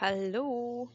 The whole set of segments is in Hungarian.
Hallo.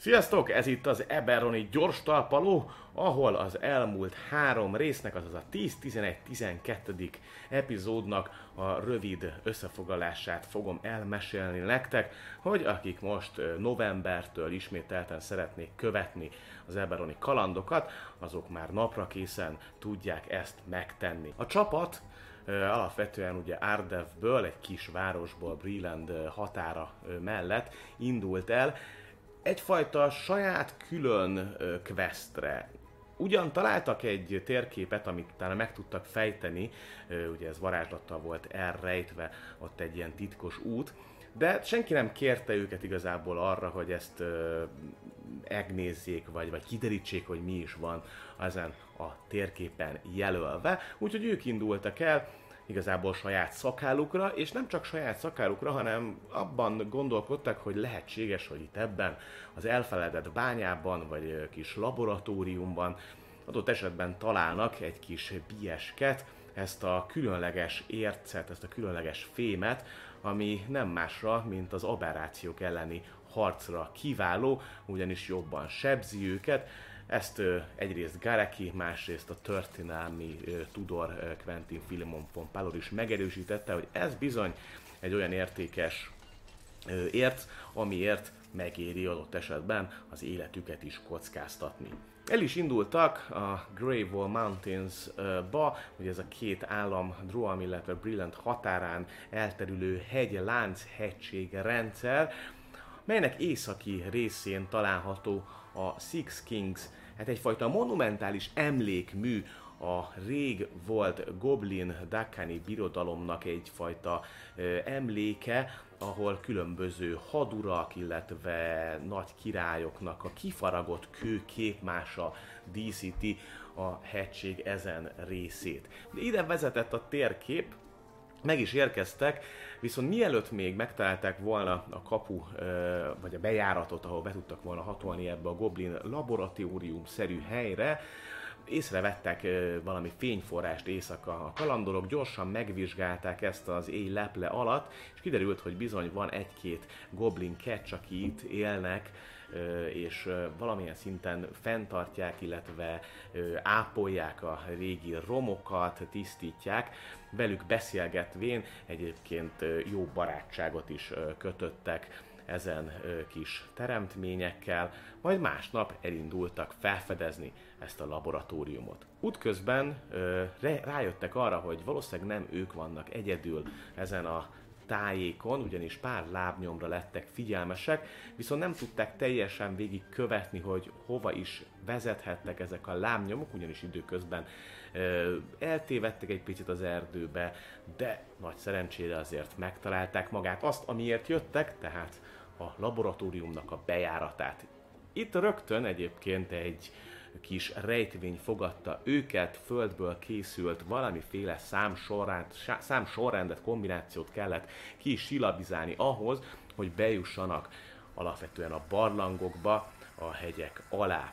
Sziasztok! Ez itt az Eberoni gyors talpaló, ahol az elmúlt három résznek, azaz a 10, 11, 12. epizódnak a rövid összefoglalását fogom elmesélni nektek, hogy akik most novembertől ismételten szeretnék követni az Eberoni kalandokat, azok már napra készen tudják ezt megtenni. A csapat alapvetően ugye Ardevből, egy kis városból, Breland határa mellett indult el, egyfajta saját külön questre. Ugyan találtak egy térképet, amit utána meg tudtak fejteni, ugye ez varázslattal volt elrejtve ott egy ilyen titkos út, de senki nem kérte őket igazából arra, hogy ezt megnézzék, vagy, vagy kiderítsék, hogy mi is van ezen a térképen jelölve. Úgyhogy ők indultak el, igazából saját szakálukra, és nem csak saját szakálukra, hanem abban gondolkodtak, hogy lehetséges, hogy itt ebben az elfeledett bányában, vagy kis laboratóriumban adott esetben találnak egy kis biesket, ezt a különleges ércet, ezt a különleges fémet, ami nem másra, mint az aberrációk elleni harcra kiváló, ugyanis jobban sebzi őket, ezt egyrészt Gareki, másrészt a történelmi Tudor Quentin Filimon von Pallor is megerősítette, hogy ez bizony egy olyan értékes ö, érc, amiért megéri adott esetben az életüket is kockáztatni. El is indultak a Grey Wall Mountains-ba, hogy ez a két állam Droam, illetve Brilliant határán elterülő hegy-lánc hegység rendszer, melynek északi részén található a Six Kings hát egyfajta monumentális emlékmű a rég volt Goblin Dakani birodalomnak egyfajta emléke, ahol különböző hadurak, illetve nagy királyoknak a kifaragott kő képmása díszíti a hegység ezen részét. De ide vezetett a térkép, meg is érkeztek, viszont mielőtt még megtalálták volna a kapu, vagy a bejáratot, ahol be tudtak volna hatolni ebbe a Goblin laboratórium-szerű helyre, észrevettek valami fényforrást éjszaka a kalandorok, gyorsan megvizsgálták ezt az éj leple alatt, és kiderült, hogy bizony van egy-két goblin catch, aki itt élnek, és valamilyen szinten fenntartják, illetve ápolják a régi romokat, tisztítják, velük beszélgetvén egyébként jó barátságot is kötöttek ezen kis teremtményekkel, majd másnap elindultak felfedezni ezt a laboratóriumot. Útközben rájöttek arra, hogy valószínűleg nem ők vannak egyedül ezen a tájékon, ugyanis pár lábnyomra lettek figyelmesek, viszont nem tudták teljesen végig követni, hogy hova is vezethettek ezek a lábnyomok, ugyanis időközben ö, eltévedtek egy picit az erdőbe, de nagy szerencsére azért megtalálták magát azt, amiért jöttek, tehát a laboratóriumnak a bejáratát. Itt rögtön egyébként egy kis rejtvény fogadta őket, földből készült valamiféle számsorrend, számsorrendet, kombinációt kellett ki silabizálni ahhoz, hogy bejussanak alapvetően a barlangokba, a hegyek alá.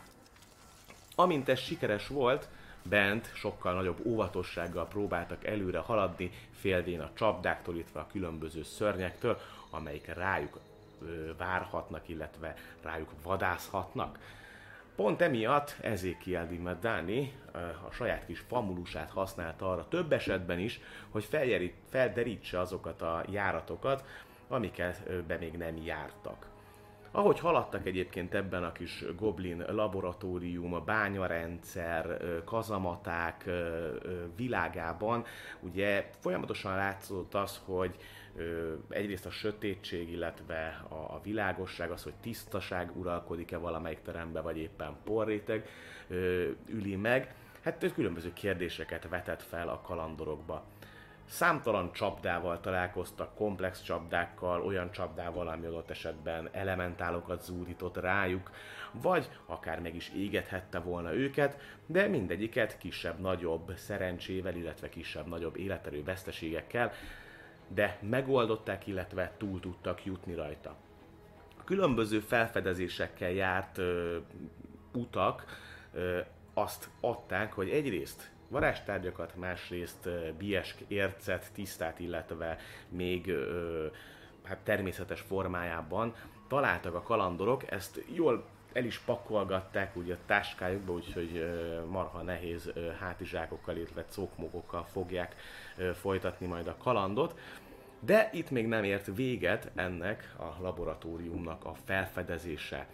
Amint ez sikeres volt, bent sokkal nagyobb óvatossággal próbáltak előre haladni, félvén a csapdáktól, illetve a különböző szörnyektől, amelyik rájuk várhatnak, illetve rájuk vadászhatnak. Pont emiatt Ezekiel Dimadani a saját kis famulusát használta arra több esetben is, hogy felderítse azokat a járatokat, amiket be még nem jártak. Ahogy haladtak egyébként ebben a kis Goblin laboratórium, bányarendszer, kazamaták világában, ugye folyamatosan látszott az, hogy egyrészt a sötétség, illetve a, a világosság, az, hogy tisztaság uralkodik-e valamelyik terembe, vagy éppen porréteg üli meg, hát különböző kérdéseket vetett fel a kalandorokba. Számtalan csapdával találkoztak, komplex csapdákkal, olyan csapdával, ami adott esetben elementálokat zúdított rájuk, vagy akár meg is égethette volna őket, de mindegyiket kisebb-nagyobb szerencsével, illetve kisebb-nagyobb életerő veszteségekkel de megoldották, illetve túl tudtak jutni rajta. A különböző felfedezésekkel járt ö, utak ö, azt adták, hogy egyrészt varázstárgyakat, másrészt biesk ércet, tisztát, illetve még ö, hát természetes formájában találtak a kalandorok, ezt jól el is pakolgatták ugye a táskájukba, úgyhogy marha nehéz hátizsákokkal, illetve cókmogokkal fogják folytatni majd a kalandot. De itt még nem ért véget ennek a laboratóriumnak a felfedezése.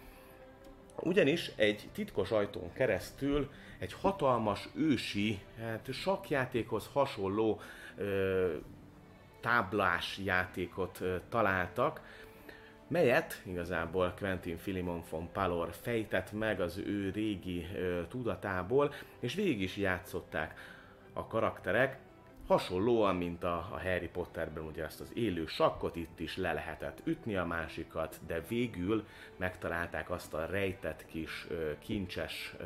Ugyanis egy titkos ajtón keresztül egy hatalmas ősi, hát sakjátékhoz hasonló ö, táblás játékot ö, találtak, melyet igazából Quentin Filimon von Palor fejtett meg az ő régi ö, tudatából, és végig is játszották a karakterek, hasonlóan, mint a, a Harry Potterben ugye ezt az élő sakkot, itt is le lehetett ütni a másikat, de végül megtalálták azt a rejtett kis ö, kincses ö,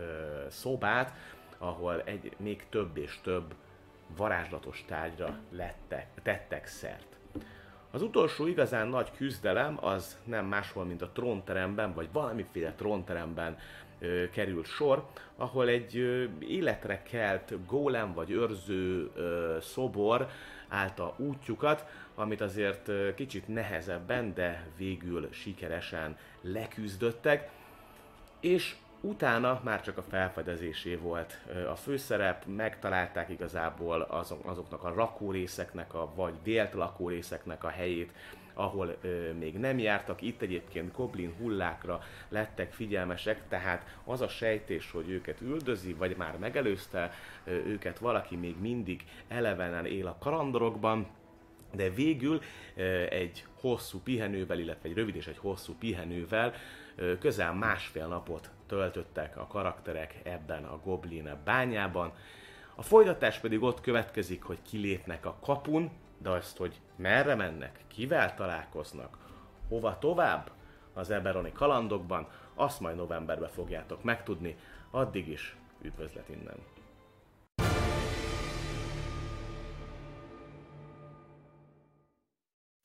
szobát, ahol egy még több és több varázslatos tárgyra lettek, tettek szert. Az utolsó igazán nagy küzdelem az nem máshol, mint a trónteremben, vagy valamiféle trónteremben ö, került sor, ahol egy ö, életre kelt gólem vagy őrző ö, szobor állta útjukat, amit azért ö, kicsit nehezebben, de végül sikeresen leküzdöttek, és Utána már csak a felfedezésé volt a főszerep, megtalálták igazából azok, azoknak a rakórészeknek, a, vagy vélt lakórészeknek a helyét, ahol ö, még nem jártak. Itt egyébként goblin hullákra lettek figyelmesek, tehát az a sejtés, hogy őket üldözi, vagy már megelőzte ö, őket valaki még mindig elevenen él a karandorokban, de végül ö, egy hosszú pihenővel, illetve egy rövid és egy hosszú pihenővel közel másfél napot töltöttek a karakterek ebben a Goblin bányában. A folytatás pedig ott következik, hogy kilépnek a kapun, de azt, hogy merre mennek, kivel találkoznak, hova tovább az Eberoni kalandokban, azt majd novemberben fogjátok megtudni. Addig is üdvözlet innen!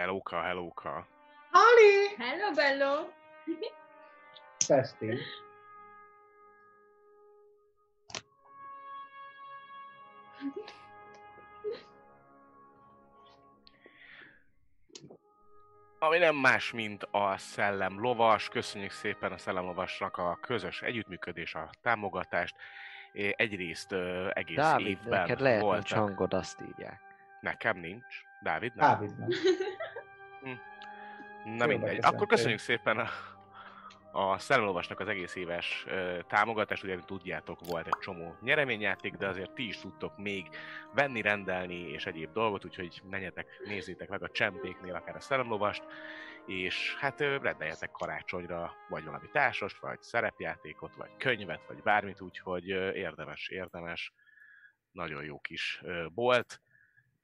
Hellóka, hellóka. Ali! Hello, bello! Festin. Ami nem más, mint a Szellem Lovas. Köszönjük szépen a Szellem Lovasnak a közös együttműködés, a támogatást. Egyrészt ö, egész Dávid, évben neked lehet voltak. nincs hangod, azt írják. Nekem nincs. Dávid nem? Dávidnak. Na mindegy. köszöntél. Akkor köszönjük szépen a, a Szellemlovasnak az egész éves ö, támogatást. Ugye, tudjátok, volt egy csomó nyereményjáték, de azért ti is tudtok még venni, rendelni és egyéb dolgot, úgyhogy menjetek, nézzétek meg a csempéknél akár a Szellemlovast, és hát ö, rendeljetek karácsonyra vagy valami társast, vagy szerepjátékot, vagy könyvet, vagy bármit, úgyhogy ö, érdemes, érdemes. Nagyon jó kis ö, bolt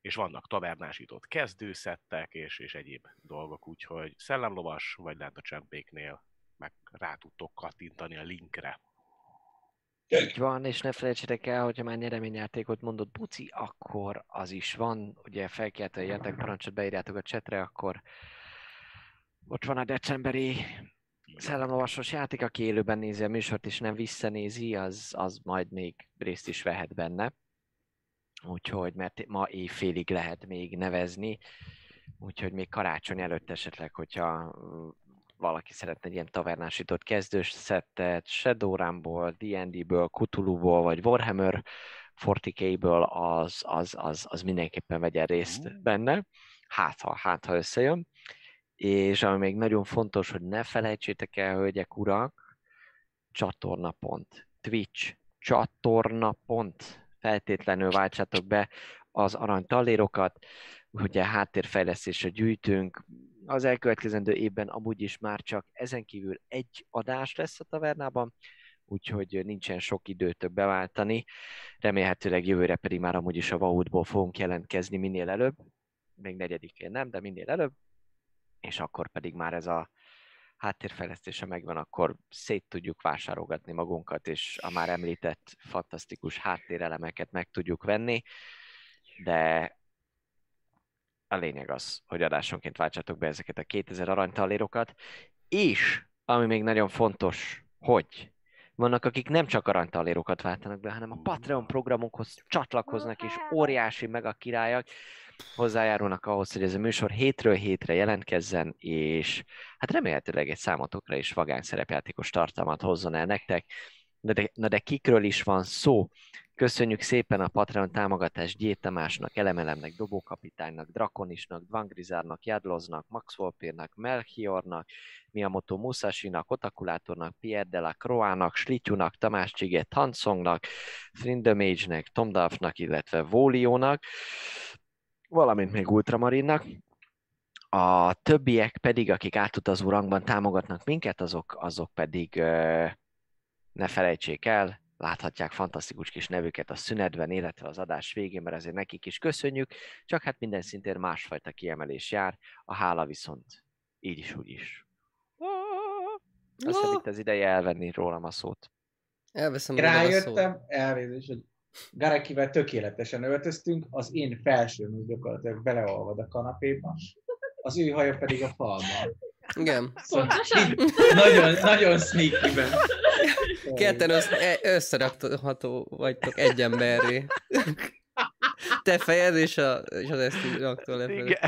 és vannak tavernásított kezdőszettek, és, és egyéb dolgok, úgyhogy szellemlovas, vagy lent a csempéknél meg rá tudtok kattintani a linkre. Így van, és ne felejtsétek el, hogyha már nyereményjátékot mondott Buci, akkor az is van. Ugye fel kell töljetek parancsot, beírjátok a csetre, akkor ott van a decemberi szellemlovasos játék, aki élőben nézi a műsort és nem visszanézi, az, az majd még részt is vehet benne. Úgyhogy, mert ma éjfélig lehet még nevezni, úgyhogy még karácsony előtt esetleg, hogyha mm, valaki szeretne egy ilyen tavernásított kezdős szettet, Shadowrunból, D&D-ből, Cthulhu-ból, vagy Warhammer 40k-ből, az, az, az, az mindenképpen vegyen részt Mm. benne, hát ha, hát ha összejön. és ami még nagyon fontos, hogy ne felejtsétek el, hölgyek, urak, csatornapont, Twitch, csatornapont, feltétlenül váltsátok be az arany tallérokat, ugye háttérfejlesztésre gyűjtünk, az elkövetkezendő évben amúgy is már csak ezen kívül egy adás lesz a tavernában, úgyhogy nincsen sok időt beváltani. Remélhetőleg jövőre pedig már amúgy is a Vaudból fogunk jelentkezni minél előbb. Még negyedikén nem, de minél előbb. És akkor pedig már ez a háttérfejlesztése megvan, akkor szét tudjuk vásárolgatni magunkat, és a már említett fantasztikus háttérelemeket meg tudjuk venni, de a lényeg az, hogy adásonként váltsatok be ezeket a 2000 aranytallérokat, és ami még nagyon fontos, hogy vannak, akik nem csak aranytallérokat váltanak be, hanem a Patreon programokhoz csatlakoznak, és óriási meg a királyak hozzájárulnak ahhoz, hogy ez a műsor hétről hétre jelentkezzen, és hát remélhetőleg egy számotokra is vagány szerepjátékos tartalmat hozzon el nektek. Na de, na de kikről is van szó? Köszönjük szépen a Patreon támogatást Gyét Tamásnak, Elemelemnek, Dobókapitánynak, Drakonisnak, Dvangrizárnak, Jadloznak, Max Volpérnak, Melchiornak, Miyamoto Musashi-nak, Otakulátornak, Pierre de la Croix-nak, Slityunak, Tamás Csiget, Hansongnak, Frindemage-nek, Tom Duffnak, illetve Vóliónak, valamint még Ultramarinnak. A többiek pedig, akik átutazó rangban támogatnak minket, azok, azok pedig ne felejtsék el, láthatják fantasztikus kis nevüket a szünetben, illetve az adás végén, mert ezért nekik is köszönjük, csak hát minden szintén másfajta kiemelés jár, a hála viszont így is, úgy is. Azt itt az ideje elvenni rólam a szót. Elveszem Rájöttem, elnézést, hogy Garekivel tökéletesen öltöztünk, az én felsőm gyakorlatilag beleolvad a kanapéba, az ő haja pedig a falban. Igen. Szóval nagyon, nagyon sneaky-ben. Ketten e- összerakható vagytok egy emberré. Te fejed és, a, és az ezt raktól lefelé.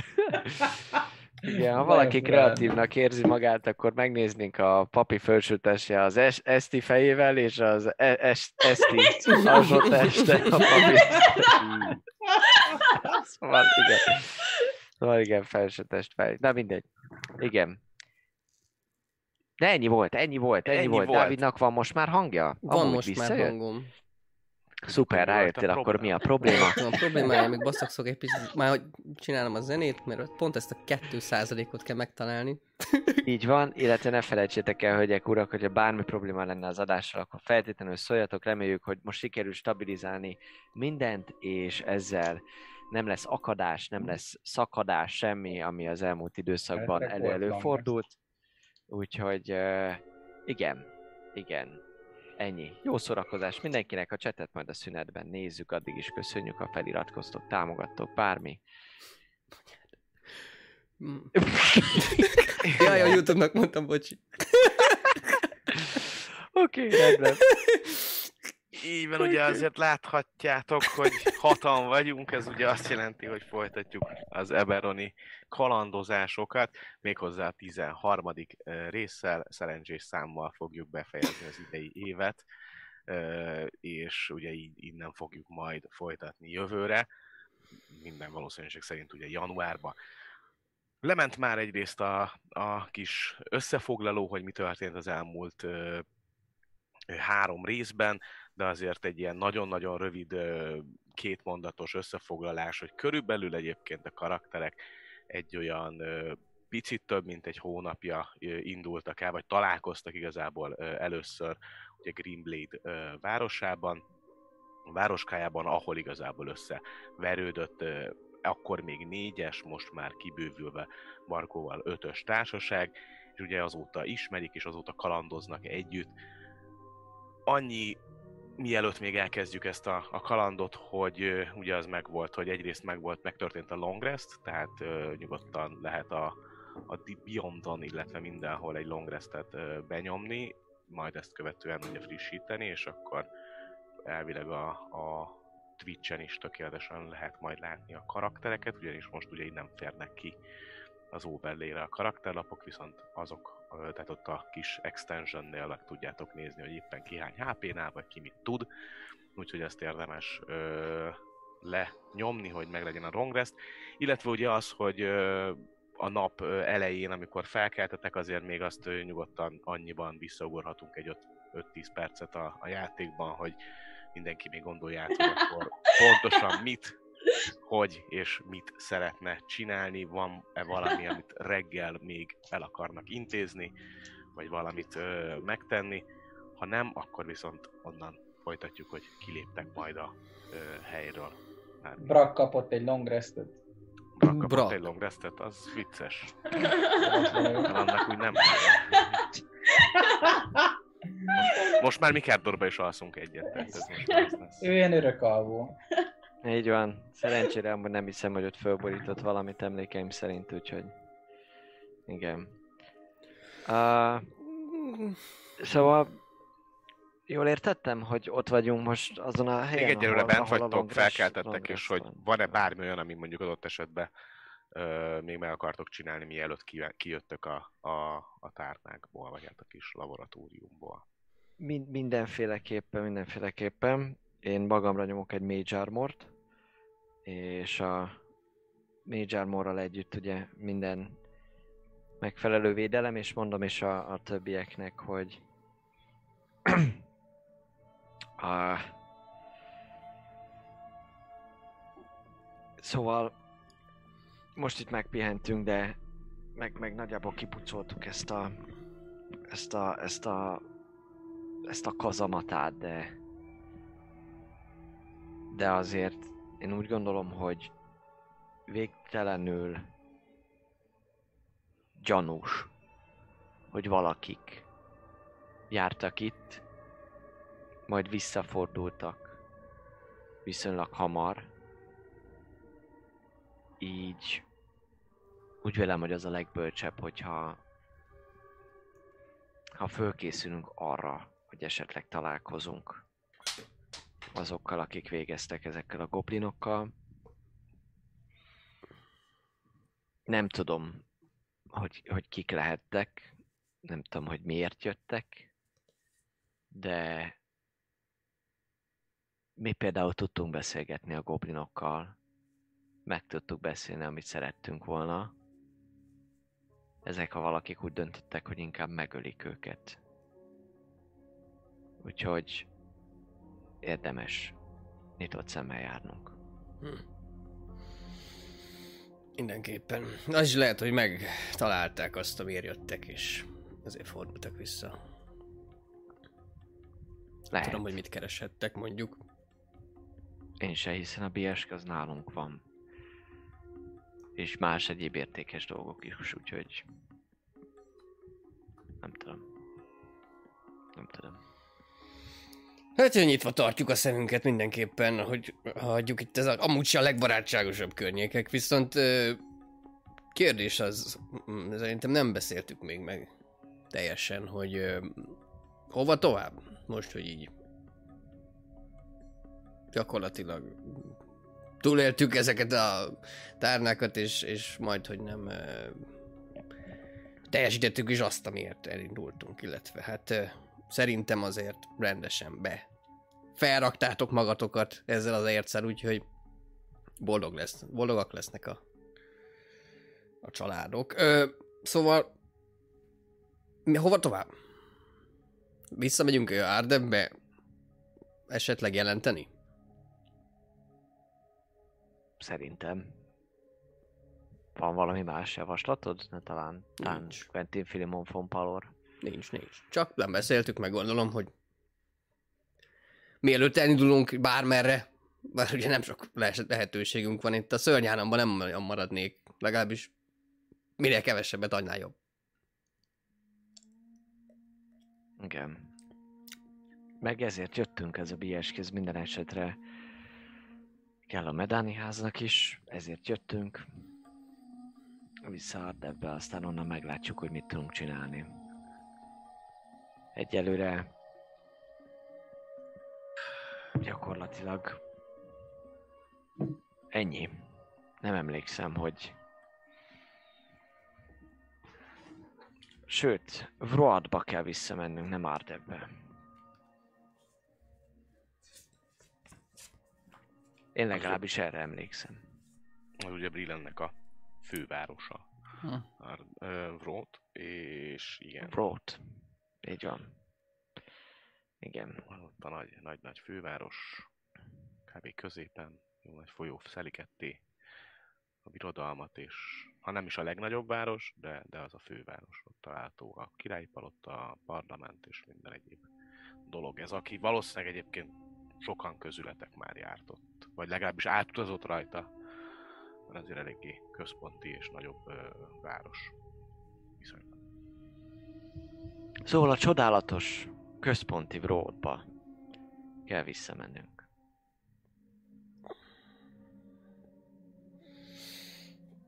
Igen. Ha valaki kreatívnak érzi magát, akkor megnéznénk a papi felsőtestje az es- Eszti fejével, és az es- Eszti alsó teste a papi. Szóval igen. Szóval igen, felsőtest fej. Na mindegy. Igen. De ennyi volt, ennyi volt, ennyi, Ennyi volt. volt. Dávidnak van most már hangja? Van Amúgy most már visszajött? hangom. Szuper, rájöttél, akkor probléma? mi a probléma? A problémája, még basszakszok egy picit, már hogy csinálom a zenét, mert pont ezt a 2%-ot kell megtalálni. Így van, illetve ne felejtsétek el, hölgyek, urak, hogyha bármi probléma lenne az adással, akkor feltétlenül szóljatok, reméljük, hogy most sikerül stabilizálni mindent, és ezzel nem lesz akadás, nem lesz szakadás, semmi, ami az elmúlt időszakban Eredetileg elő volt előfordult. Úgyhogy igen, igen, ennyi. Jó szórakozás mindenkinek, a csetet majd a szünetben nézzük, addig is köszönjük, ha feliratkoztok, támogattok, bármi. Jaj, a Youtube-nak mondtam, bocsi. Oké, okay, rendben. Így van, ugye azért láthatjátok, hogy hatan vagyunk, ez ugye azt jelenti, hogy folytatjuk az Eberoni kalandozásokat, méghozzá a 13. ö, résszel, szerencsés számmal fogjuk befejezni az idei évet, és ugye így innen fogjuk majd folytatni jövőre, minden valószínűség szerint ugye januárban. Lement már egyrészt a, a kis összefoglaló, hogy mi történt az elmúlt három részben, de azért egy ilyen nagyon-nagyon rövid kétmondatos összefoglalás, hogy körülbelül egyébként a karakterek egy olyan picit több, mint egy hónapja indultak el, vagy találkoztak igazából először ugye Greenblade városában, városkájában, ahol igazából összeverődött akkor még négyes, most már kibővülve Markóval ötös társaság, és ugye azóta ismerik, és azóta kalandoznak együtt. Annyi mielőtt még elkezdjük ezt a, a kalandot, hogy ö, ugye az megvolt, hogy egyrészt megvolt, megtörtént a long rest, tehát ö, nyugodtan lehet a, a Beyondon, illetve mindenhol egy long restet ö, benyomni, majd ezt követően ugye frissíteni, és akkor elvileg a, a Twitch-en is tökéletesen lehet majd látni a karaktereket, ugyanis most ugye nem férnek ki az overlay-re a karakterlapok, viszont azok, tehát ott a kis extensionnél meg tudjátok nézni, hogy éppen ki hány HP-nál, vagy ki mit tud, úgyhogy ezt érdemes ö, lenyomni, hogy meglegyen a long rest, illetve ugye az, hogy ö, a nap elején, amikor felkeltetek, azért még azt ö, nyugodtan annyiban visszaugorhatunk egy 5-10 percet a, a játékban, hogy mindenki még gondolja hogy akkor pontosan mit, hogy és mit szeretne csinálni, van-e valami, amit reggel még el akarnak intézni, vagy valamit ö, megtenni. Ha nem, akkor viszont onnan folytatjuk, hogy kiléptek majd a ö, helyről. Már Brak kapott egy long restet. Brak kapott Brak. egy long restet, az vicces. Most annak úgy nem. Most már Mikárdorba is alszunk egyet, tehát ez most az lesz. Ő ilyen örök alvó. Így van. Szerencsére amúgy nem hiszem, hogy ott fölborított valamit emlékeim szerint, úgyhogy... Igen. Uh, szóval... Jól értettem, hogy ott vagyunk most azon a helyen, Még egyelőre ahol- bent ahol vagytok, felkeltettek, és hogy van. van-e bármi olyan, ami mondjuk adott esetben ö, még meg akartok csinálni, mielőtt ki- kijöttök a, a, a tárnákból, vagy hát a kis laboratóriumból. Min- mindenféleképpen, mindenféleképpen. Én magamra nyomok egy Mage Armort, és a Mage Armorral együtt ugye minden megfelelő védelem, és mondom is a, a többieknek, hogy a... Szóval most itt megpihentünk, de meg, meg nagyjából kipucoltuk ezt a ezt a, ezt a ezt a kazamatát, de de azért én úgy gondolom, hogy végtelenül gyanús, hogy valakik jártak itt, majd visszafordultak viszonylag hamar. Így úgy vélem, hogy az a legbölcsebb, hogyha ha fölkészülünk arra, hogy esetleg találkozunk azokkal, akik végeztek ezekkel a goblinokkal. Nem tudom, hogy, hogy kik lehettek, nem tudom, hogy miért jöttek, de mi például tudtunk beszélgetni a goblinokkal, meg tudtuk beszélni, amit szerettünk volna. Ezek a valakik úgy döntöttek, hogy inkább megölik őket. Úgyhogy érdemes nyitott szemmel járnunk. Hm. Mindenképpen. Az is lehet, hogy megtalálták azt, amiért jöttek, és ezért fordultak vissza. Lehet. Tudom, hogy mit kereshettek, mondjuk. Én se, hiszen a BSK az nálunk van. És más egyéb értékes dolgok is, úgyhogy... Nem tudom. Nem tudom. Hát, hogy nyitva tartjuk a szemünket mindenképpen, hogy hagyjuk itt ez a, amúgy a legbarátságosabb környékek, viszont kérdés az, mm, szerintem nem beszéltük még meg teljesen, hogy hova tovább, most, hogy így gyakorlatilag túléltük ezeket a tárnákat, és, és majd, hogy nem teljesítettük is azt, amiért elindultunk, illetve hát szerintem azért rendesen be felraktátok magatokat ezzel az értszel, úgyhogy boldog lesz, boldogak lesznek a, a családok. Ö, szóval mi, hova tovább? Visszamegyünk ö, Ardebbe esetleg jelenteni? Szerintem. Van valami más javaslatod? Ne talán, talán Nincs. Quentin Filimon von Palor. Nincs, nincs. Csak nem beszéltük, meg gondolom, hogy mielőtt elindulunk bármerre, bár ugye nem sok le- lehetőségünk van itt, a szörnyállamban nem nagyon maradnék, legalábbis minél kevesebbet, annál jobb. Igen. Meg ezért jöttünk ez a BSK, ez minden esetre kell a Medáni háznak is, ezért jöttünk. Vissza Ardebbe, aztán onnan meglátjuk, hogy mit tudunk csinálni. Egyelőre gyakorlatilag ennyi. Nem emlékszem, hogy Sőt, Vroadba kell visszamennünk, nem Ardebbe. Én legalábbis erre emlékszem. Az ugye Brillennek a fővárosa. Hm. Vrót, és igen, Brót. Így van. Igen. ott a nagy, nagy, nagy főváros, kb. középen, jó nagy folyó szeli ketté a birodalmat, és ha nem is a legnagyobb város, de, de az a főváros, ott található a királyi palota, a parlament és minden egyéb dolog. Ez, aki valószínűleg egyébként sokan közületek már járt ott, vagy legalábbis átutazott rajta, mert azért eléggé központi és nagyobb ö, város. Szóval a csodálatos központi Bródba kell visszamennünk.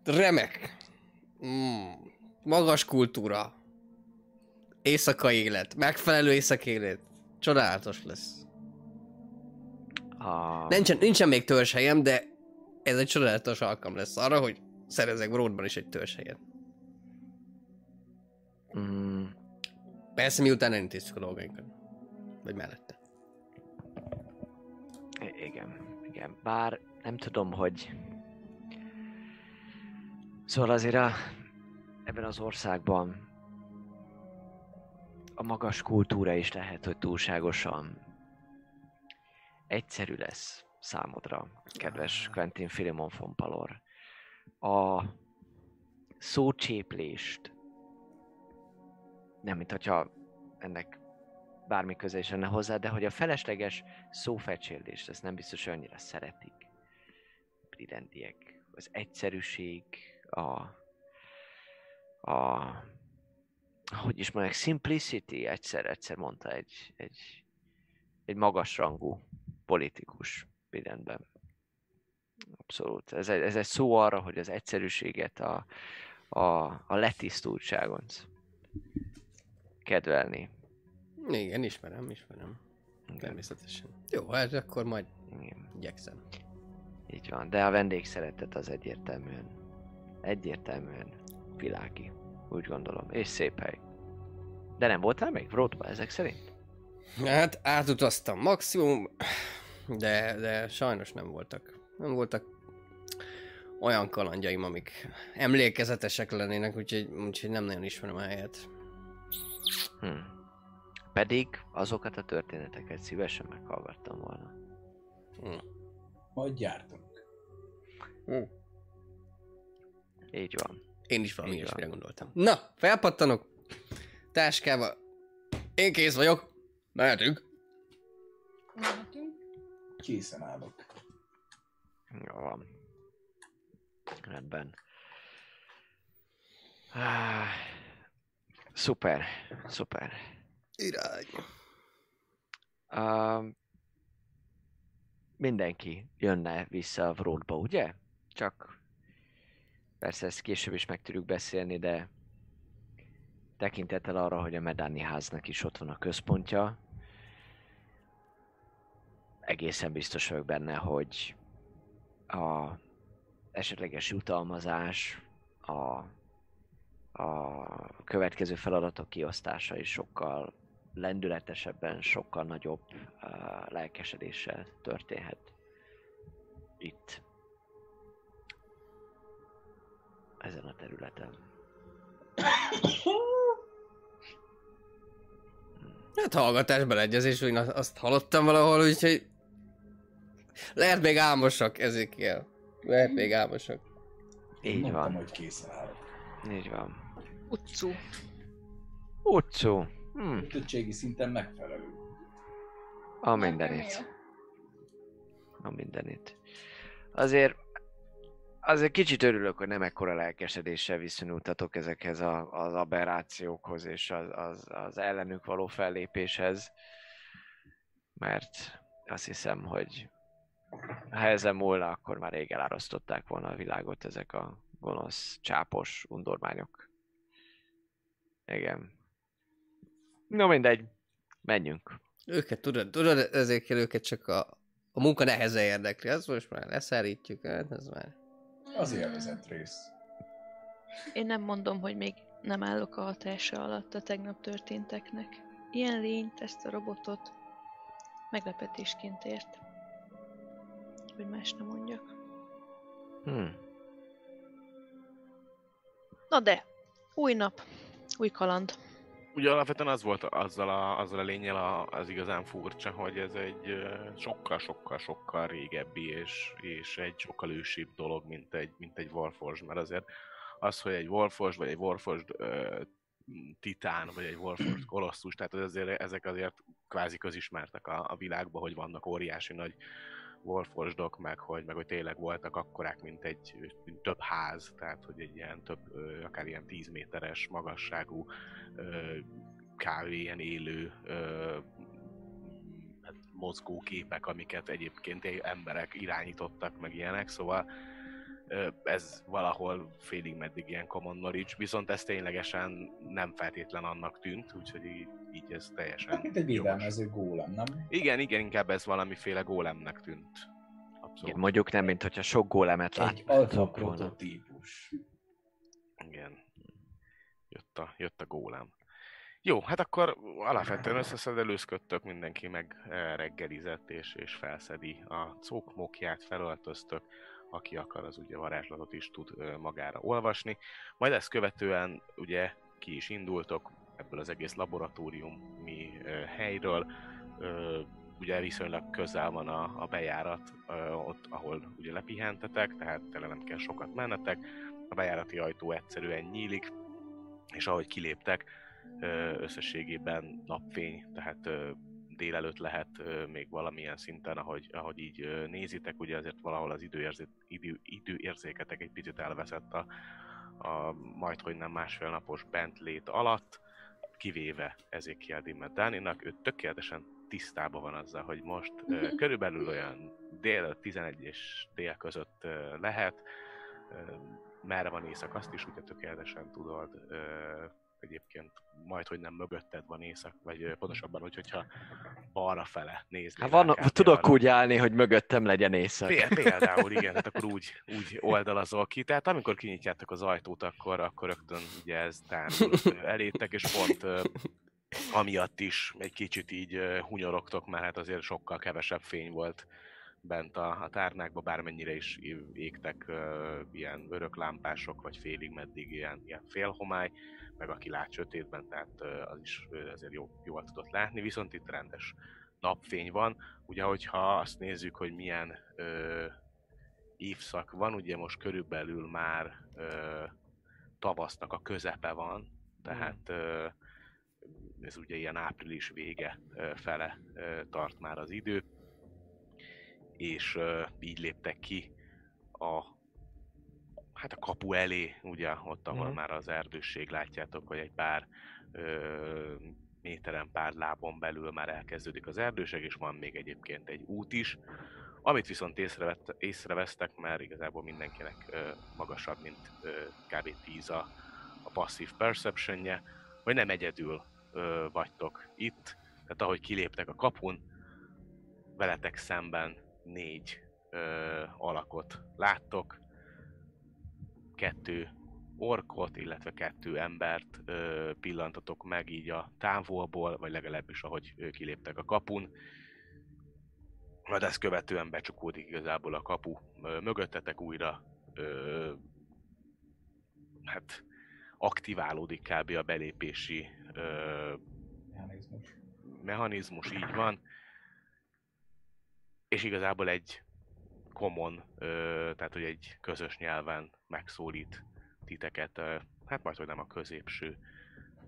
Remek. Mm. Magas kultúra. Éjszakai élet. Megfelelő éjszakai élet. Csodálatos lesz. A... Nincsen, nincsen még törzshelyem, de ez egy csodálatos alkalom lesz arra, hogy szerezek Broadban is egy törzshelyet. Mm, Persze miután elintéztük a dolgainkat. Vagy mellette. Igen, igen. Bár nem tudom, hogy... Szóval azért a, ebben az országban a magas kultúra is lehet, hogy túlságosan egyszerű lesz számodra, kedves Quentin Philemon von Palor. A szócséplést nem, mint hogyha ennek bármi köze is lenne hozzá, de hogy a felesleges szófecsérlést, ezt nem biztos, hogy annyira szeretik. Bridendiek. Az egyszerűség, a, a hogy is mondják, simplicity, egyszer, egyszer mondta egy, egy, egy magasrangú politikus Bridentben. Abszolút. Ez egy, ez egy szó arra, hogy az egyszerűséget, a, a, a letisztultságot kedvelni. Igen, ismerem, ismerem. Természetesen. Jó, hát akkor majd Igen. igyekszem. Így van, de a vendégszeretet az egyértelműen, egyértelműen világi, úgy gondolom, és szép hely. De nem voltál még Vrótba ezek szerint? Hát átutaztam maximum, de, de sajnos nem voltak. Nem voltak olyan kalandjaim, amik emlékezetesek lennének, úgyhogy, úgyhogy nem nagyon ismerem a helyet. Hm. Pedig azokat a történeteket szívesen meghallgattam volna. Hm. Majd gyártunk. Hm. Így van. Én is valami ilyesmire gondoltam. Na, felpattanok. Táskával. Én kész vagyok. Mehetünk. Készen állok. Jó van. Rendben. Ah, szuper, szuper. Irány. Uh, mindenki jönne vissza a Vrótba, ugye? Csak persze ezt később is meg tudjuk beszélni, de tekintettel arra, hogy a Medáni háznak is ott van a központja, egészen biztos vagyok benne, hogy a esetleges jutalmazás, a, a következő feladatok kiosztása is sokkal lendületesebben, sokkal nagyobb uh, lelkesedéssel történhet itt. Ezen a területen. Hát hallgatás beleegyezés, hogy na- azt hallottam valahol, úgyhogy... Lehet még álmosak ezekkel. Lehet még álmosak. Így Mondtam, van, hogy készen állok. így van. Utcu. Utcó. Hm, Kötöttségi szinten megfelelő. a mindenit. A mindenit. Azért, azért kicsit örülök, hogy nem ekkora lelkesedéssel viszonyultatok ezekhez a, az aberrációkhoz és az, az, az ellenük való fellépéshez. Mert azt hiszem, hogy ha ezen múlna, akkor már rég elárasztották volna a világot ezek a gonosz, csápos undormányok. Igen. No mindegy, menjünk. Őket tudod, tudod, ezért kell őket csak a, a munka neheze érdekli. Az most már leszárítjuk, hát ez már... Az élvezett rész. Én nem mondom, hogy még nem állok a hatása alatt a tegnap történteknek. Ilyen lényt, ezt a robotot meglepetésként ért. Hogy más nem mondjak. Hm. Na de, új nap, új kaland. Ugye alapvetően az volt azzal a, azzal a lényel a, az igazán furcsa, hogy ez egy sokkal-sokkal-sokkal régebbi és, és egy sokkal ősibb dolog, mint egy, mint egy Warforged, mert azért az, hogy egy Warforged vagy egy Warforged ö, titán, vagy egy Warforged kolosszus, tehát azért, ezek azért kvázi közismertek a, a világban, hogy vannak óriási nagy Warforgedok, meg hogy, meg hogy tényleg voltak akkorák, mint egy mint több ház, tehát hogy egy ilyen több, akár ilyen 10 méteres magasságú kb. ilyen élő hát mozgó képek, amiket egyébként emberek irányítottak, meg ilyenek, szóval ez valahol félig meddig ilyen common knowledge, viszont ez ténylegesen nem feltétlen annak tűnt, úgyhogy így, így ez teljesen Hát, mint egy védelmező gólem, nem? Igen, igen, inkább ez valamiféle gólemnek tűnt. Abszolút. Igen, mondjuk nem, mint hogyha sok gólemet Egy alfa prototípus. Igen. Jött a, jött a gólem. Jó, hát akkor alapvetően összeszedelőzködtök, mindenki meg eh, reggelizett és, és felszedi a cókmokját, felöltöztök, aki akar, az ugye varázslatot is tud ö, magára olvasni. Majd ezt követően ugye ki is indultok ebből az egész laboratóriumi helyről, ugye viszonylag közel van a, a bejárat, ott, ahol ugye lepihentetek, tehát tele nem kell sokat mennetek, a bejárati ajtó egyszerűen nyílik, és ahogy kiléptek, összességében napfény, tehát délelőtt lehet még valamilyen szinten, ahogy, ahogy így nézitek, ugye azért valahol az időérzé, idő, időérzéketek egy picit elveszett a, a majd, nem másfél napos bentlét alatt, kivéve Ezekiel Dimmet Dáninak, ő tökéletesen tisztában van azzal, hogy most ö, körülbelül olyan dél 11 és dél között ö, lehet, ö, merre van éjszak, azt is ugye tökéletesen tudod, ö, egyébként majd, hogy nem mögötted van éjszak, vagy pontosabban, hogy, hogyha balra fele nézni. Hát van, tudok úgy állni, hogy mögöttem legyen éjszak. Péld, például, igen, tehát akkor úgy, úgy oldalazol ki. Tehát amikor kinyitjátok az ajtót, akkor, akkor rögtön ugye ez elétek, és pont amiatt is egy kicsit így hunyorogtok, mert hát azért sokkal kevesebb fény volt bent a, a tárnákban, bármennyire is égtek ö, ilyen örök lámpások, vagy félig meddig ilyen, ilyen félhomály, meg aki lát sötétben, tehát ö, az is ö, azért jó, jól tudott látni, viszont itt rendes napfény van. Ugye, hogyha azt nézzük, hogy milyen ö, évszak van, ugye most körülbelül már ö, tavasznak a közepe van, tehát ö, ez ugye ilyen április vége ö, fele ö, tart már az idő, és ö, így léptek ki a hát a kapu elé, ugye ott, ahol Mhm. már az erdősség látjátok, hogy egy pár ö, méteren, pár lábon belül már elkezdődik az erdőség, és van még egyébként egy út is, amit viszont észrevett, észrevesztek, mert igazából mindenkinek ö, magasabb, mint ö, kb. 10 a, a passzív perceptionje, hogy nem egyedül ö, vagytok itt, tehát ahogy kiléptek a kapun, veletek szemben négy ö, alakot láttok, kettő orkot, illetve kettő embert ö, pillantatok meg így a távolból, vagy legalábbis ahogy ö, kiléptek a kapun. Majd ezt követően becsukódik igazából a kapu ö, mögöttetek újra, ö, hát aktiválódik kb. a belépési ö, Mechanizmus. mechanizmus, így van. És igazából egy common, ö, tehát hogy egy közös nyelven megszólít titeket, ö, hát majd, hogy nem a középső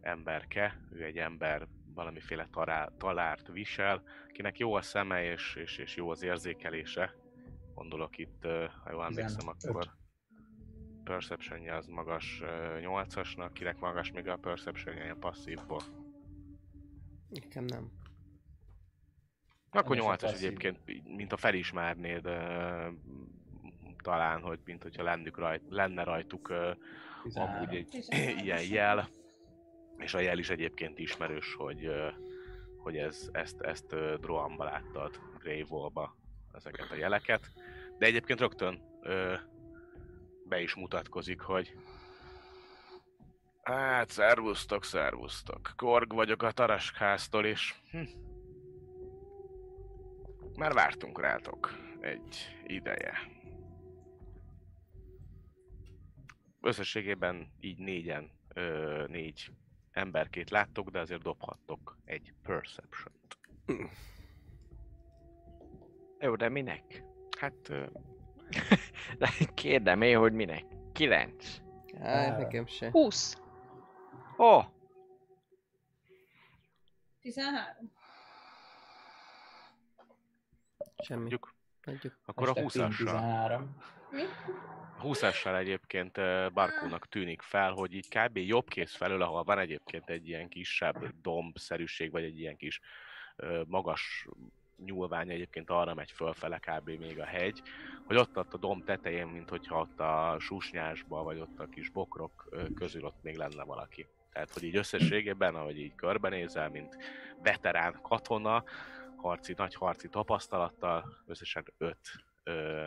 emberke, ő egy ember valamiféle tará, talárt visel, akinek jó a szeme és, és, és jó az érzékelése. Gondolok itt, ö, ha jól emlékszem, 15. akkor perceptionje az magas ö, 8-asnak, kinek magas még a perceptionje ilyen passzívból. Nekem nem. Akkor Nem is a 8-as passzív. egyébként, mint a felismernéd uh, talán, hogy mint hogyha lennük rajt, lenne rajtuk uh, 13. amúgy egy ilyen jel, és a jel is egyébként ismerős, hogy, uh, hogy ez, ezt, ezt uh, Droamba láttad, Grey Wall-ba ezeket a jeleket. De egyébként rögtön uh, be is mutatkozik, hogy Hát, szervusztok, szervusztok. Korg vagyok a Taraskháztól, és hm, már vártunk rátok egy ideje. összességében így négyen, ö, négy emberkét láttok, de azért dobhattok egy perception Jó, de minek? Hát ö, De Kérdem én, hogy minek? Kilenc. Hát, nekem se. 20. Ó, oh, 13. Semmi. mondjuk, Adjuk. akkor a Hashtag 20-assal. 13. Mi? 20-assal egyébként Barkónak tűnik fel, hogy így kb. jobb kész felől, ahol van egyébként egy ilyen kisebb dombszerűség, vagy egy ilyen kis magas nyúlvány egyébként arra megy fölfele kb. még a hegy, hogy ott, ott a domb tetején, mint hogyha ott a susnyásba, vagy ott a kis bokrok közül ott még lenne valaki. Tehát, hogy így összességében, ahogy így körbenézel, mint veterán katona, harci, nagy harci tapasztalattal, összesen öt ö,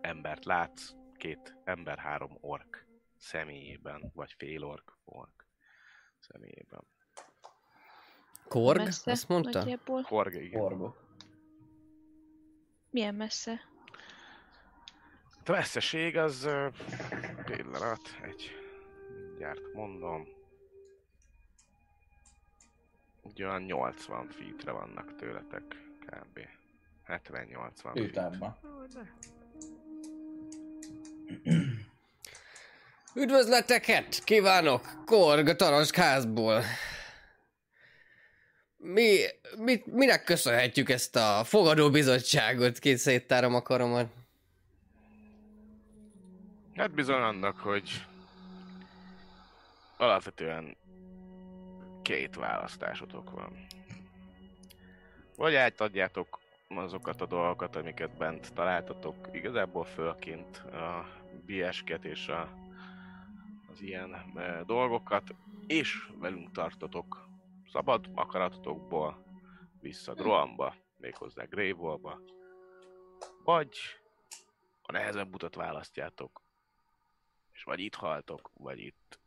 embert látsz, két ember, három ork személyében, vagy fél ork, ork személyében. Korg? messze, Azt mondta? Nagyjából. Korg, igen. Orgok. Milyen messze? A messzeség az pillanat, egy mindjárt mondom. Ugye olyan 80 feetre vannak tőletek kb. 70-80 feet. Üdvözleteket kívánok, Korg a Tarask házból. Mi, mit, minek köszönhetjük ezt a fogadóbizottságot, két széttárom a karomat? Hát bizony annak, hogy alapvetően két választásotok van. Vagy átadjátok azokat a dolgokat, amiket bent találtatok, igazából fölként a biesket és a, az ilyen e, dolgokat, és velünk tartotok szabad akaratotokból vissza Droamba, méghozzá Grey Wallba, vagy a nehezebb utat választjátok, és vagy itt haltok, vagy itt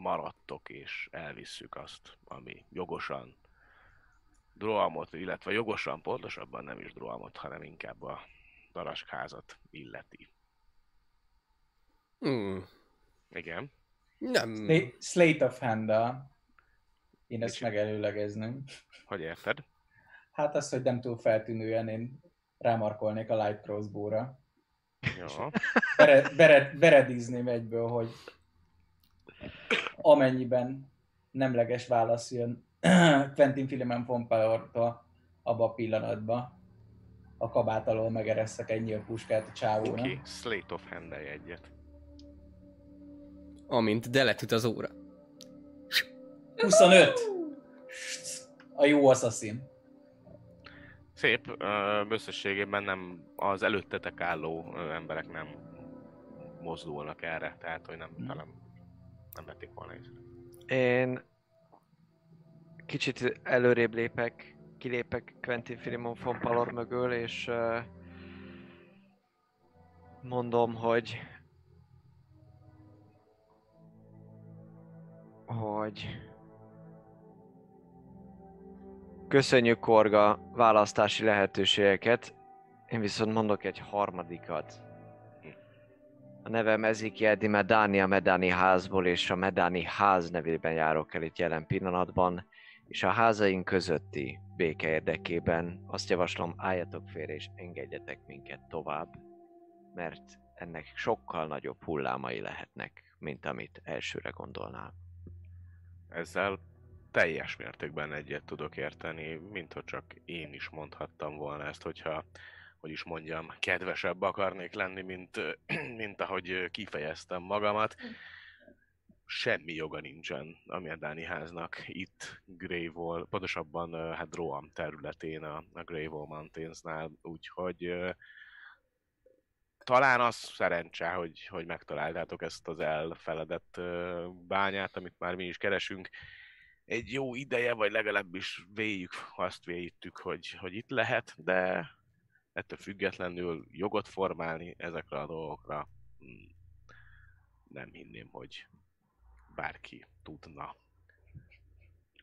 maradtok, és elvisszük azt, ami jogosan Droamot, illetve jogosan, pontosabban nem is Droamot, hanem inkább a daraskházat illeti. Hmm, Igen. nem... Sla- Slate of hand Én ezt megelőlegezném. Hogy érted? Hát az, hogy nem túl feltűnően én rámarkolnék a light crossbow-ra. Jó. Bere, bere, beredizném egyből, hogy amennyiben nemleges válasz jön Quentin Philemon von Pelortól abba a pillanatban, a kabát alól megereszek egy nyílpuskát a csávónak. Oké, okay. Slate of hand egyet. Amint deletüt az óra. 25! A jó assassin. Szép, összességében nem, az előttetek álló emberek nem mozdulnak erre, tehát hogy nem, talán nem vették volna észre. én kicsit előrébb lépek, kilépek Quentin Filimon von Palor mögül, és mondom, hogy hogy köszönjük Korga választási lehetőségeket, én viszont mondok egy harmadikat. A nevem Ezekiel Medani a Medani házból, és a Medani ház nevében járok el itt jelen pillanatban, és a házaink közötti béke érdekében azt javaslom, álljatok félre és engedjetek minket tovább, mert ennek sokkal nagyobb hullámai lehetnek, mint amit elsőre gondolnál. Ezzel teljes mértékben egyet tudok érteni, mint hogy csak én is mondhattam volna ezt, hogyha, hogy is mondjam, kedvesebb akarnék lenni, mint, ö, kifejeztem magamat. Semmi joga nincsen a Medáni háznak itt Grey Wall, pontosabban hát Droam területén a, a Grey Wall Mountainsnál, úgyhogy talán az szerencse, hogy, hogy megtaláltátok ezt az elfeledett bányát, amit már mi is keresünk. Egy jó ideje, vagy legalábbis véljük, azt véljük, hogy, hogy itt lehet, de ettől függetlenül jogot formálni ezekre a dolgokra nem hinném, hogy bárki tudna.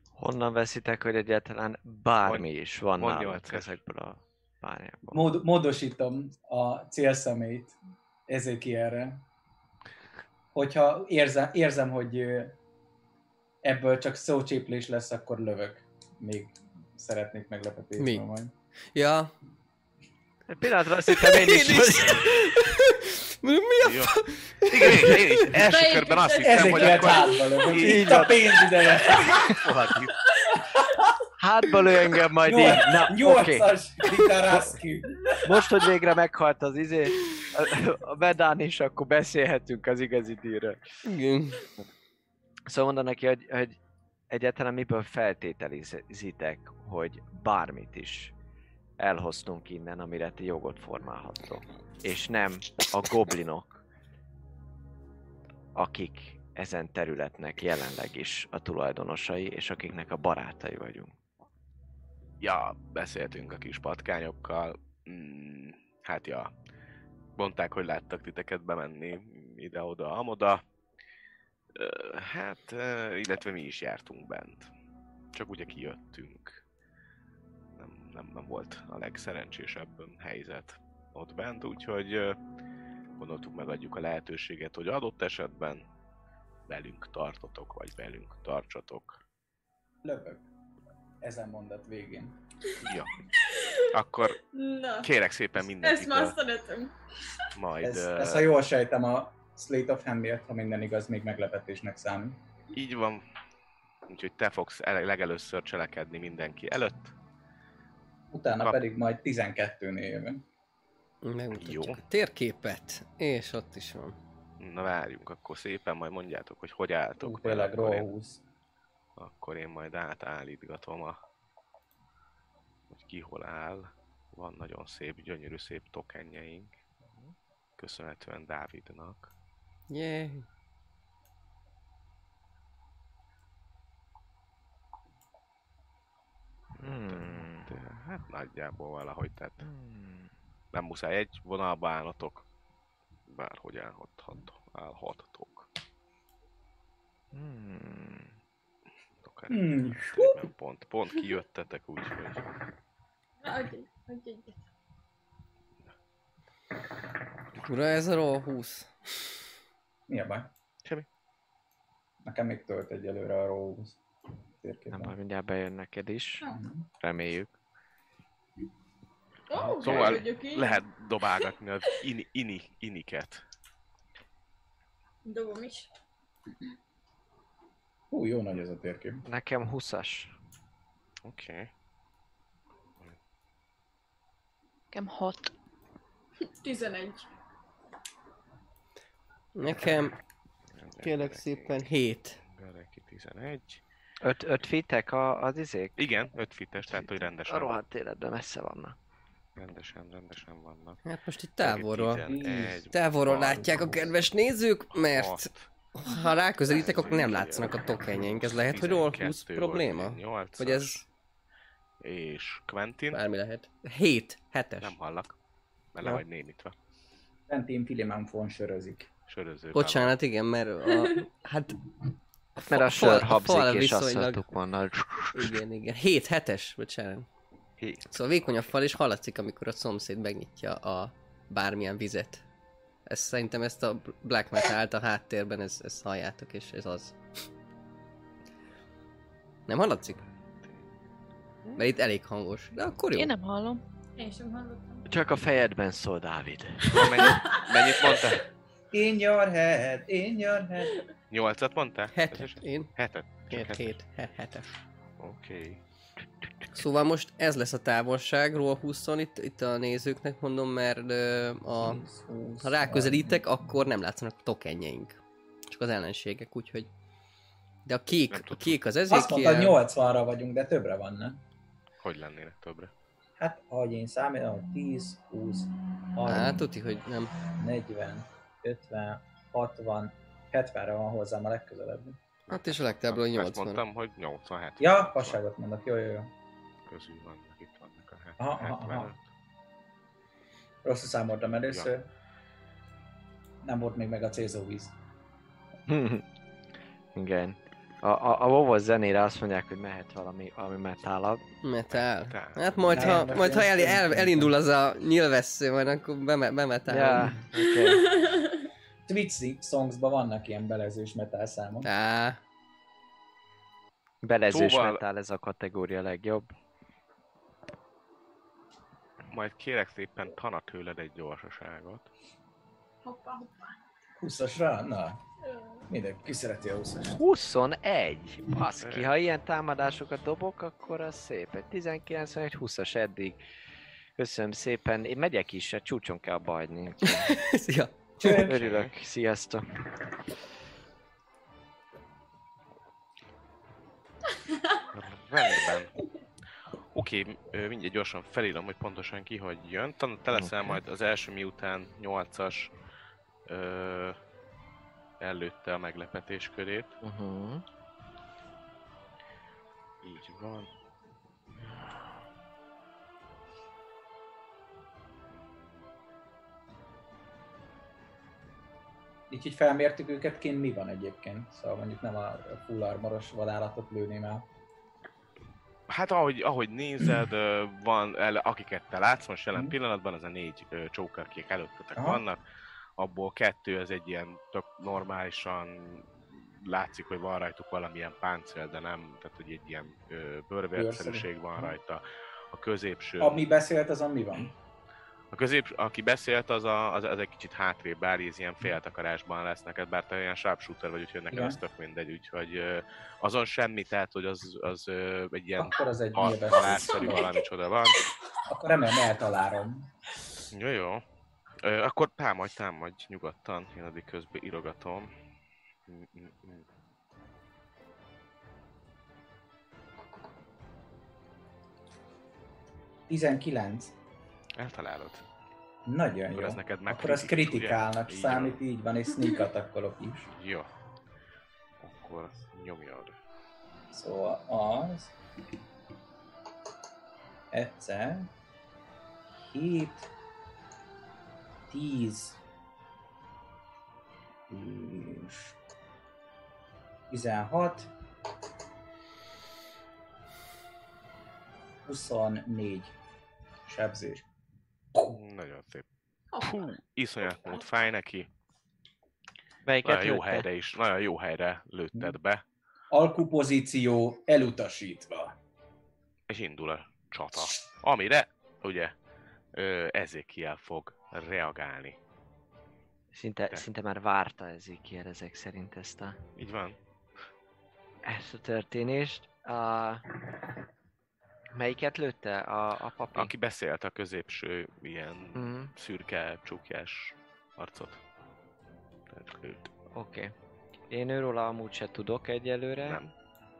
Honnan veszitek, hogy egyáltalán bármi Mondj- is van nálunk ezekből a bányákból? Mód, módosítom a célszemét Ezekielre. hogyha érzem, érzem hogy ebből csak szócséplés lesz, akkor lövök. Még szeretnék meglepetésre Mi? majd. Ja. Egy pillanatra azt hittem én is, hogy... Mi a. Igen, én, én is első Beépítettem. körben azt hittem, hogy akkor... hátba Itt a pénz ideje. Hátba lő engem majd így. Na. Nyolcas Rasky. Most, hogy végre meghalt az izé, a- Bedán is, akkor beszélhetünk az igazi díjről. Igen. Szóval mondom neki, hogy, hogy egyáltalán miből feltételizitek, hogy bármit is elhoztunk innen, amire ti jogot formálhattok. És nem a goblinok, akik ezen területnek jelenleg is a tulajdonosai, és akiknek a barátai vagyunk. Ja, beszéltünk a kis patkányokkal. Mm, hát ja, mondták, hogy láttak titeket bemenni ide-oda, amoda. Hát, illetve mi is jártunk bent. Csak ugye kijöttünk. Nem, nem, volt a legszerencsésebb helyzet ott bent, úgyhogy gondoltuk megadjuk a lehetőséget, hogy adott esetben velünk tartotok, vagy velünk tartsatok. Lövök. Ezen mondat végén. Ja. Akkor Na, kérek szépen ezt mindenkit már a- szeretem. majd... Ez, ö, ez, ha jól sejtem, a Slate of Hand ha minden igaz, még meglepetésnek számít. Így van. Úgyhogy te fogsz legelőször cselekedni mindenki előtt. Utána Kap- pedig majd 12-nél jövünk. Megmutatjuk Jó. a térképet. És ott is van. Na várjunk, akkor szépen majd mondjátok, hogy hogy álltok. Tényleg akkor, roll én, 20. akkor én majd átállítgatom a... hogy ki hol áll. Van nagyon szép, gyönyörű szép tokenjeink. Köszönhetően Dávidnak. Yeah. Hmm. De, hát nagyjából valahogy, tehát Hmm. nem muszáj egy vonalba állnotok. Bárhogy állhathat, állhattok. Hmm. Akár Hmm. Tényleg pont, pont kijöttetek, úgyhogy Na, adj. Ura, ez a roll 20. Mi a baj? Semmi. Nekem még tölt egyelőre a roll 20 Nem térképen. baj, mindjárt bejön neked is. Na. Reméljük. Ó, Szóval lehet dobálgatni az ini, ini, iniket. Dobom is. Hú, jó nagy ez a térkép. Nekem 20-as. Oké. Okay. Nekem hat. 11. Nekem kérlek szépen 7. Gareki 11. 5 öt fitek a, az izék? Igen, 5 fites, tehát hogy A rendesen, rohadt életben messze vannak. Rendesen, rendesen vannak. Hát most itt távolról. 11, Távolról látják a kedves nézők, mert hat, ha ráközelítek, akkor nem látszanak a tokenjeink. Ez lehet, hogy roll 20 12 probléma? volt, 8 Vagy ez És Quentin? bármi lehet. 7, 7-es. Nem hallak. Mert le vagy némítva. Fentén Filimán fon sörözik. Söröző. Bocsánat, igen, mert a, hát Mert a fal- sör a habzik és azt viszonylag- hallottuk volna. igen, igen. 7, 7-es, bocsánat. Hét. Szóval vékony a fal, és hallatszik, amikor a szomszéd megnyitja a bármilyen vizet. Ez szerintem ezt a black metal a háttérben, ez, ezt halljátok, és ez az. Nem hallatszik? Mert itt elég hangos. De akkor jó. Én nem hallom. Én sem hallottam. Csak a fejedben szól, Dávid. Mennyit, mennyit mondtál? In your head, in your head. Nyolcat mondtál? Hetet. Én? Hetet? Csak 7, hetet. 7, 7 Oké. Szóval most ez lesz a távolság, ról 20 itt, itt a nézőknek mondom, mert a, ha ráközelítek, akkor nem látszanak a tokenjeink. Csak az ellenségek, úgyhogy... De a kék, a kék az Azt mondta, ezékiel... 80-ra vagyunk, de többre van, nem? Hogy lennének többre? Hát, ahogy én számítom, 10, 20, 30, Hát, tuti, hogy nem. 40, 50, 60, 70-re van hozzám a legközelebb. Hát és a legtábbról Azt 80. mondtam, hogy 87. Ja, fasságot mondok, jó, jó, jó. Közül vannak, itt vannak a het- Aha, aha, aha. 75. Rosszul számoltam először. Nem volt még meg a célzóvíz. Igen. A, a, a WoW zenére azt mondják, hogy mehet valami, valami metálabb. Metal. Metal. Hát majd, Nem, ha, most majd, ha el, el, elindul az a nyilvessző, majd akkor beme, bemetálom. Ja, oké. Twitch Songsban vannak ilyen belezős metal számok. Á, Belezős Szóval- mentál ez a kategória legjobb. Majd kérek szépen Tana tőled egy gyorsaságot. Hoppá, hoppá. 20-asra? Na, mindenki ki szereti a 20-as. 21! Baszki, ha ilyen támadásokat dobok, akkor az szép. Egy 19 egy 20-as eddig. Köszönöm szépen. Én megyek is, a csúcson kell abba hagyni. szia. Örülök. Sziasztok. Rendben. Oké, ö, mindjárt gyorsan felírom, hogy pontosan ki hogy jön. Te leszel Oké. majd az első miután 8-as ö, előtte a meglepetés körét. Uh-huh. Így van. Így, hogy felmértük őket, kint mi van egyébként? Szóval mondjuk nem a full armoros vadállatot lőném el. Hát ahogy, ahogy nézed, van, el, akiket te látsz most jelen Mhm. pillanatban, az a négy csóker, akik előttetek Aha. vannak, abból kettő az egy ilyen tök normálisan látszik, hogy van rajtuk valamilyen páncél, de nem, tehát hogy egy ilyen bőrvérszerűség van rajta. A középső, Ami beszélt, azon mi van? A közép, aki beszélt, az, a, az, az egy kicsit hátrébb áll, ez ilyen féltakarásban lesz neked, bár te olyan sharpshooter vagy, úgyhogy neked az tök mindegy, úgyhogy azon semmi, tehát hogy az, az egy ilyen Akkor az egy halálszerű valami csoda van. Akkor remélem eltalálom. Jó, jó. Ö, akkor támadj, támadj nyugodtan, én addig közben írogatom. Mm, mm. Tizenkilenc. Eltalálod. Nagyon Akkor jó. ez neked meg Akkor az ugye? kritikálnak Így számít, így van, és sneak attackolok is. Jó. Akkor nyomjad. Szóval az... Egyszer... 7... 10... És... 16... 24 sebzés. Nagyon szép. Hú, iszonyat mód fáj neki. Melyiket Nagyon jó lőtte? helyre is, nagyon jó helyre lőtted be, Alkupozíció elutasítva. és indul a csata. Amire, ugye, ö, Ezekiel fog reagálni. Szinte, Te. szinte már várta Ezekiel ezek szerint ezt a, Így van? ezt a történést. A... Melyiket lőtte? A, a papi? Aki beszélt a középső ilyen Mhm. szürke, csukjás arcot. Tehát őt. Oké. Okay. Én őróla amúgy se tudok egyelőre, Nem.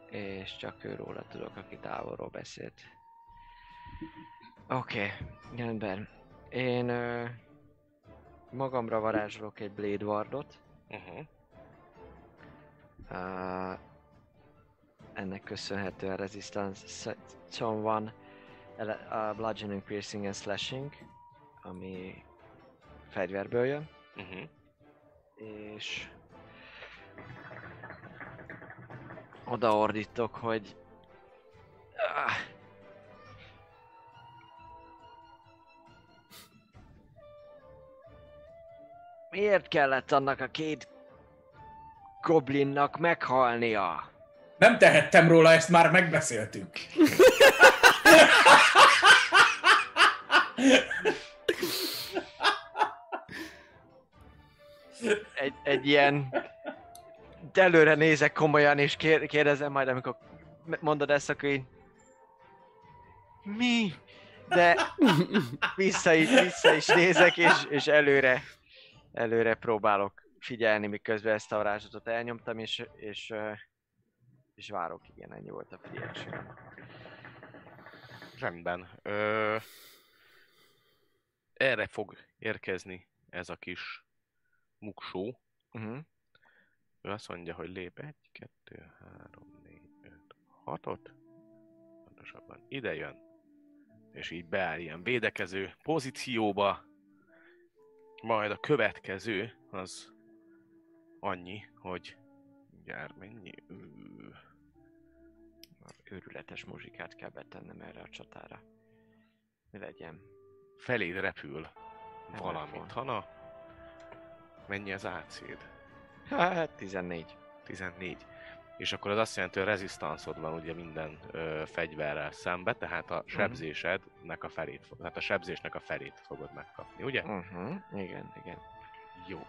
és csak őróla tudok, aki távolról beszélt. Oké, okay. rendben. Én ö, magamra varázsolok egy Blade Wardot. Uh-huh. Uh, ennek köszönhetően Resistance van a Bludgeoning, Piercing and Slashing, ami fegyverből jön, Uh-huh. és odaordítok, hogy Ah. Miért kellett annak a két goblinnak meghalnia? Nem tehettem róla, ezt már megbeszéltük. egy, egy ilyen... Előre nézek komolyan, és kér, kérdezem majd, amikor mondod ezt, akkor én... Mi? De vissza is, vissza is nézek, és, és előre, előre próbálok figyelni, miközben ezt a varázslatot elnyomtam, és, és, és várok, igen, ennyi volt a figyelésem. Rendben. Ö... Erre fog érkezni ez a kis muksó. Uh-huh. Ő azt mondja, hogy lép 1, 2, 3, 4, 5, 6-ot. Pontosabban ide jön. És így beáll ilyen védekező pozícióba. Majd a következő az annyi, hogy mindjárt mennyi? Ö, Őrületes muzsikát kell betennem erre a csatára. Mi legyen? Feléd repül valami. Hammerfall. Hana. Mennyi az AC-d? Hát 14. 14. És akkor az azt jelenti, hogy rezisztanszod van ugye minden ö, fegyverrel szembe, tehát a sebzésednek a felét, tehát a sebzésnek a felét fogod megkapni, ugye? Uh-huh. Igen, igen. Jó,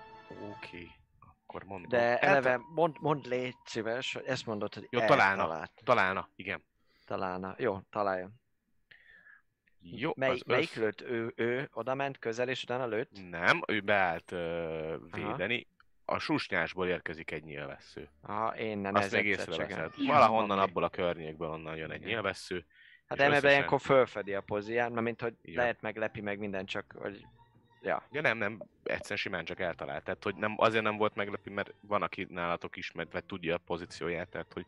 oké. Akkor mondom. De El- eleve mond, mond légy szíves, hogy ezt mondod, hogy Jó, találna. eltalált. Találna, igen. Találna. Jó, találjon. Jó, Mely, az melyik össz- lőtt? Ő, ő oda ment közel, és utána lőtt? Nem, ő beállt ö, védeni. A susnyásból érkezik egy nyilvessző. Aha, én nem Azt még észreveszed. Valahonnan abból a környékből onnan jön egy nyilvessző. Hát emebe összesen- ilyenkor fölfedi a pozíját, mert mint hogy Igen. lehet meglepi meg minden, csak hogy... Ja. Ja nem, nem, egyszerűen simán csak eltalált. Tehát, hogy nem, azért nem volt meglepő, mert van, aki nálatok ismert, vagy tudja a pozícióját, tehát, hogy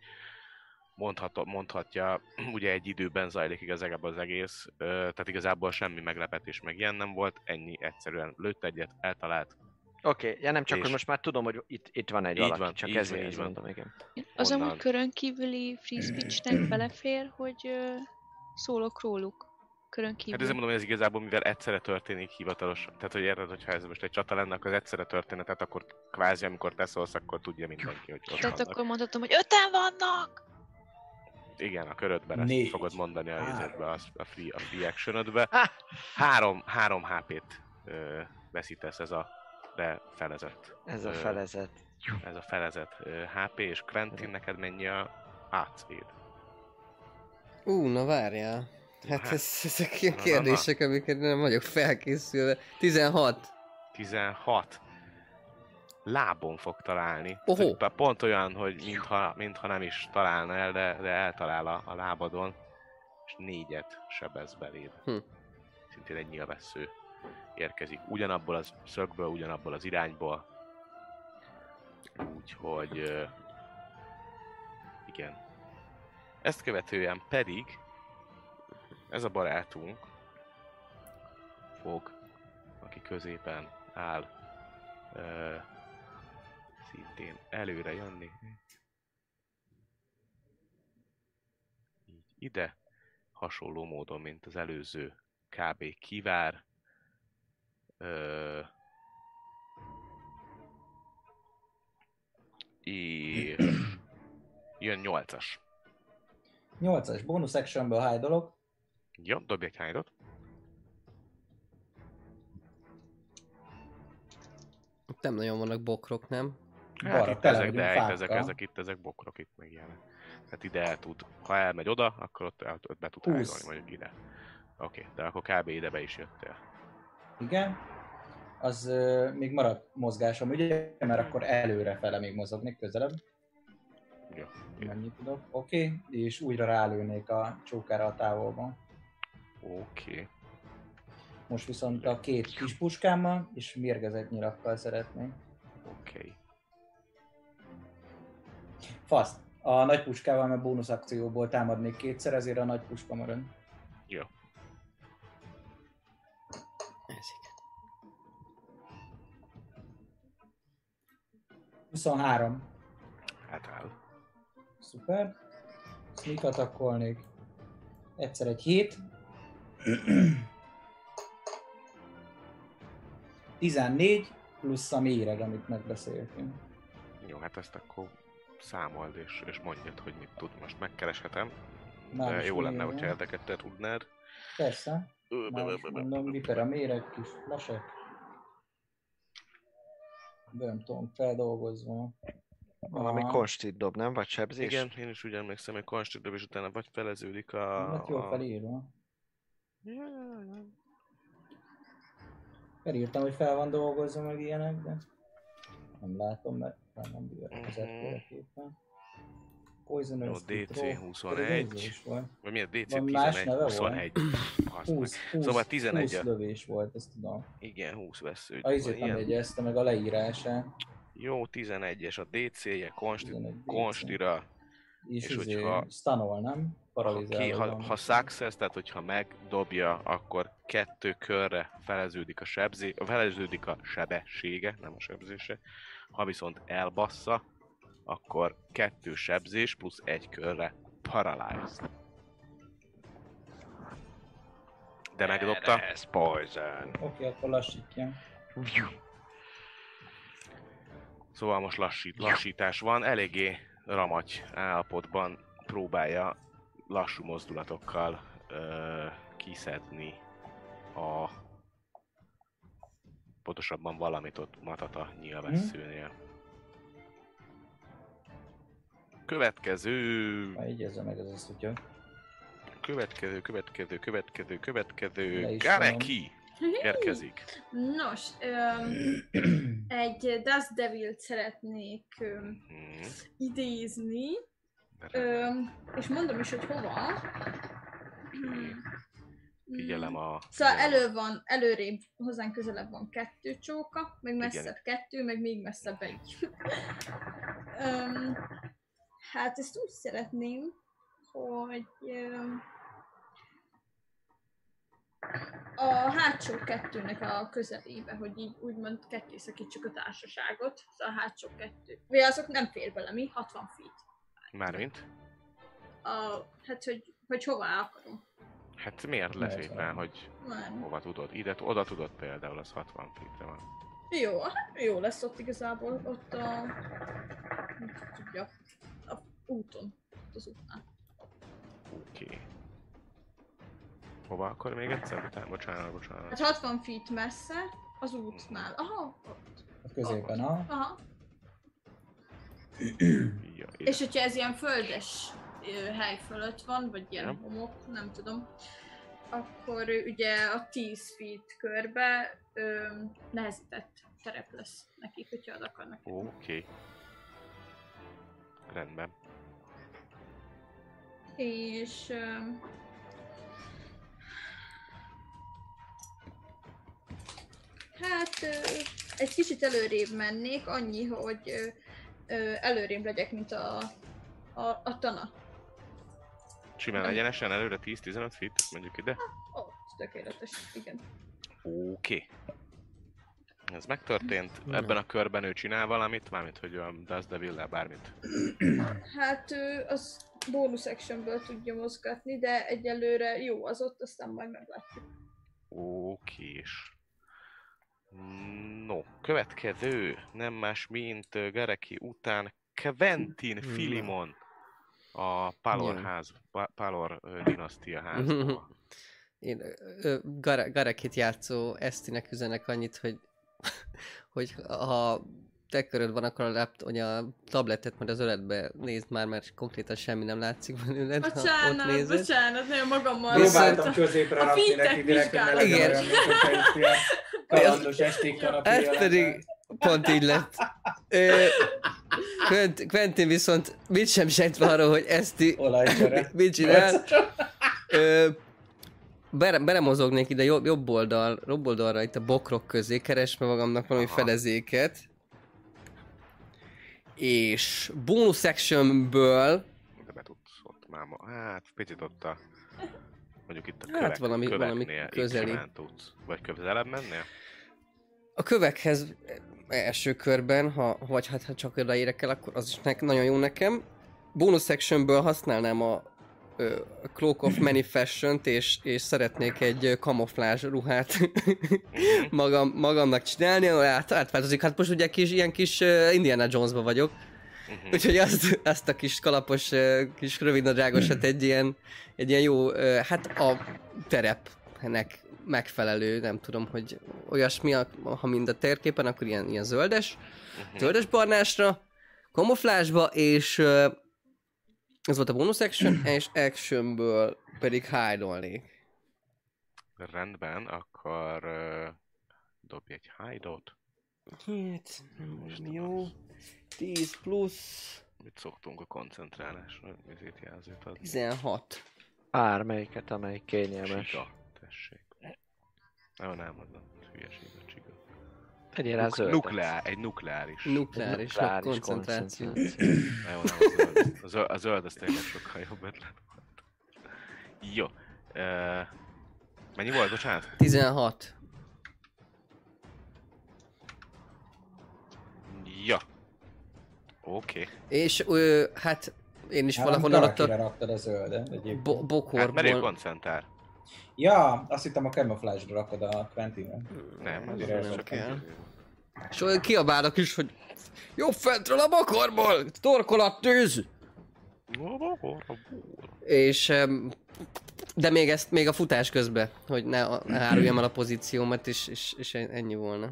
mondhat, mondhatja, ugye egy időben zajlik igazából az egész, ö, tehát igazából semmi meglepetés meg ilyen nem volt, ennyi egyszerűen lőtt egyet, eltalált, Oké, okay. ja nem csak, És- hogy most már tudom, hogy itt, itt van egy Így valaki, van, csak így ezért van, így van. mondom, igen. Az Onnan. amúgy körön kívüli free speechnek belefér, hogy ö, szólok róluk. Körön kívül. Hát ezért mondom, hogy ez igazából, mivel egyszerre történik hivatalos, tehát hogy érted, hogyha ez most egy csata lenne, akkor az egyszerre történet, tehát akkor kvázi, amikor te szólsz, akkor tudja mindenki, hogy ott Tehát vannak. akkor mondhatom, hogy öten vannak! Igen, a körödben ezt Négy. fogod mondani a, a, a free, a free actionödbe. Ah! Három, három HP-t ö, veszítesz ez a de felezett. Ez a Ö, felezet. Ez a felezett ö, HP, és Quentin, neked mennyi a AC-d? Ú, na várjál. Hát Hát. ez, ezek ilyen Na, na, kérdések, amiket nem vagyok felkészülve. 16. 16. Lábon fog találni. Ohó. Tehát Pont olyan, hogy mintha, mintha nem is találna el, de, de eltalál a, a lábadon, és négyet sebez beléd. Hm. Szintén egy nyilvessző érkezik. Ugyanabból az szögből, ugyanabból az irányból. Úgyhogy... Igen. Ezt követően pedig ez a barátunk fog, aki középen áll, ö, szintén előre jönni. Így ide, hasonló módon, mint az előző kb. kivár. Ö, és jön 8-as. 8-as bonus actionből high dolog. Jó, dobj egy hányadot. Itt nem nagyon vannak bokrok, nem? Hát Balra itt ezek, de itt ezek, ezek, itt ezek bokrok, itt meg ilyenek. Tehát ide el tud, ha elmegy oda, akkor ott, el, ott be tud hágolni, mondjuk ide. Oké, de akkor kb. ide be is jöttél. Igen. Az ö, még marad mozgásom, ugye? Mert akkor előre fele még mozognék közelebb. Jó. Mennyit tudok. Oké. Okay. És újra rálőnék a csókára a távolban. Oké. Most viszont a két kis puskámmal és mérgezett nyilakkal szeretnék. Oké. Faszt. A nagy puskával, mert bónusz akcióból támadnék kétszer, ezért a nagy puska marad. Jó. Ezik. 23. Hát áll. Szuper. Sneak attackolnék. Egyszer egy hét. 14 plusz a méreg, amit megbeszéltünk. Jó, hát ezt akkor számold és, és mondjad, hogy mit tud. Most megkereshetem. Már De jó lenne, hogyha ezeket te tudnád. Persze. Már is mondom, viper a méreg, kis lasek. Nem tudom, feldolgozva. Valami konstit dob, nem? Vagy sebzés? Igen, én is úgy emlékszem, hogy konstitúció, és utána vagy feleződik a... Hát jól a... felírva. Ja, ja, ja. Felírtam, hogy fel van dolgozva meg ilyenek, de nem látom, mert fel nem az Mhm. ettől Poison Jó, Earth DC Control, 21. pedig ez is volt. Vagy milyen DC Van más 11, neve 21. Azt meg. 20, 20, Szóval 11 20 -e. lövés volt, ezt tudom. Igen, 20 vesző. A izét nem jegyezte meg a leírását. Jó, 11-es a DC-je, konsti, 11 DC. konstira. És, És és izé, hogyha- stanol, nem? Ha, Paralizálva. ki, ha, ha success, tehát hogyha megdobja, akkor kettő körre feleződik a sebzé, feleződik a sebessége, nem a sebzése. Ha viszont elbassza, akkor kettő sebzés plusz egy körre paralyzed. De megdobta. Ez poison. Oké, akkor lassítja. Szóval most lassít, lassítás van, eléggé ramagy állapotban próbálja lassú mozdulatokkal ö, kiszedni a pontosabban valamit ott Matata nyilvesszőnél. Következő, Ha így érzem meg az azt tudja. következő, következő, következő, következő, Gareki érkezik. Nos, öm, egy Dust Devil-t szeretnék öm, Hmm, idézni, öm, és mondom is, hogy hova. Figyelem a... Szóval elő van, előrébb, hozzánk közelebb van kettő csóka, meg messzebb Igen. kettő, meg még messzebb egy. um, hát ezt úgy szeretném, hogy um, a hátsó kettőnek a közelébe, hogy így úgymond ketté szakítsuk a társaságot, szóval a hátsó kettő. Vagy azok nem fér bele, mi? 60 feet. Mármint? A, hát, hogy, hogy hová akarom. Hát miért lefépen, van? hogy Nem. hova tudod? Ide, oda tudod például, az 60 feetre van. Jó, hát jó lesz ott igazából, ott a... Tudja, a úton, ott az útnál. Oké. Okay. Hova akkor még egyszer? Utána, bocsánat, bocsánat. Hát 60 feet messze, az útnál. Aha, ott. A középen, a... Aha. Ja. És hogyha ez ilyen földes ö, hely fölött van, vagy ilyen Ja. homok, nem tudom, akkor ö, ugye a 10 feet körbe ö, nehezített terep lesz nekik, hogyha oda akarnak. Oké. Okay. Rendben. És... öm, Hát ö, egy kicsit előrébb mennék, annyi, hogy ö, ö, előrébb legyek, mint a, a, a tana. Simán egyenesen előre 10-15 feet, mondjuk ide. Ó, oh, tökéletes, igen. Oké. Okay. Ez megtörtént. Ebben a körben ő csinál valamit, mármint hogy a Dust devil bármit. Hát ő az bónusz actionből tudja mozgatni, de egyelőre jó az ott, aztán majd meglátjuk. Okés. No, következő, nem más, mint Gareki után Quentin Na. Filimon. A Palor ház, Pa- Palor dinasztia házból. Én Garekit játszó Esztinek üzenek annyit, hogy, hogy ha te köröd van, akkor a, lapt, hogy a tabletet majd az öletbe nézd már, mert konkrétan semmi nem látszik belőled, ha ott Bocsánat, nézed. bocsánat, nagyon magammal Próbáltam középre a rakni neki direkt, hogy Igen. kalandos esték kanapéja Ez pedig pont így lett. Ö, Quent- Quentin viszont mit sem sejtve arról, hogy Eszti Olajcsere. mit csinál. Ö, bele, belemozognék ide jobb, jobb oldal, jobb oldalra itt a bokrok közé, keresve magamnak valami Aha. fedezéket. És bonus actionből De be tudsz ott már ma. Hát, picit ott a... Mondjuk itt a Hát kövek, valami- valami köveknél közeli. Tudsz. Vagy közelebb mennél? a kövekhez első körben, ha, vagy hát ha csak odaérek el, akkor az is nagyon jó nekem. Bonus sectionből használnám a Cloak of Many Fashion-t, és, és szeretnék egy kamuflázs ruhát magam, magamnak csinálni, ahol át, átváltozik. Hát most ugye kis, ilyen kis Indiana Jonesba vagyok, Mhm. úgyhogy azt, azt a kis kalapos, kis rövidnadrágosat egy ilyen, egy ilyen jó, hát a terepnek megfelelő, nem tudom, hogy olyasmi, ha mind a térképen, akkor ilyen, ilyen zöldes, Mhm. zöldes barnásra, kamuflásba, és ez volt a bonus action, és actionből pedig hide Rendben, akkor uh, dobj egy hide-ot. Hát, nem jó. 10 plusz Mit szoktunk a koncentrálásra? Ezért jelzőt adni. 16. Bármelyiket, amelyik kényelmes. Csiga, tessék. Nagyon nem mondom, hülyeség a csiga. Tegyél rá Nuk- zöldet. nukleá, egy nukleáris. Nukleáris Nukleáris koncentráció. Nagyon nem, a zöld. A zöld, a zöld az tényleg sokkal jobb ötlet volt. Jó. Uh, mennyi volt, bocsánat? 16. Ja. Oké. Okay. És ö, hát én is Hát, valahonnan ott a raktad a zöldet egyébként. bo- Hát mert ő bokorból... koncentrál. Ja, azt hittem a camouflage-ra rakod a Quentin-re. Nem, az, Mire az ez csak kell. egy... És olyan kiabálnak is, hogy jobb fentről a bokorból, torkolat tűz! És de még ezt még a futás közben, hogy ne, ne áruljam el a pozíciómat, és, és, és ennyi volna.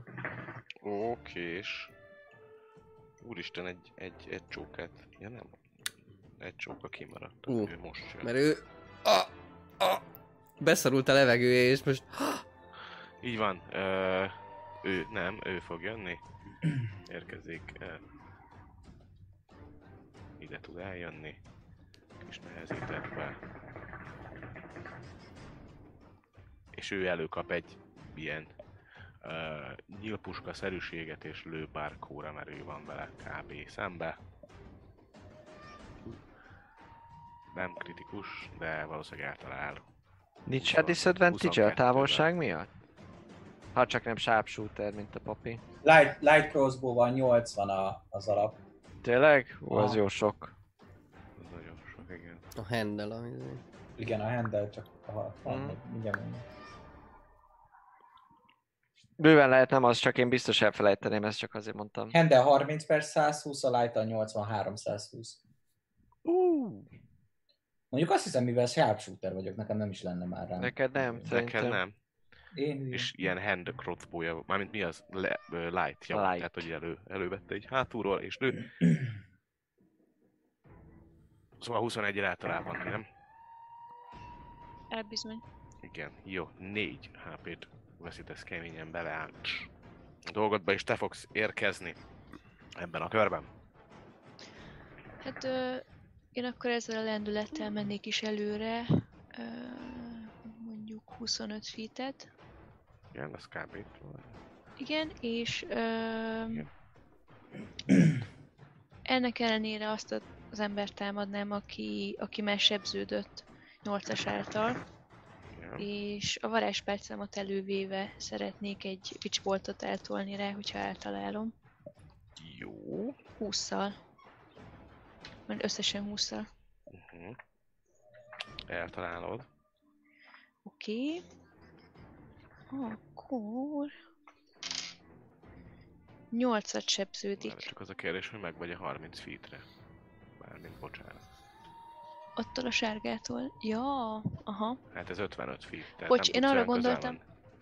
Okés. Úristen, egy, egy, egy csókát. Ja nem. Egy csóka kimaradt. Ú, ő most jön. Mert ő a, a, beszorult a levegője, és most Így van. Ö, ő nem, ő fog jönni. Érkezik. Ide tud eljönni. Kis nehezítettbe. És ő előkap egy ilyen ö, nyílpuska szerűséget és lő pár kóra merő van vele kb. szembe. Nem kritikus, de valószínűleg eltalál. Nincs Huszon- disadvantage a 22-vel. távolság miatt? Ha csak nem sharpshooter, mint a papi. Light, light crossbow van 80 a, az alap. Tényleg? Ó, az Ah. jó sok. Ez nagyon sok, igen. a handle, ami... Igen, a handle csak a 60, Mm. mindjárt. Bőven lehet nem az, csak én biztos elfelejteném, ezt csak azért mondtam. Handle 30 per 120, a light a 83 120. Uh, Mondjuk azt hiszem, mivel sharpshooter vagyok, nekem nem is lenne már rám. neked nem, Neked szerintem. nem. Én És ilyen hand crossbow mármint mi az? Le, ö, light, ja, Light. tehát hogy elő, elővette egy hátulról, és lő. Szóval 21 általában, nem? Elbizony. Igen, jó, 4 HP-t veszítesz keményen bele át a dolgodba, és te fogsz érkezni ebben a körben. Hát ö, én akkor ezzel a lendülettel mennék is előre. Ö, mondjuk 25 feet Igen, ez kb. Igen, és ö, Igen. ennek ellenére azt az embert támadnám, aki, aki már sebződött 8-as által, Igen. és a varázspálcámat elővéve szeretnék egy witchboltot eltolni rá, hogyha eltalálom. Jó. 20-szal. Mert összesen 20-szal. Uh-huh. Eltalálod. Oké. Akkor... 8-at sebződik. Már csak az a kérdés, hogy meg vagy a 30 feetre. Bármint, bocsánat. Attól a sárgától. Ja, aha. Hát ez 55 feet. Bocs, nem én arra gondoltam.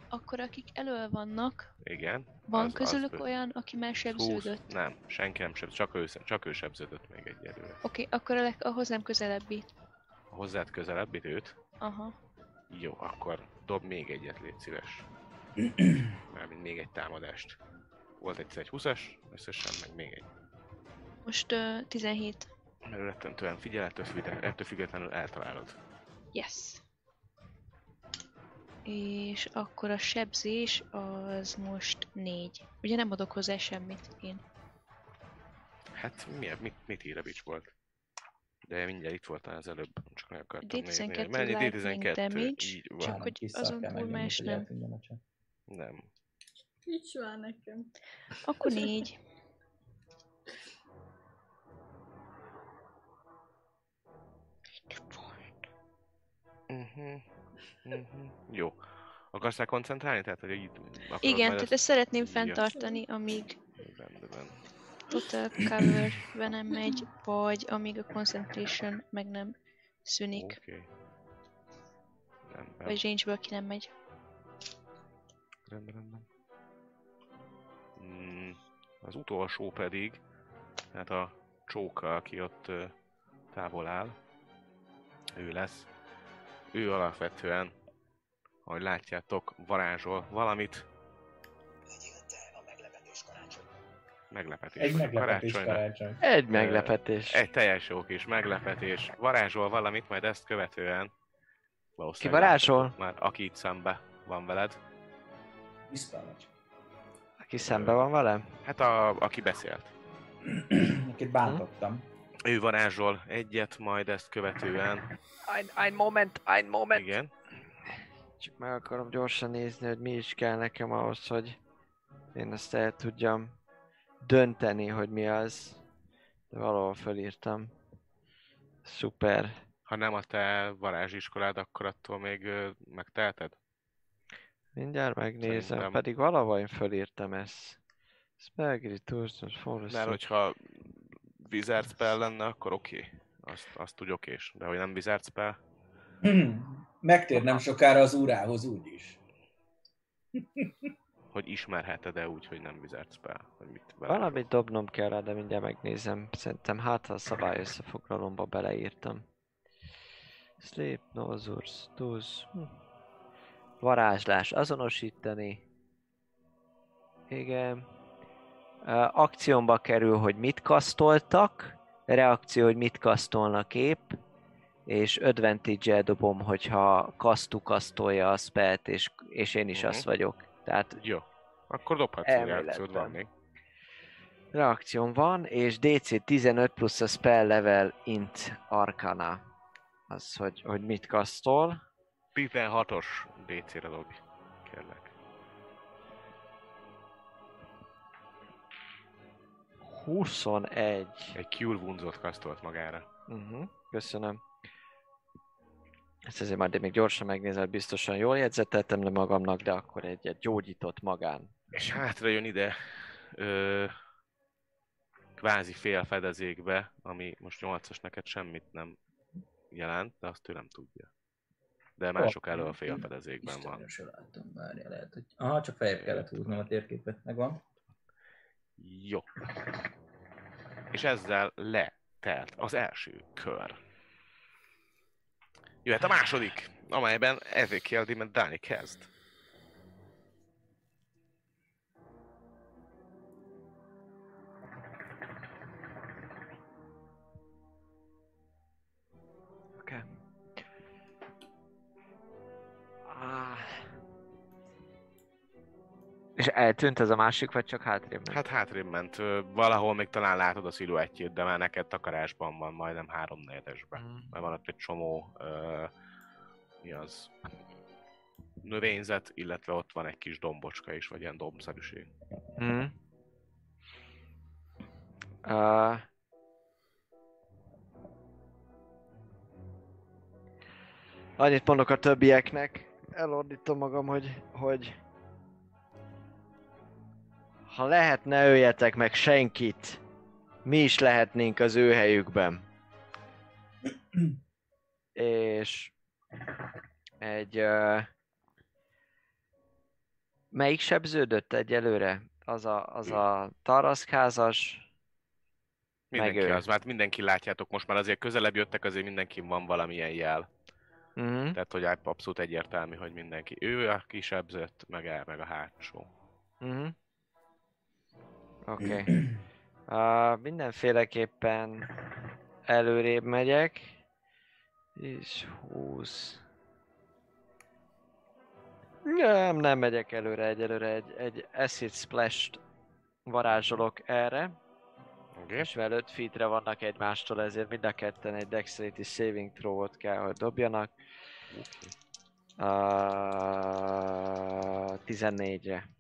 Akkor akik elől vannak, Igen. van az- az közülük bő- olyan, aki már 20, sebződött? nem, senki nem sebződött, csak ő, csak ő sebződött még egyelőre. Oké, akkor a, leg, a hozzám közelebbi. A hozzád közelebb időt, Aha. jó, akkor dob még egyet, légy szíves. Mármint még egy támadást. Volt egyszer egy 20-as, összesen meg még egy. Most uh, 17. Mert rettentően figyel, ettől, függetlenül, eltalálod. Yes. És akkor a sebzés az most 4. Ugye nem adok hozzá semmit én. Hát milyen, mit, mit ír a bics volt? De mindjárt itt voltál az előbb, csak meg akartam nézni. D12 Mennyi lightning damage, így van. csak hogy azon túl más nem. Nem. Nincs már nekem. Akkor 4. Uh-huh. Uh-huh. Jó. Akarsz rá koncentrálni? Tehát, hogy így... Igen, tehát ezt szeretném fenntartani, amíg Rendben. Total cover nem megy, vagy amíg a concentration meg nem szűnik. Okay. Rendben. vagy range-ből ki nem megy. Rendben, rendben. Mm, az utolsó pedig, hát a csóka, aki ott távol áll, ő lesz. Ő alapvetően, ahogy látjátok, varázsol valamit. Meglepetés. Egy meglepetés Karácsonyra. karácsony. Egy meglepetés. Egy teljes jó kis meglepetés. Varázsol valamit, majd ezt követően Ki varázsol? Már aki itt szembe van veled. Vagy. Aki szembe van velem? Hát a, aki beszélt. Akit bántottam. Ő varázsol egyet, majd ezt követően. Ein, ein moment, ein moment. Igen. Csak meg akarom gyorsan nézni, hogy mi is kell nekem ahhoz, hogy én ezt el tudjam dönteni, hogy mi az. De valahol fölírtam. Szuper. Ha nem a te varázsiskolád, akkor attól még megteheted? Mindjárt megnézem, Szerintem- pedig valahol én fölírtam ezt. Toastos forest. Mert hogyha Wizard spell lenne, akkor oké. Okay. Azt, azt úgy okés. De hogy nem Wizard spell, Megtér nem sokára az úrához úgyis. Hogy ismerheted-e úgy, hogy nem Wizard spell, hogy mit vele. Valamit dobnom kell rá, de mindjárt megnézem. Szerintem hát ha a szabály összefoglalomba beleírtam. Sleep, Nozurs, Tuz. Hm. Varázslás, azonosítani. Igen. Ö, Akciómba kerül, hogy mit kasztoltak. Reakció, hogy mit kasztolnak épp. És advantage dobom, hogyha kasztu kasztolja a spelt, és, és én is Mhm. az vagyok. Tehát Jó. Akkor dobhatsz egy reakciód, van még. Reakcióm van, és DC 15 plusz a spell level int arcana. Az, hogy, hogy mit kasztol. 16-os DC-re dobj, kérlek. 21. Egy Cure Wounds-ot kasztolt magára. Uh-huh, köszönöm. Ezt azért majd még gyorsan megnézem, biztosan jól jegyzeteltem le magamnak, de akkor egyet gyógyított magán. És hátra jön ide ö, kvázi félfedezékbe, ami most 8-as neked semmit nem jelent, de azt ő nem tudja. De mások elől a félfedezékben van. Istenem, látom, várja, lehet, hogy... Aha, csak feljebb kellett húznom a térképet, megvan. Jó. És ezzel letelt az első kör. Jöhet a második, amelyben Ezekiel Dimentálni kezd. És eltűnt ez a másik, vagy csak hátrébb ment? Hát hátrébb ment. Valahol még talán látod a sziluettjét, de már neked takarásban van, majdnem három negyedesben. Mm. Mert van ott egy csomó, ö, mi az, növényzet, illetve ott van egy kis dombocska is, vagy ilyen dombszerűség. Mm. Uh, annyit mondok a többieknek, elordítom magam, hogy, hogy ha lehet, ne öljetek meg senkit. Mi is lehetnénk az ő helyükben. És egy... Uh, melyik sebződött egyelőre? Az a, az a taraszkázas, Mindenki ő. az, mert mindenki látjátok most már azért közelebb jöttek, azért mindenki van valamilyen jel. uh-huh. Tehát, hogy abszolút egyértelmű, hogy mindenki. Ő a kisebzött, meg el, meg a hátsó. Uh-huh. Oké. Okay. Uh, mindenféleképpen előrébb megyek. És 20. Nem, nem megyek előre egyelőre. Egy, egy Acid Splash-t varázsolok erre. Oké? És mivel 5 feetre vannak egymástól, ezért mind a ketten egy Dexterity Saving Throw-ot kell, hogy dobjanak. Uh, 14-re.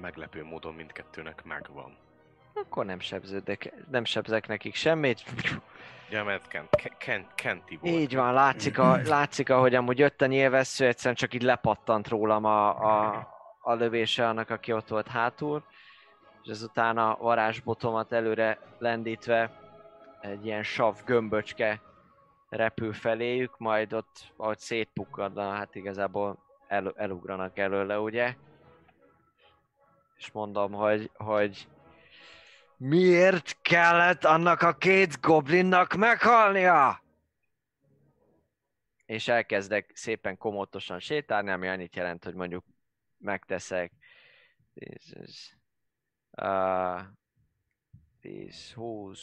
Meglepő módon mindkettőnek megvan. Akkor nem sebződek, nem sebzek nekik semmit. Ja, mert Kent, Kent, Kent, Kenti volt. Így van, látszik, a, látszik ahogy amúgy jött a nyilvessző, egyszerűen csak így lepattant rólam a, a, a lövése annak, aki ott volt hátul. És ezután a varázsbotomat előre lendítve egy ilyen sav gömböcske repül feléjük, majd ott, ahogy szétpukkadna, hát igazából el, elugranak előle, ugye? És mondom, hogy, hogy miért kellett annak a két goblinnak meghalnia? És elkezdek szépen komótosan sétálni, ami annyit jelent, hogy mondjuk megteszek 10, uh, 10 20,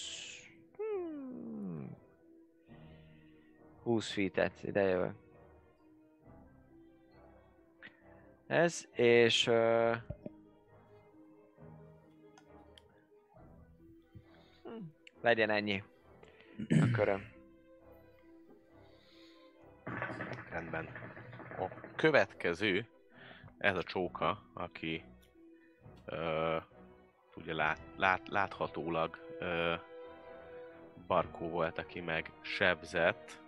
hmm, 20 feet-et, ide jövök. Ez, és uh, legyen ennyi a köröm. Rendben. A következő, ez a csóka, aki ö, ugye lát, lát, láthatólag ö, Barkó volt, aki meg sebzett.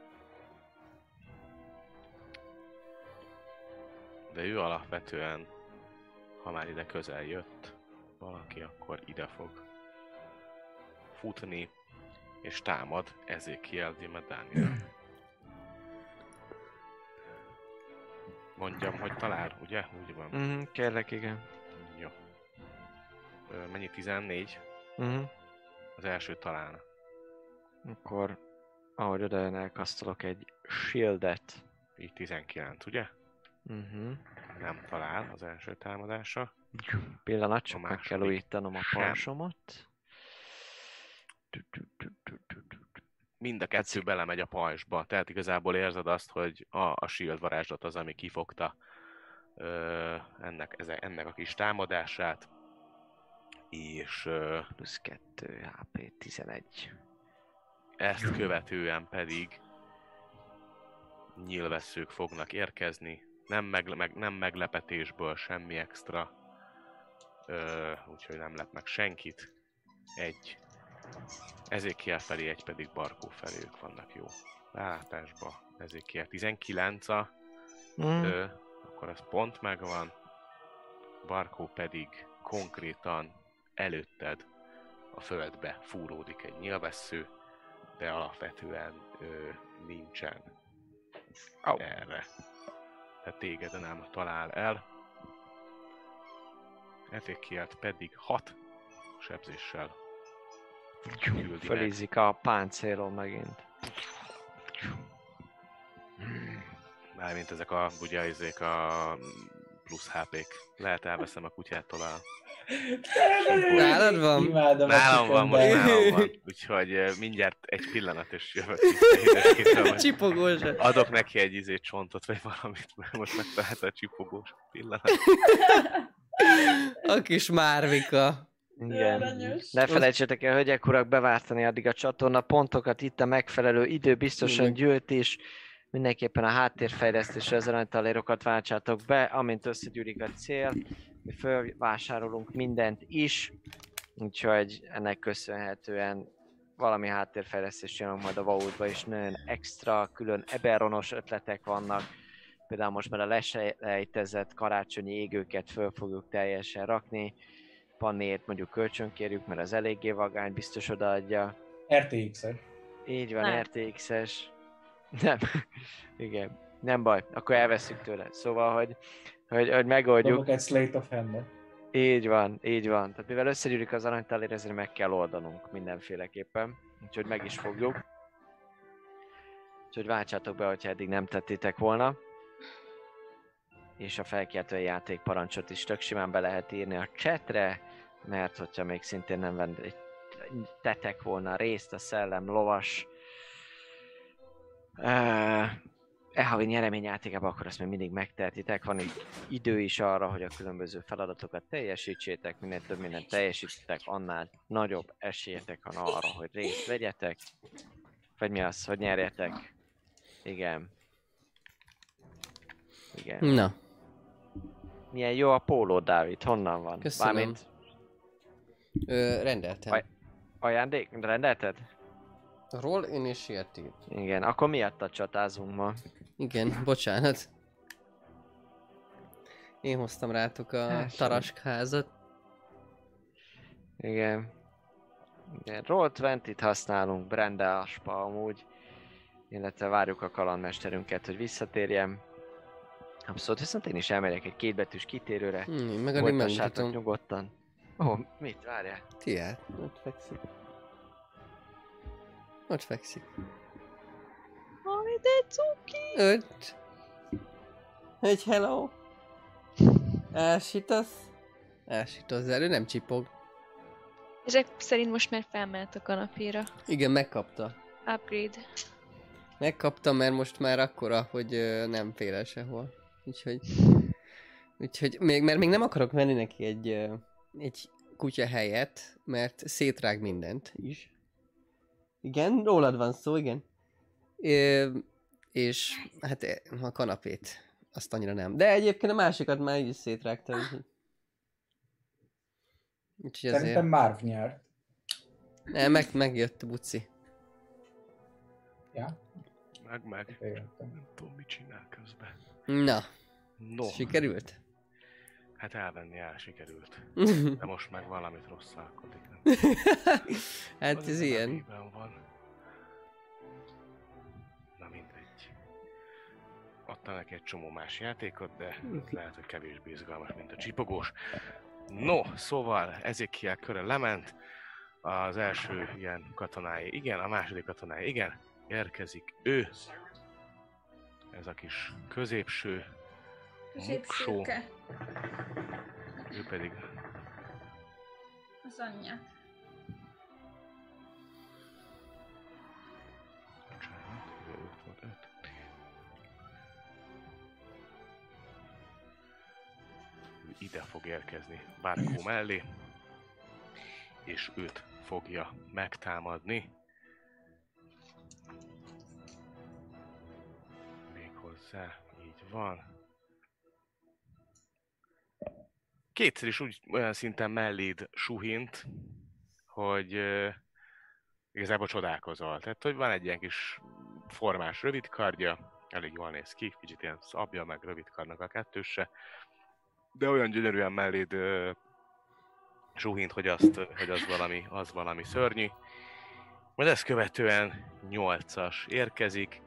De ő alapvetően, ha már ide közel jött valaki, akkor ide fog futni, és támad Ezekiel Dimedánia. Mondjam, hogy talál, ugye? Úgy van. Mhm, kérlek, igen. Jó. Ö, mennyi? 14? Mhm. Az első találna. Akkor, ahogy odajön, elkasztolok egy shieldet. Így 19, ugye? Mhm. Nem talál az első támadása. Pillanat, csak A meg kell újítanom a parsomat. Mind a kettő belemegy a pajzsba, tehát igazából érzed azt, hogy a, a shield varázslat az, ami kifogta ö, ennek, eze, ennek a kis támadását, és ö, Plusz 2 HP, 11. ezt követően pedig nyilvesszők fognak érkezni, nem, meg, meg, nem meglepetésből semmi extra, ö, úgyhogy nem lep meg senkit. Egy Ezékiel felé, egy pedig Barkó felé ők vannak jó rálátásba. Ezékiel 19 a, Mm. ö, akkor az pont megvan. Barkó pedig konkrétan előtted a földbe fúródik egy nyilvessző, de alapvetően ö, nincsen Au. erre. Tehát téged nem talál el. Ezekielt pedig 6 sebzéssel. Fölízik a páncélon megint. Mármint ezek a, ugye, ezek a plusz HP-k. Lehet elveszem a kutyától a... Nálad van? Imádom Nálam van, most nálam van. Úgyhogy mindjárt egy pillanat, és jövök Csipogós. Adok neki egy izét csontot, vagy valamit, mert most megtalálta a csipogós pillanat. A kis Márvika. Igen. Aranyos. Ne felejtsétek el, hölgyek, urak, bevártani addig a csatorna pontokat, itt a megfelelő idő biztosan gyűlt is. Mindenképpen a háttérfejlesztésre az aranytalérokat váltsátok be, amint összegyűlik a cél. Mi fölvásárolunk mindent is, úgyhogy ennek köszönhetően valami háttérfejlesztés csinálunk majd a vault és nagyon extra, külön eberonos ötletek vannak. Például most már a leselejtezett karácsonyi égőket föl fogjuk teljesen rakni. Pannért mondjuk kölcsönkérjük, mert az eléggé vagány, biztos odaadja. RTX-es. Így van, Nem. RTX-es. Nem. Igen. Nem baj, akkor elveszünk tőle. Szóval, hogy, hogy, hogy megoldjuk. Dobok egy Slate of hand Így van, így van. Tehát mivel összegyűlik az aranytalér, ezért meg kell oldanunk mindenféleképpen. Úgyhogy meg is fogjuk. Úgyhogy váltsátok be, hogyha eddig nem tettétek volna. És a felkiáltói játék parancsot is tök simán be lehet írni a chatre, mert hogyha még szintén nem vend, tetek volna részt a szellem lovas uh, havi nyereményjátékában, akkor azt még mindig megtehetitek. Van egy idő is arra, hogy a különböző feladatokat teljesítsétek, minél több mindent teljesítitek, annál nagyobb esélyetek van arra, hogy részt vegyetek. Vagy mi az, hogy nyerjetek. Igen. Igen. Na, Milyen jó a póló, Dávid, honnan van? Köszönöm. Mármint ö, rendeltem. Aj. ajándék? Rendelted? Roll Initiative. Igen, akkor miatt csatázunk ma. Igen, bocsánat. Én hoztam rátok a Hát, taraskházat. Igen. Igen, Roll 20-t használunk, Brenda Aspa amúgy. Illetve várjuk a kalandmesterünket, hogy visszatérjen. Abszolút, viszont én is elmegyek egy kétbetűs kitérőre. Hm, én meg addig nyugodtan. Ó, oh, mit? Várjál. Tiát. Ott fekszik. Ott fekszik. Aj, de cuki! Öt. Egy hello. Elsítasz? Elsítasz, de ő nem csipog. Ezek szerint most már felmelt a kanapéra. Igen, megkapta. Upgrade. Megkapta, mert most már akkora, hogy ö, nem fél sehol. Úgyhogy... Úgyhogy még, mert még nem akarok venni neki egy, ö, egy kutya helyet, mert szétrág mindent is. Igen, rólad van szó, igen. Ö, és hát ö, a kanapét, azt annyira nem. De egyébként a másikat már így is szétrágta, úgyhogy... Úgyhogy azért... Szerintem Marv nyert. Nem, meg, megjött a buci. Ja? Meg, meg. Nem tudom, mit csinál közben. Na, No, sikerült? Hát elvenni el sikerült. De most meg valamit rosszalkodik. hát Az ez ilyen. Van. Na mindegy. Adtam neki egy csomó más játékot, de lehet, hogy kevésbé izgalmas, mint a csipogós. No, szóval Ezekiel köre lement. Az első ilyen katonái, igen, a második katonái, igen, érkezik ő. Ez a kis középső, Középsőke. ő pedig Az anyja. Ide fog érkezni Bárkó mellé, és őt fogja megtámadni. Méghozzá, így van. Kétszer is úgy olyan szinten melléd suhint, hogy ö, igazából csodálkozol. Tehát, hogy van egy ilyen kis formás rövid kardja, elég jól néz ki, kicsit ilyen szabja, meg rövid karnak a kettőse, de olyan gyönyörűen melléd ö, suhint, hogy, azt, hogy az, valami, az valami szörnyű. Majd ezt követően 8-as érkezik,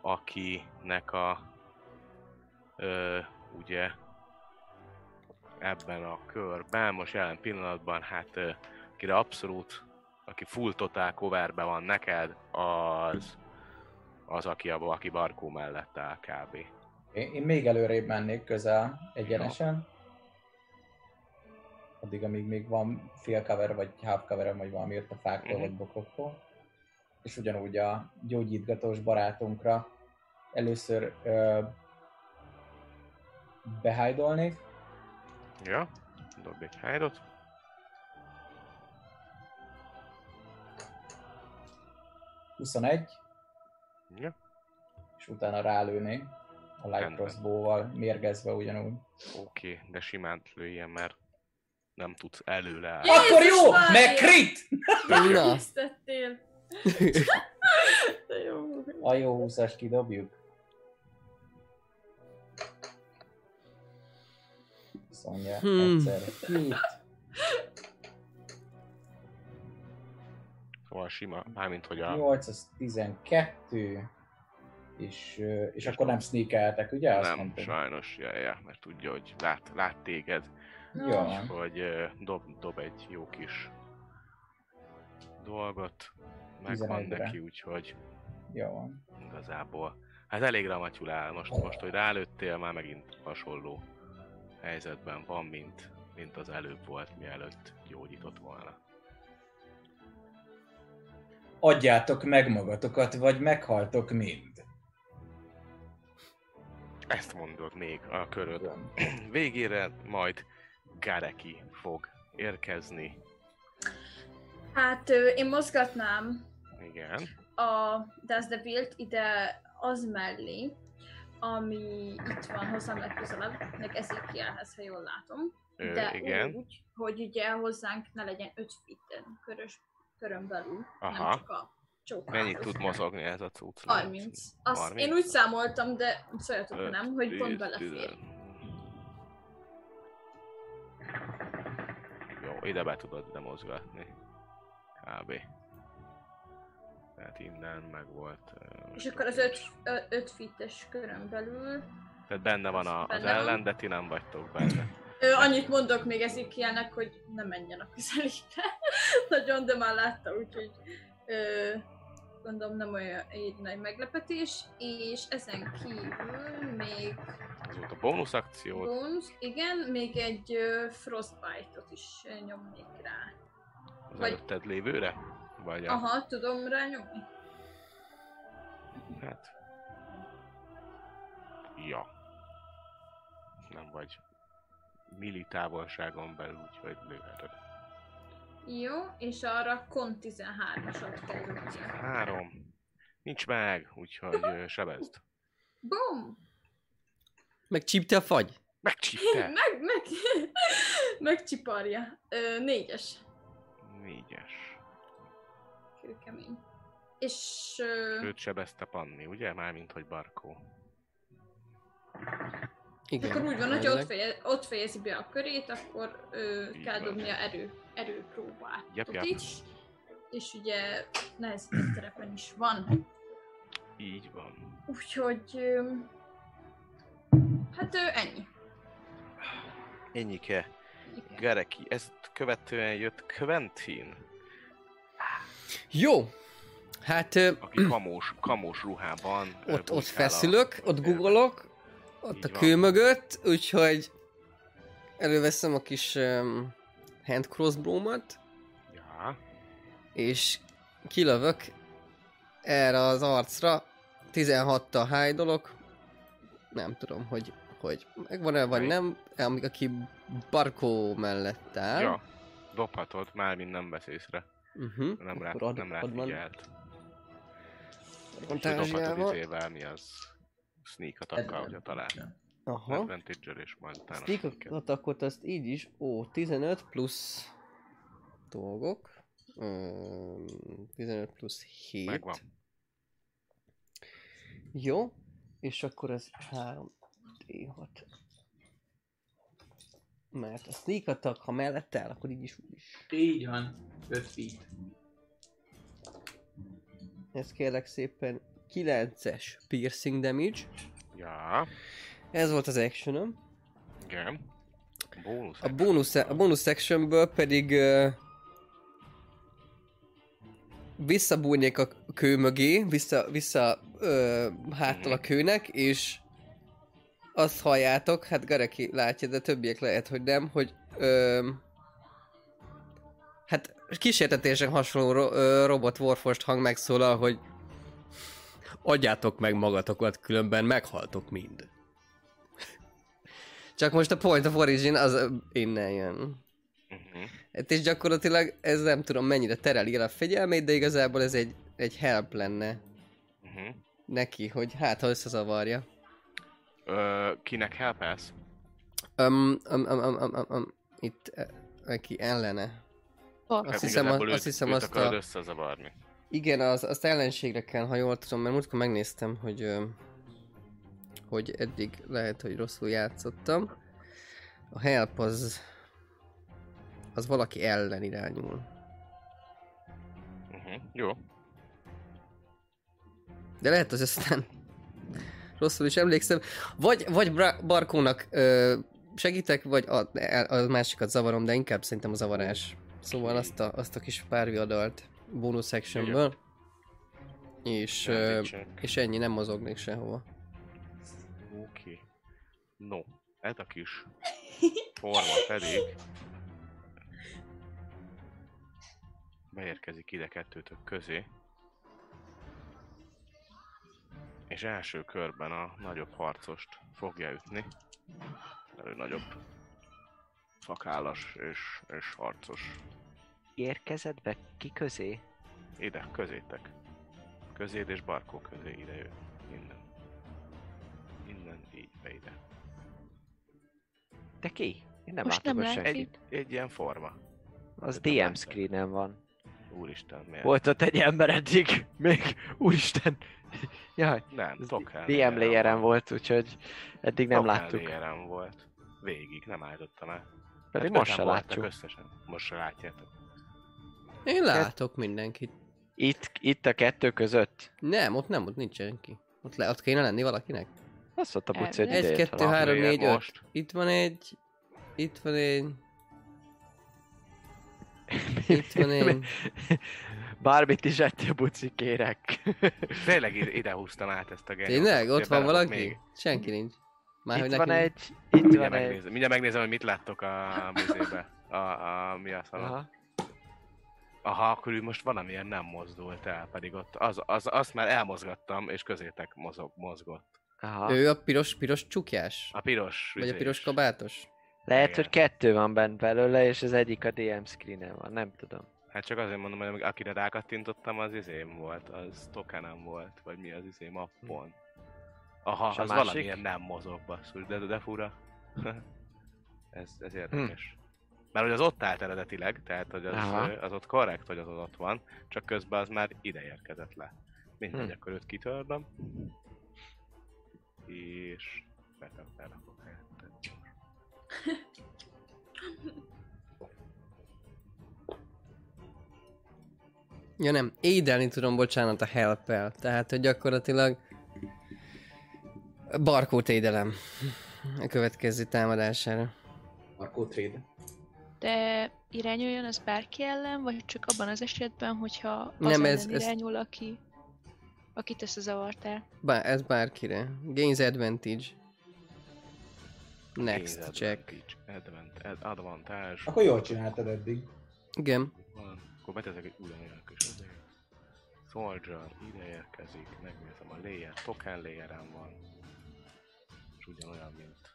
akinek a ö, ugye ebben a körben, most jelen pillanatban, hát akire abszolút aki full totál coverbe van neked, az, az aki, a, aki Barkó mellett áll kb. Én, én még előrébb mennék közel egyenesen. Addig, amíg még van fél cover, vagy half cover vagy valami jött a fáktól, Mhm. vagy bokoktól. És ugyanúgy a gyógyítgatós barátunkra először ö, behájdolnék, Ja, dobj egy hide 21, Ja. és utána rálőnék a light crossbow-val, mérgezve ugyanúgy. Oké, okay, de simán lőjen, mert nem tudsz előle állni. Jézus Akkor jó! Mária! Meg crit! Na. De jó. A jó 20-as kidobjuk. Azt mondja, Hmm. egyszer hit. Szóval sima, mármint hogy a... 8 az 12, és, és És akkor nem sneakeltek, ugye? Azt nem, mondtad? sajnos, ja, ja, mert tudja, hogy lát, lát téged, Jó, hogy ö, dob, dob egy jó kis dolgot, megvan 11-re. neki, úgyhogy jó van. igazából. Hát elég ramatyul áll most, most, hogy rálőttél, már megint hasonló helyzetben van, mint, mint az előbb volt, mielőtt gyógyított volna. Adjátok meg magatokat, vagy meghaltok mind. Ezt mondod még a köröd végére, majd Gareki fog érkezni. Hát én mozgatnám Igen. a That's the Build ide az mellé, ami itt van hozzám legközelebb, meg Ezekielhez, ha jól látom. Ö, De igen. úgy, hogy ugye hozzánk ne legyen 5 feet körös, körön belül, Aha. nem csak a csókáló. Mennyit tud mozogni ez a cucc? 30. Azt 30? én úgy számoltam, de szóljatok, nem, hogy pont belefér. Jó, ide be tudod ide mozgatni. Kb. Tehát innen meg volt. És akkor az 5 öt feet-es körön belül. Tehát benne van a, az Benne van. ellen, de ti nem vagytok benne. Ö, annyit mondok még Ezekielnek, hogy ne menjen a közelébe. Nagyon, de már látta, úgyhogy ö, gondolom nem olyan egy nagy meglepetés. És ezen kívül még Ez volt a bónusz akció. bónusz, igen, még egy ö, frostbite-ot is nyomnék rá. Az vagy- előtted lévőre? Vagy a... Aha, tudom rá nyomni? Hát... Ja. Nem vagy milli távolságon belül, úgyhogy lőheted. Jó, és arra kon 13-asat kell. Három. Nincs meg, úgyhogy sebezd. Boom! megcsípte a fagy? Megcsípte! meg, meg, megcsiparja. Ö, négyes. Négyes. Kőkemény. És... Ö, Őt sebezte Panni, ugye? Mármint, hogy Barkó. Igen. Akkor úgy van, hogy ott, feje, ott fejezi be a körét, akkor Így kell van. dobnia erő, erőpróbát Jep, jep. is. És ugye nehezített terepen is van. Így van. Úgyhogy... Hát ö, ennyi. Ennyike. Gareki, ezt követően jött Quentin, Jó. Hát aki kamós, kamós ruhában ott, ott bujkál a- feszülök, ott googolok, ott Így a van. kő mögött, úgyhogy előveszem a kis um, hand crossbow-mat, Ja, és kilövök erre az arcra, 16-tal hájdolok, nem tudom, hogy, hogy megvan-e vagy Mely? nem, amíg aki Barkó mellett áll. ja. Dobhatod, már mind nem vesz észre. Uh-huh. Nem rá, ad, nem rá ad van figyelt. És dobhatod fantázsiával. mi az? Sneak attack hogyha talál. Aha. advantage és majd utána Sneak attackot azt így is, ó, 15 plusz dolgok. Öm, 15 plusz 7. Megvan. Jó, és akkor ez 3 D6. Mert a sneak attack, ha mellett áll, akkor így is úgy is. Így van. 5 feet. Ez kérlek szépen 9-es piercing damage. Ja, Ez volt az actionom. igen. Bónusz. A bonus, a bonus actionből pedig uh, visszabújnék a kő mögé, vissza, vissza uh, háttal a kőnek, és azt halljátok, hát Gareki látja, de többiek lehet, hogy nem, hogy uh, hát kísértetésen hasonló ro- ö, robot warforged hang megszólal, hogy adjátok meg magatokat, különben meghaltok mind. Csak most a point of origin az ö, innen jön. Uh-huh. Hát és gyakorlatilag ez nem tudom mennyire tereli el a fegyelmét, de igazából ez egy, egy help lenne Uh-huh. neki, hogy hát ha összezavarja. Ö, kinek helpelsz? Um, um, um, um, um, um, um, itt uh, neki ellene. Bak. Azt hiszem, igazából azt őt- hiszem őt azt akarod a- összezavarni. Igen, az, azt ellenségre kell, ha jól tudom, mert múltkor megnéztem, hogy hogy eddig lehet, hogy rosszul játszottam. A help az az valaki ellen irányul. Uh-huh. Jó. De lehet, hogy aztán rosszul is emlékszem. Vagy, vagy Bra- Barkónak ö, segítek, vagy a, a másikat zavarom, de inkább szerintem a zavarás. Szóval azt a, azt a kis pár viadalt bonus sectionből. És, ö, és ennyi, nem mozognék sehova. Oké. No, ez a kis forma pedig beérkezik ide kettőtök közé. És első körben a nagyobb harcost fogja ütni. Ő nagyobb szakállas és, és harcos. Érkezett be ki közé? Ide, közétek. Közéd és Barkó közé ide jön. Innen. Innen, így, be ide. De ki? Én nem Most látok nem senkit. Egy, egy ilyen forma. Az nem DM screenen van. Úristen, miért? Volt ott egy ember eddig, még, úristen. Jaj, Nem, ez Tokál DM layeren volt, úgyhogy eddig nem láttuk. layeren volt. Végig, nem állítottam el. Pedig Hát most se látjuk. Összesen. Most se látjátok. Én látok mindenkit. Itt, itt a kettő között. Nem, ott nem, ott nincs senki. Ott, le, ott kéne lenni valakinek. Azt mondta Buci, hogy Egy, kettő, három, négy, öt. most. Itt van egy. Itt van egy. Itt van egy. Bármit is ettél, Buci, kérek. Tényleg ide, húztam át ezt a genyót. Tényleg? Ott van valaki? Még. Senki nincs. Már, itt van egy, itt Mindjárt van egy. megnézem, mindjárt megnézem, hogy mit láttok a műzébe. A, a, mi a szalon. Aha. Aha. Aha, akkor ő most valamilyen nem mozdult el, pedig ott az, az, azt már elmozgattam, és közétek mozog, mozgott. Aha. Ő a piros, piros csukjás? A piros Vagy a üzés. piros kabátos? Lehet, Igen. hogy kettő van bent belőle, és az egyik a DM screenen van, nem tudom. Hát csak azért mondom, hogy akire rákattintottam, az izém volt, az tokenem volt, vagy mi az izé mappon. Aha, És az másik? valamilyen nem mozog basszus, de, de fura. ez, ez érdekes. Mert hogy az ott állt eredetileg, tehát hogy az, Aha. az ott korrekt, hogy az ott van, csak közben az már ide érkezett le. Mindegy, Hm. akkor őt kitördöm. És Feltem felrakok helyette. Ja nem, édelni tudom, bocsánat, a help Tehát, hogy gyakorlatilag barkót édelem a következő támadására. Markó trade. De irányuljon az bárki ellen, vagy csak abban az esetben, hogyha az Nem, ez- ellen ez- irányul, aki, akit összezavartál. Bár, ez bárkire. Gains advantage. Next Nézed, check. advantage, Advant, ad- advantage. Akkor jól csináltad eddig. Igen. Van. Akkor beteszek egy ugyanolyan kis azért. Soldier, ide érkezik, megnézem a layer, token layerem van. És ugyanolyan, mint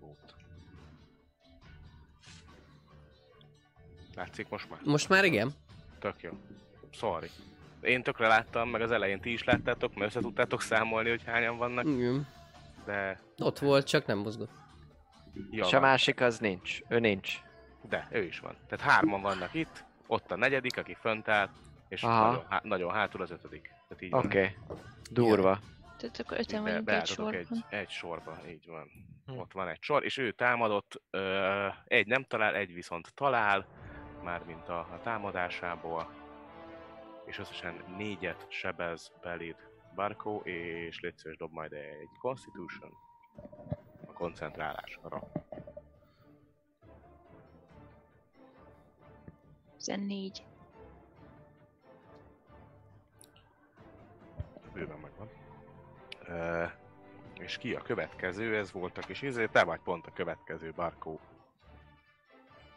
volt. Látszik most már? Most már igen. Tök jó. Sorry. Én tökre láttam, meg az elején ti is láttátok, mert össze tudtátok számolni, hogy hányan vannak, Igen. de... Ott volt, csak nem mozgott. Ja, És a másik az nincs. Ő nincs. De, ő is van. Tehát hárman vannak itt, ott a negyedik, aki fönt áll, és Aha. nagyon, há- nagyon hátul az ötödik. Tehát így van. Oké. Okay. Durva. Tehát akkor öten Be, vagyunk egy beálltatok egy, sorban. egy sorba, így van. Hm. Ott van egy sor, és ő támadott, ö, egy nem talál, egy viszont talál, mármint a, a támadásából, és összesen négyet sebez beléd Barco, és légy szíves, dob majd egy Constitution koncentrálásra. 14. Bőven megvan. Ö, és ki a következő? Ez voltak, és ezért te vagy pont a következő, Barco.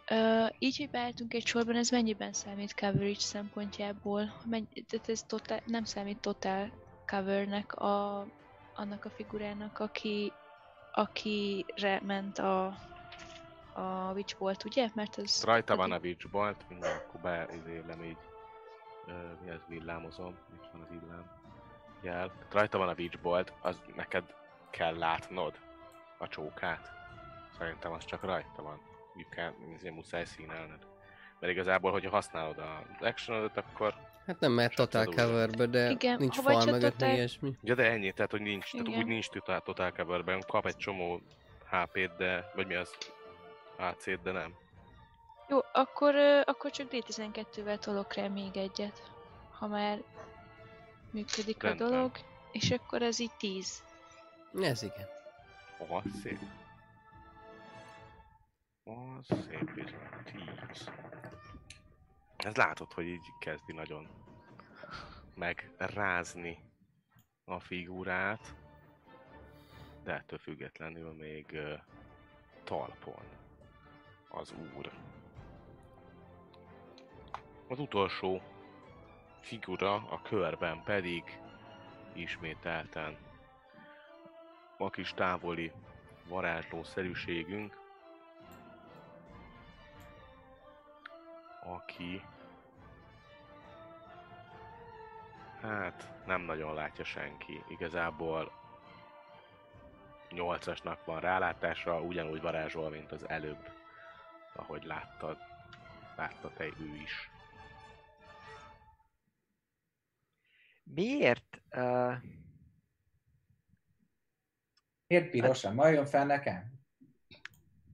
Ö, így, hogy beálltunk egy sorban, ez mennyiben számít coverage szempontjából? Mennyi, tehát ez totál, nem számít totál covernek a, annak a figurának, aki, akire ment a, a Witch Bolt, ugye? Mert az... Rajta van a Witch Bolt, mindjárt akkor beizélem így. Mi ez villámozom? Itt van az villám. Jel. Rajta van a Witch Bolt, az neked kell látnod a csókát. Szerintem az csak rajta van. You can, muszáj színelned. Mert igazából, hogyha használod az action akkor... Hát nem már Total cover de Igen, nincs ha fal mögött, total... ilyesmi. Ja, de ennyi, tehát hogy nincs, Igen. tehát úgy nincs Total, total cover kap egy csomó HP-t, de, vagy mi az, AC-t, de nem. Jó, akkor, akkor csak D12-vel tolok rá még egyet, ha már működik Rendben. a dolog, és akkor ez így 10. Ez igen. Aha, szép. Aha, szép, 10. Ez látod, hogy így kezdi nagyon megrázni a figurát, de ettől függetlenül még ö, talpon az úr. Az utolsó figura a körben pedig ismételten a kis távoli varázslószerűségünk, aki hát nem nagyon látja senki. Igazából 8-asnak van rálátásra, ugyanúgy varázsol, mint az előbb, ahogy láttad. Látta te ő is. Miért? Uh, Miért pirosan? Ma jön fel nekem?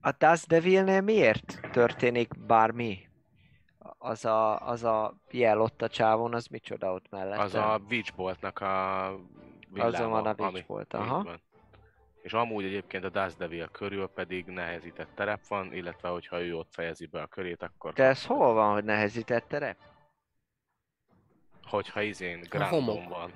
a Dust Devilnél miért történik bármi? Az a, az a jel ott a csávon, az micsoda ott mellette? Az a Witchboltnak a villáma, Azon van a így aha. van. És amúgy egyébként a Dust Devil körül pedig nehezített terep van, illetve hogyha ő ott fejezi be a körét, akkor... De ez hol van, hogy nehezített terep? Hogyha izén. Grandon van.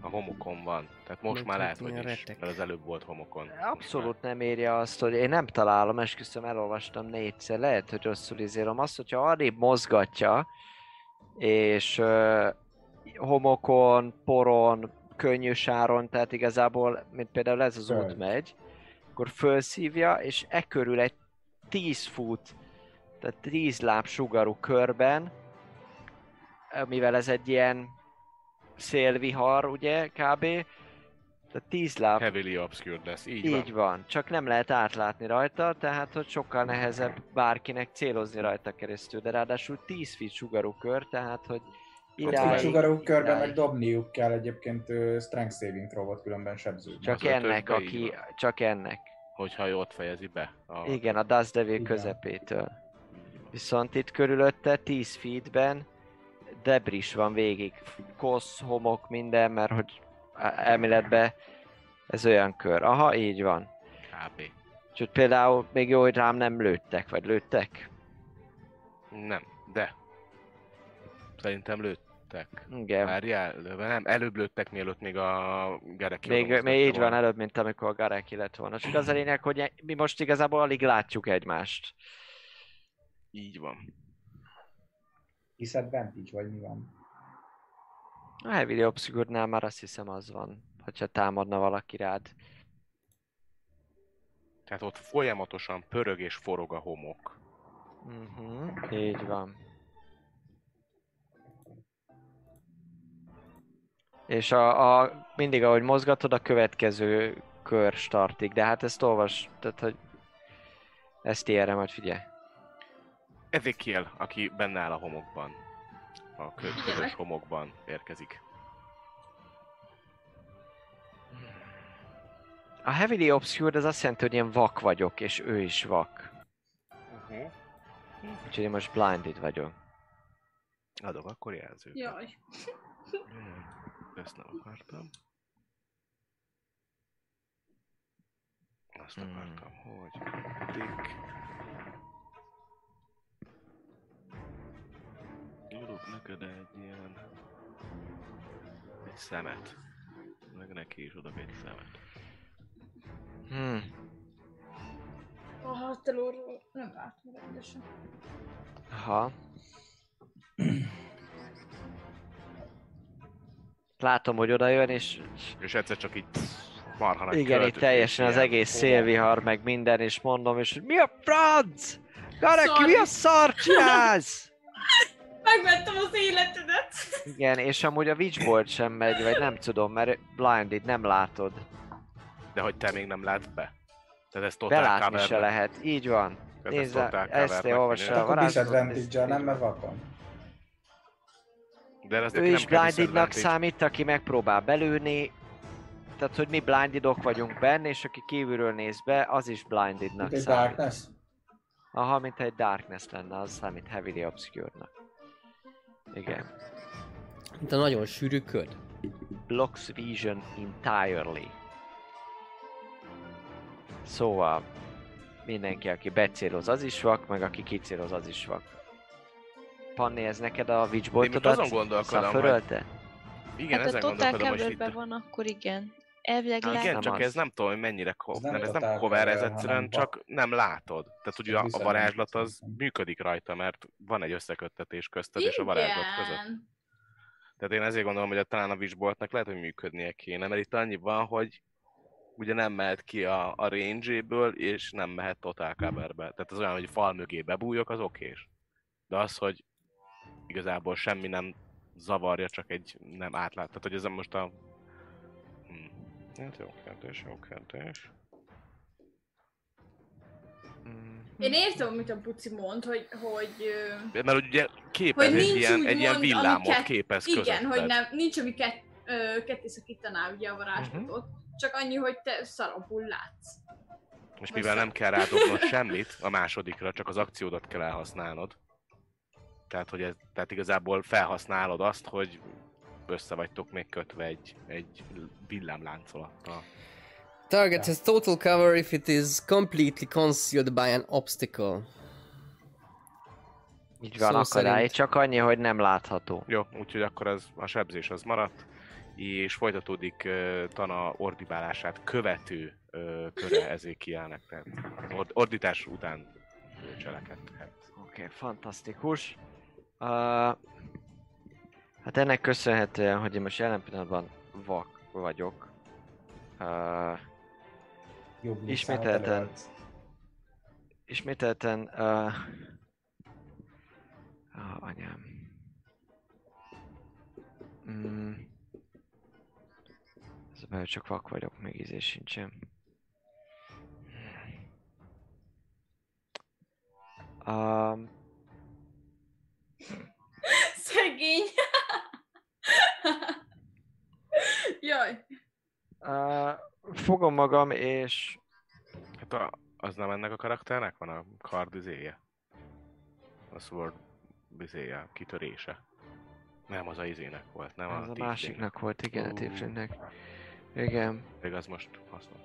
A homokon van. Tehát most Meg már hát lehet, hogy is, retek. mert az előbb volt homokon. Abszolút nem érje azt, hogy én nem találom, esküszöm, elolvastam négyszer, lehet, hogy rosszul izélom. Azt, hogyha arrébb mozgatja, és uh, homokon, poron, könnyű sáron, tehát igazából, mint például ez az út Föld. megy, akkor felszívja, és e körül egy 10 fut, tehát 10 láb sugarú körben, mivel ez egy ilyen szélvihar, ugye, kb. Tehát 10 láb Heavily obscured lesz, így, így van. van, csak nem lehet átlátni rajta, tehát hogy sokkal nehezebb bárkinek célozni rajta keresztül, de ráadásul 10 feet sugarú kör, tehát hogy A Idáig, sugarú körben meg dobniuk kell egyébként strength saving throw különben sebző. Csak Az ötösbe ennek, aki, van. csak ennek. Hogyha ott fejezi be. A... Igen, a Dust Devil Igen. közepétől. Viszont itt körülötte 10 feetben debris van végig. Kosz, homok, minden, mert hogy elméletben ez olyan kör. Aha, így van. kb. Úgyhogy például még jó, hogy rám nem lőttek, vagy lőttek? Nem, de. Szerintem lőttek. Igen. Várjál, lőve nem, előbb lőttek, mielőtt még a Gerek Még, még így van előbb, mint amikor a Gareki lett volna. Csak az a lényeg, hogy e- mi most igazából alig látjuk egymást. Így van. Disadvantage, vagy mi van? A Heavy Obscure-nál már azt hiszem az van, hogyha támadna valaki rád. Tehát ott folyamatosan pörög és forog a homok. Mhm, így van. És a, a, mindig ahogy mozgatod, a következő kör startig, de hát ezt olvas, tehát hogy ezt erre majd figyelj. Ezekiel, aki benne áll a homokban. A kö- közös homokban érkezik. A Heavily Obscured az azt jelenti, hogy én vak vagyok, és ő is vak. Uh-huh. Úgyhogy én most blinded vagyok. Adok akkor jelzőt. Jaj. Mm, Ezt nem akartam. Azt Hmm. akartam, hogy eddig... Írok neked egy ilyen... Egy szemet. Meg neki is adok egy szemet. Hmm. A háttelóról nem látom rendesen. Aha. Látom, hogy oda jön, és És egyszer csak így marha nagy igen, itt teljesen az egész szélvihar, meg minden, és mondom, és hogy mi a franc? Gareki, mi a szar csinálsz? Megvettem az életedet! Igen, és amúgy a Witchbolt sem megy, vagy nem tudom, mert blinded, nem látod. De hogy te még nem látsz be? Tehát ez totál Belátni cover. se lehet, így van. Tehát ez Nézd, totál ezt te olvassa a Akkor varázslatot. disadvantage nem, mert vakon. De ez Ő is blindednak számít, aki megpróbál belőni. Tehát, hogy mi blindedok vagyunk benne, és aki kívülről néz be, az is blindednak számít. darkness? Aha, mint egy darkness lenne, az számít heavily obscure-nak. Igen. Mint a nagyon sűrű köd. Blocks vision entirely. Szóval mindenki, aki becéloz, az is vak, meg aki kicéloz, az is vak. Panni, ez neked a Én witchboltodat azon gondolkodom, hogy igen, hát a ezen Total gondolkodom, hogy itt... van, akkor igen. Elvileg Igen, lehet. nem csak az. ez nem tudom, hogy mennyire Ez co- nem mert ez nem cover, ez egyszerűen csak nem látod. Tehát ugye a, varázslat az nem. működik rajta, mert van egy összeköttetés közted és a varázslat között. Igen. Tehát én ezért gondolom, hogy a- talán a Wishboltnak lehet, hogy működnie kéne, mert itt annyi van, hogy ugye nem mehet ki a, a range-ből, és nem mehet total coverbe. Tehát az olyan, hogy fal mögé bebújok, az okés. De az, hogy igazából semmi nem zavarja, csak egy nem átlát. Tehát, hogy ez most a... Hát jó kérdés, jó kérdés. Mm. Én értem, amit a puci mond, hogy, hogy, Mert ugye képez Hogy egy nincs ilyen, egy ilyen villámot amiket- képez igen, közötted. hogy nem, nincs, ami kett, ö, ketté szakítaná ugye a varázslatot, csak annyi, hogy te szarabul látsz. És mivel nem kell rádobnod semmit a másodikra, csak az akciódat kell elhasználnod. Tehát, hogy ez, tehát igazából felhasználod azt, hogy össze vagytok még kötve egy, egy villámláncolattal. Target has total cover if it is completely concealed by an obstacle. Így van, Szó akadály, szerint. csak annyi, hogy nem látható. Jó, úgyhogy akkor az, a sebzés az maradt, és folytatódik uh, Tana ordibálását követő uh, köre Ezékielnek, tehát ord- ordítás után cselekedhet. Oké, okay, fantasztikus. Uh, hát ennek köszönhetően, hogy én most jelen pillanatban vak vagyok. Uh, Jobb Ismételten. ismételten... Uh, oh, anyám. Mm. Ez a baj, csak vak vagyok, még ízés sincsen. Um, Szegény. Jaj. Uh, fogom magam, és Hát a, az nem ennek a karakternek van a kard izéje? A sword izéje, a kitörése. Nem, az a izének volt, nem az a tiefling. másiknak volt, igen, a Ú. tieflingnek. Igen, Még az most hasznos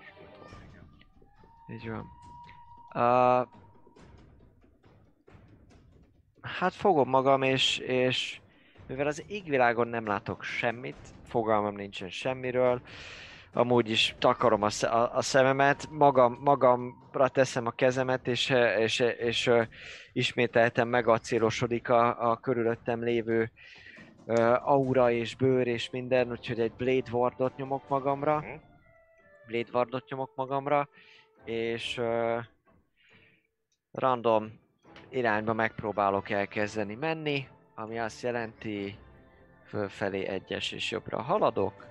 így van. Uh, hát fogom magam, és, és mivel az égvilágon nem látok semmit, fogalmam nincsen semmiről, amúgy is takarom a, a, a szememet, magam, magamra teszem a kezemet, és, és, és, és ismételten megacélosodik a, a körülöttem lévő ö, aura és bőr és minden, úgyhogy egy Blade Wardot nyomok magamra. Mhm. Blade Wardot nyomok magamra, és ö, random irányba megpróbálok elkezdeni menni, ami azt jelenti, fölfelé egyes és jobbra haladok.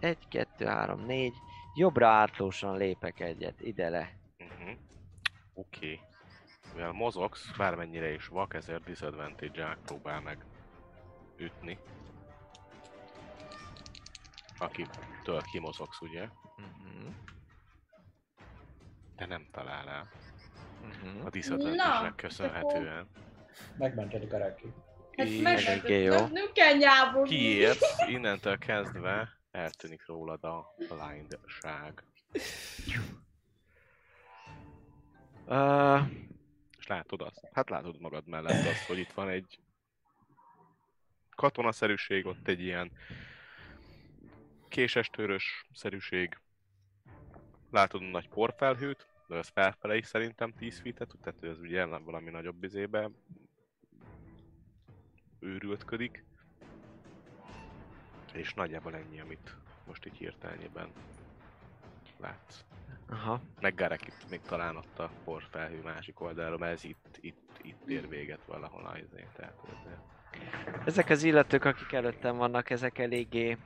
Egy, kettő, három, négy. Jobbra átlósan lépek egyet, ide le. Uh-huh. Oké. Okay. Mivel mozogsz, bármennyire is vak, ezért disadvantage próbál meg ütni. Akitől kimozogsz, ugye? Uh-huh. De nem talál el. Uh-huh. A disadvantage-nek Na, köszönhetően. Megmented Garaki. Hát És meg, eléggé jó. nem, nem kell nyábolni. kiérsz, innentől kezdve eltűnik rólad a blindság. Uh, És látod azt? Hát látod magad mellett azt, hogy itt van egy katonaszerűség, ott egy ilyen késestőrös szerűség. Látod a nagy porfelhőt, de az felfele is szerintem 10 feet tehát ez ugye valami nagyobb izébe őrültködik. És nagyjából ennyi, amit most így hirtelenjében látsz. aha. Meg Garek itt még talán ott a porfelhő másik oldalról, mert ez itt, itt, itt ér véget valahol a izé, tehát ez Ezek az illetők, akik előttem vannak, ezek eléggé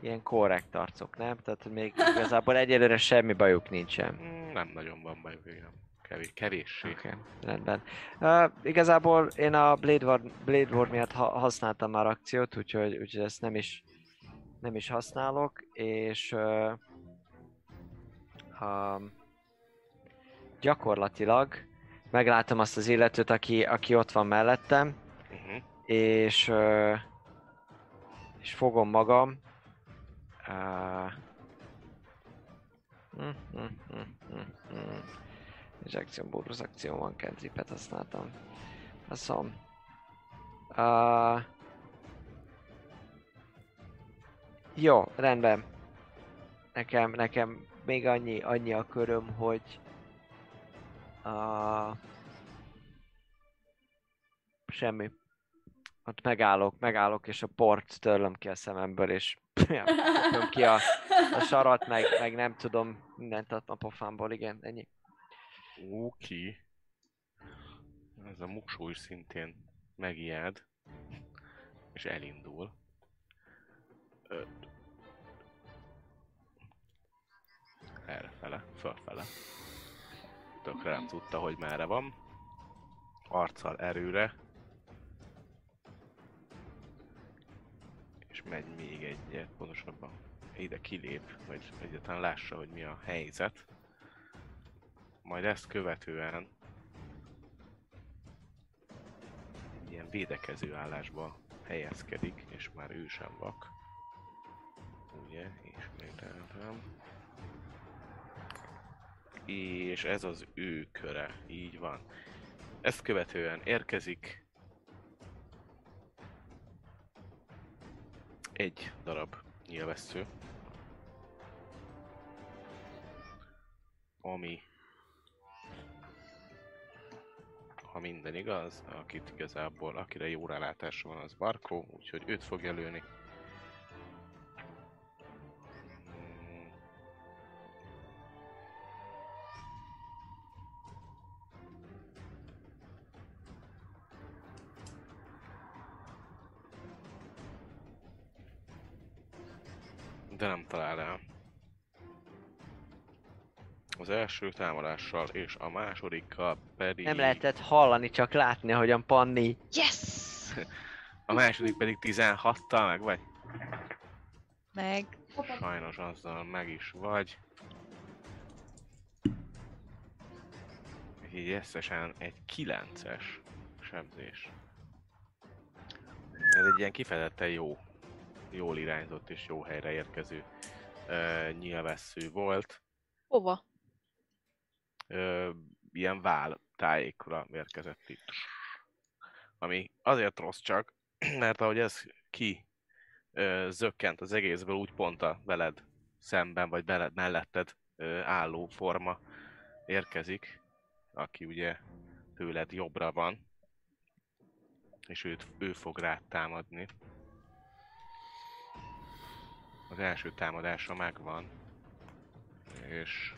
ilyen korrekt arcok, nem? Tehát még igazából egyelőre semmi bajuk nincsen. Mm, nem nagyon van bajuk, igen. Kevés, kevéssé. Okay, rendben. Uh, igazából én a Blade Ward, Blade Ward miatt ha- használtam már akciót, úgyhogy, úgyhogy ezt nem is, nem is használok, és uh, um, gyakorlatilag meglátom azt az illetőt, aki, aki ott van mellettem, Uh-huh. és, ö, és fogom magam. Uh, mm, mm, mm. És akció, bónusz akció van, cantripet használtam. Faszom. Uh, jó, rendben. Nekem, nekem még annyi, annyi a köröm, hogy uh, semmi. Ott megállok, megállok, és a port törlöm ki a szememből, és ki a, a sarat, meg, meg nem tudom, mindent a pofámból, igen, ennyi. Oké. Ez a muksó is szintén megijed. És elindul. Öt. Errefele, fölfele. Tökre nem tudta, hogy merre van. Arccal erőre. És megy még egyet, pontosabban ide kilép, hogy egyáltalán lássa, hogy mi a helyzet. Majd ezt követően ilyen védekező állásba helyezkedik, és már ő sem vak. Ugye, ismételtem. És ez az ő köre, így van. Ezt követően érkezik egy darab nyilvessző, ami ha minden igaz, akit igazából, akire jó rálátása van, az Barkó, úgyhogy őt fogja lőni. Támadással és a másodikkal pedig... Nem lehetett hallani, csak látni, hogyan Panni Yes! A második pedig 16-tal meg vagy? Meg. Sajnos azzal meg is vagy. Így összesen egy 9-es sebzés. Ez egy ilyen kifejezetten jó, jól irányzott és jó helyre érkező uh, nyilvessző volt. Hova? Ö, ilyen vál tájékra érkezett itt. Ami azért rossz csak, mert ahogy ez ki ö, zökkent az egészből, úgy pont a veled szemben, vagy veled melletted ö, álló forma érkezik, aki ugye tőled jobbra van, és őt, ő fog rád támadni. Az első támadása megvan, és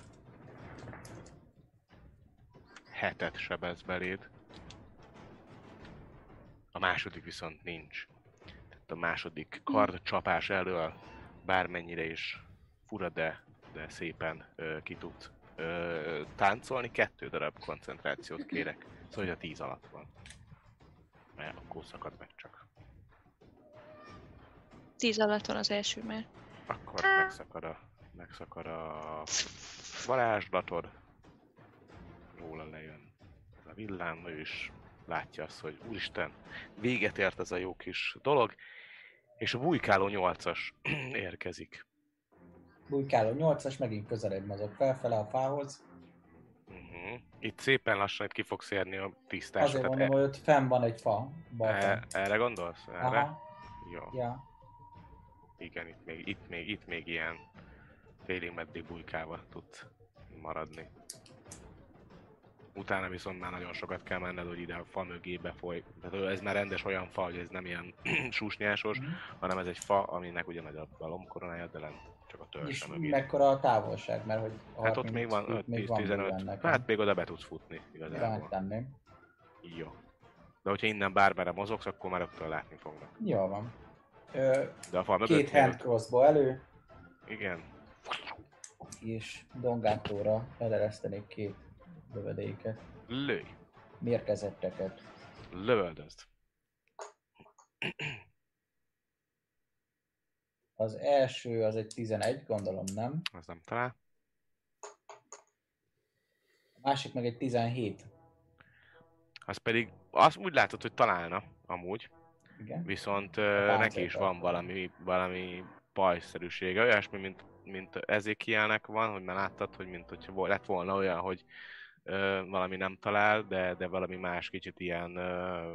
hetet sebez beléd. A második viszont nincs. Tehát a második kard csapás elől bármennyire is fura, de, de szépen ö, ki tud ö, táncolni. Kettő darab koncentrációt kérek. Szóval, hogy a tíz alatt van. Mert akkor szakad meg csak. Tíz alatt van az első már. Akkor megszakad a, megszakad a varázslatod. Róla lejön ez a villám, ő is látja azt, hogy úristen, véget ért ez a jó kis dolog, és a bujkáló nyolcas érkezik. Bujkáló 8-as, megint közelebb mozog felfele a fához. Uh-huh. Itt szépen lassan itt ki fogsz érni a tisztás. Azért mondom, hogy ott fenn van egy fa. e, erre gondolsz? Erre? Aha, Jó. ja. Igen, itt még, itt még, itt még ilyen félig meddig bujkával tud maradni. Utána viszont már nagyon sokat kell menned, hogy ide a fa mögé befoly. Tehát ez már rendes olyan fa, hogy ez nem ilyen susnyásos, Mhm. hanem ez egy fa, aminek ugye nagy a lombkoronája, de lent csak a törzse mögé. mekkora a távolság, mert hogy Hát ott még van 30 még van 5-10-15, bőven hát még oda be tudsz futni igazából. tenném. Jó. De hogyha innen bármerre mozogsz, akkor már rögtön látni fognak. Jól van. Ö, De a fal mögött két hand crossbow elő, Igen. és Dongátóra eleresztenék két lövedéket. Lőj! Mérkezetteket. Lövöldözd! Az első az egy 11, gondolom nem. Az nem talál. A másik meg egy 17. Az pedig, azt úgy látod, hogy találna, amúgy. Igen. Viszont ö, neki is van valami, valami pajszerűsége. Olyasmi, mint, mint Ezekielnek van, hogy már láttad, hogy mint hogyha lett volna olyan, hogy valami nem talál, de, de valami más kicsit ilyen, ö,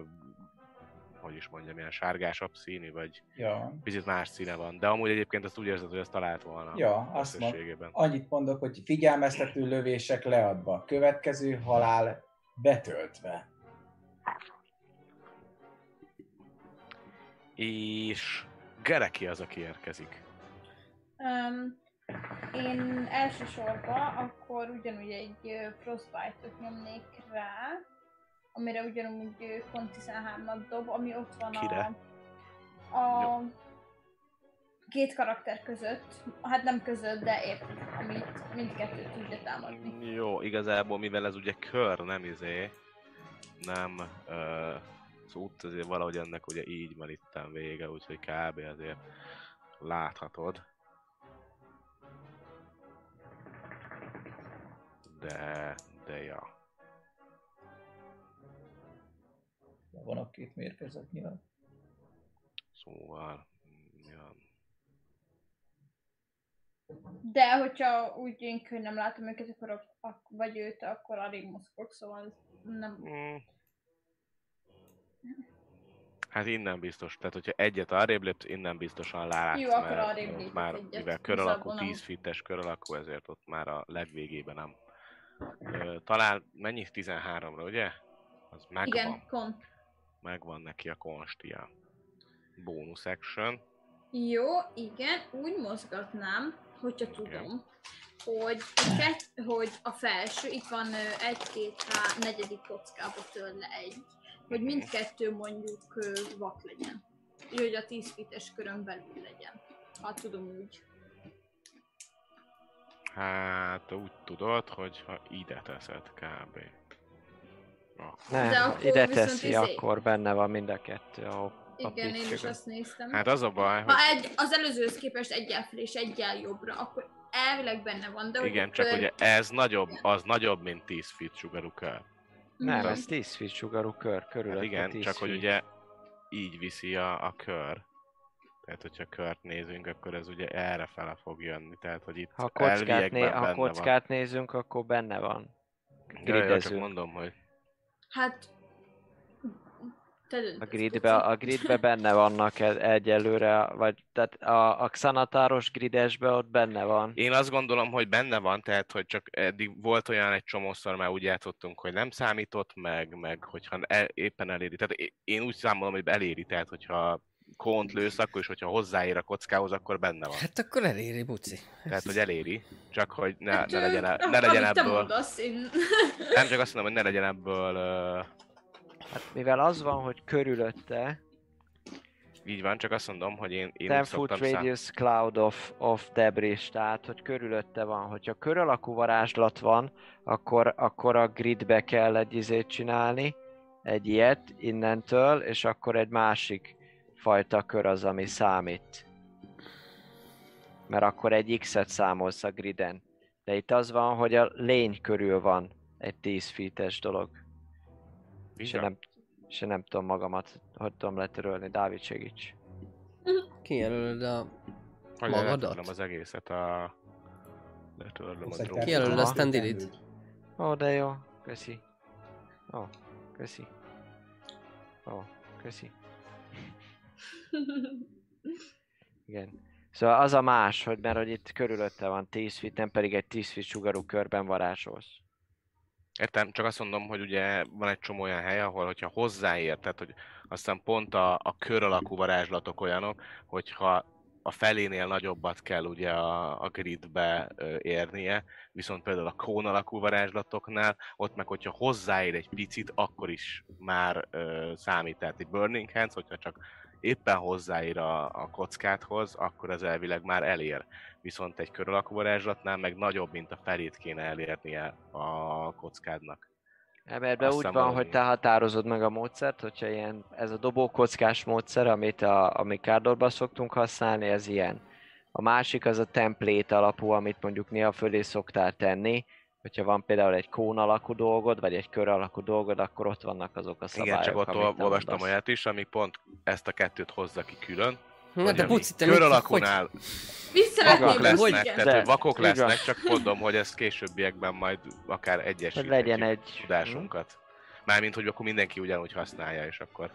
hogy is mondjam, ilyen sárgásabb színű, vagy Ja. picit más színe van. De amúgy egyébként azt úgy érzed, hogy ezt talált volna Ja, azt mond, összességében. annyit mondok, hogy figyelmeztető lövések leadva. Következő halál betöltve. És Gereki az, aki érkezik. Um, én elsősorban akkor ugyanúgy egy ö, Frostbite-ot nyomnék rá, amire ugyanúgy ö, pont 13-at dob, ami ott van Kire? a, a két karakter között, hát nem között, de épp, amit mindkettőt tudja támadni. Jó, igazából mivel ez ugye kör, nem izé, nem uh, az út azért valahogy ennek ugye így van itten vége, úgyhogy kb. azért láthatod. De, de ja. Van a két mérkezet nyilat. Szóval, ja. De hogyha úgy én hogy nem látom őket, akkor ak- ak- vagy őt, akkor alig mozgok, szóval nem... Mm. Hát innen biztos, tehát hogyha egyet arrébb lépsz, innen biztosan látsz, Jó, akkor mert arrébb ott már, egyet. mivel kör alakú, nem. 10 fites kör alakú, ezért ott már a legvégében nem. Ö, talán mennyi? 13-ra, ugye? Az megvan. Igen, kon. Megvan neki a konstia. Bonus action. Jó, igen, úgy mozgatnám, hogyha tudom, hogy, kett, hogy a felső, itt van egy, két, há, negyedik kockába tőle egy, hogy mindkettő mondjuk vak legyen. Így, hogy a 10 fites körön belül legyen. Ha tudom úgy. Hát úgy tudod, hogy ha ide teszed kb. Akkor Nem, De akkor ide teszi, izé- akkor benne van mind a kettő. Ahol Igen, én is azt néztem. Hát az a baj, hogy Ha egy, az előzőhöz képest egyel fel és egyel jobbra, akkor elvileg benne van, de igen, a csak kör- ugye ez nagyobb, az nagyobb, mint 10 feet sugarú kör. Nem, Mhm. ez 10 feet sugarú kör körül. Hát igen, csak hogy ugye így viszi a, a kör. Tehát, hogyha kört nézünk, akkor ez ugye erre fele fog jönni. Tehát, hogy itt Ha kockát, né- ha kockát nézünk, akkor benne van. van. Ja, csak gridezünk. mondom, hogy Hát... Te A gridbe, a gridbe benne vannak e- egyelőre, vagy tehát a, a Xanatáros gridesbe ott benne van. Én azt gondolom, hogy benne van, tehát, hogy csak eddig volt olyan egy csomószor, már úgy játszottunk, hogy nem számított meg, meg hogyha el, éppen eléri. Tehát én úgy számolom, hogy eléri, tehát hogyha kont lősz, akkor is, hogyha hozzáér a kockához, akkor benne van. Hát akkor eléri, buci. Tehát, hogy eléri, csak hogy ne, Hát, ne legyen, e- ah, ne legyen ebből, mondasz, én... nem csak azt mondom, hogy ne legyen ebből, ö, Hát mivel az van, hogy körülötte, így van, csak azt mondom, hogy én, én 10 úgy foot szoktam szám... radius cloud of, of debris, tehát hogy körülötte van. Hogyha kör alakú varázslat van, akkor, akkor a gridbe kell egy izét csinálni, egy ilyet innentől, és akkor egy másik fajta kör az, ami számít. Mert akkor egy X-et számolsz a griden. De itt az van, hogy a lény körül van egy 10 feet dolog. És én nem, és én nem tudom magamat, hogy tudom letörölni. Dávid segíts. Kijelölöd a... Hogy magadat? letörlöm az egészet a... Letörlöm a drótot. Kijelölöd, aztán delete. Ó, de jó. Köszi. Ó, köszi. Ó, köszi. Igen. Szóval az a más, hogy mert hogy itt körülötte van 10 feet, nem pedig egy 10 feet sugarú körben varázsolsz. Értem, csak azt mondom, hogy ugye van egy csomó olyan hely, ahol hogyha hozzáér, tehát hogy aztán pont a, a kör alakú varázslatok olyanok, hogyha a felénél nagyobbat kell ugye a, a gridbe ö, érnie, viszont például a kón alakú varázslatoknál, ott meg hogyha hozzáér egy picit, akkor is már ö, számít, tehát egy Burning Hands, hogyha csak éppen hozzáér a, a kockádhoz, akkor az elvileg már elér. Viszont egy kör alakú varázslatnál meg nagyobb, mint a felét kéne elérnie a kockádnak. Ebben Azt úgy van, hogy te határozod meg a módszert, hogyha ilyen, ez a dobókockás módszer, amit a, a Mikádorban szoktunk használni, ez ilyen. A másik az a template alapú, amit mondjuk néha fölé szoktál tenni, hogyha van például egy kón alakú dolgod, vagy egy kör alakú dolgod, akkor ott vannak azok a szabályok, Igen, csak ott olvastam olyat is, ami pont ezt a kettőt hozza ki külön. Na de buci, te kör szeretném, vakok lesznek, hogy- tehát De, hogy vakok lesznek, csak mondom, hogy ezt későbbiekben majd akár Hogy egyesíthetjük legyen egy... tudásunkat. Mármint, hogy akkor mindenki ugyanúgy használja, és akkor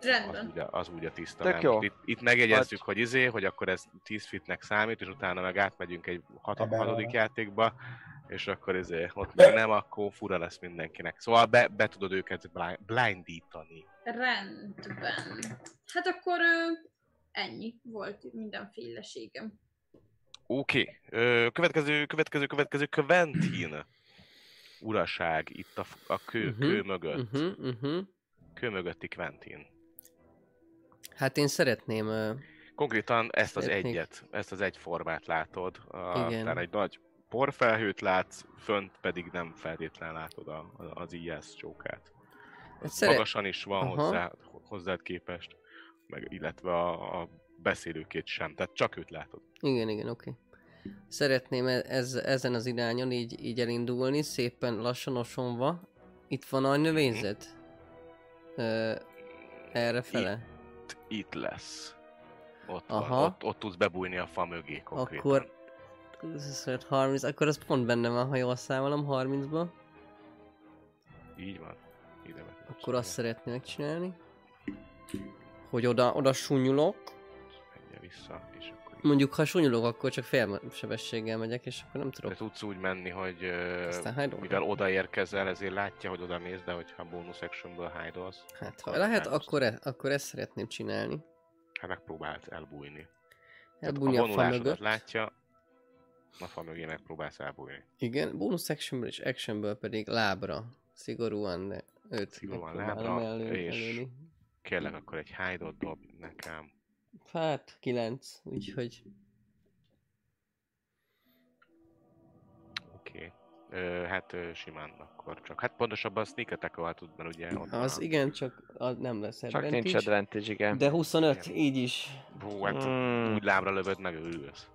Rendben. úgy a, az úgy a tiszta. Tök jó. Itt, itt megjegyezzük, hogy izé, hogy akkor ez 10 fitnek számít, és utána meg átmegyünk egy hat, hatodik játékba, és akkor izé, ott meg nem, akkor fura lesz mindenkinek. Szóval be, be tudod őket blind, blindítani. Rendben. Hát akkor ö, ennyi volt mindenféleségem. Oké, okay. következő, következő, következő, Quentin uraság itt a, a kő, Mhm, kő mögött. Uh-huh, uh-huh. Kő mögötti Quentin. Hát én szeretném... Uh, Konkrétan ezt az Szeretnék- egyet, ezt az egy formát látod. Igen. Aztán egy nagy porfelhőt látsz, fönt pedig nem feltétlen látod a, a, az IS csókát. Szeret- Magasan is van Aha. hozzá, hozzád képest, meg illetve a, a beszélőkét sem, tehát csak őt látod. Igen, igen, oké. Szeretném e- ez, ezen az irányon így, így elindulni, szépen lassan osonva. Itt van a növényzet? Ö, erre fele? Itt, itt lesz. Ott Aha. van, ott, ott tudsz bebújni a fa mögé konkrétan. Akkor... 25, 30, akkor az pont benne van, ha jól számolom, 30-ba. Így van. Ide Akkor azt menni. szeretném megcsinálni. Hogy oda, oda sunyulok. Menje vissza, és. Mondjuk, ha sunyulok, akkor csak fél sebességgel megyek, és akkor nem tudok. tudsz úgy menni, hogy Aztán hide mivel odaérkezel, ezért látja, hogy oda mész, de hogyha bonus actionből hide Hát, ha lehet, akkor, e, akkor ezt szeretném csinálni. hát megpróbálsz elbújni. Elbújni a a fa mögött. látja, a fa mögé megpróbálsz elbújni. Igen, bonus actionből és actionből pedig lábra. Szigorúan, de őt Szigorúan lábra, elő, és- előni. Kérlek, akkor egy hide-ot dob nekem. Hát, kilenc, úgyhogy Oké. Okay. Ö, hát ö, simán akkor csak. Hát pontosabban sneak attack tud, mert ugye ott van Az a- igen, csak az nem lesz Csak advantage. nincs advantage, igen. De 25, így is. Hú, hát Mm. úgy lábra lövöd, megőrülsz.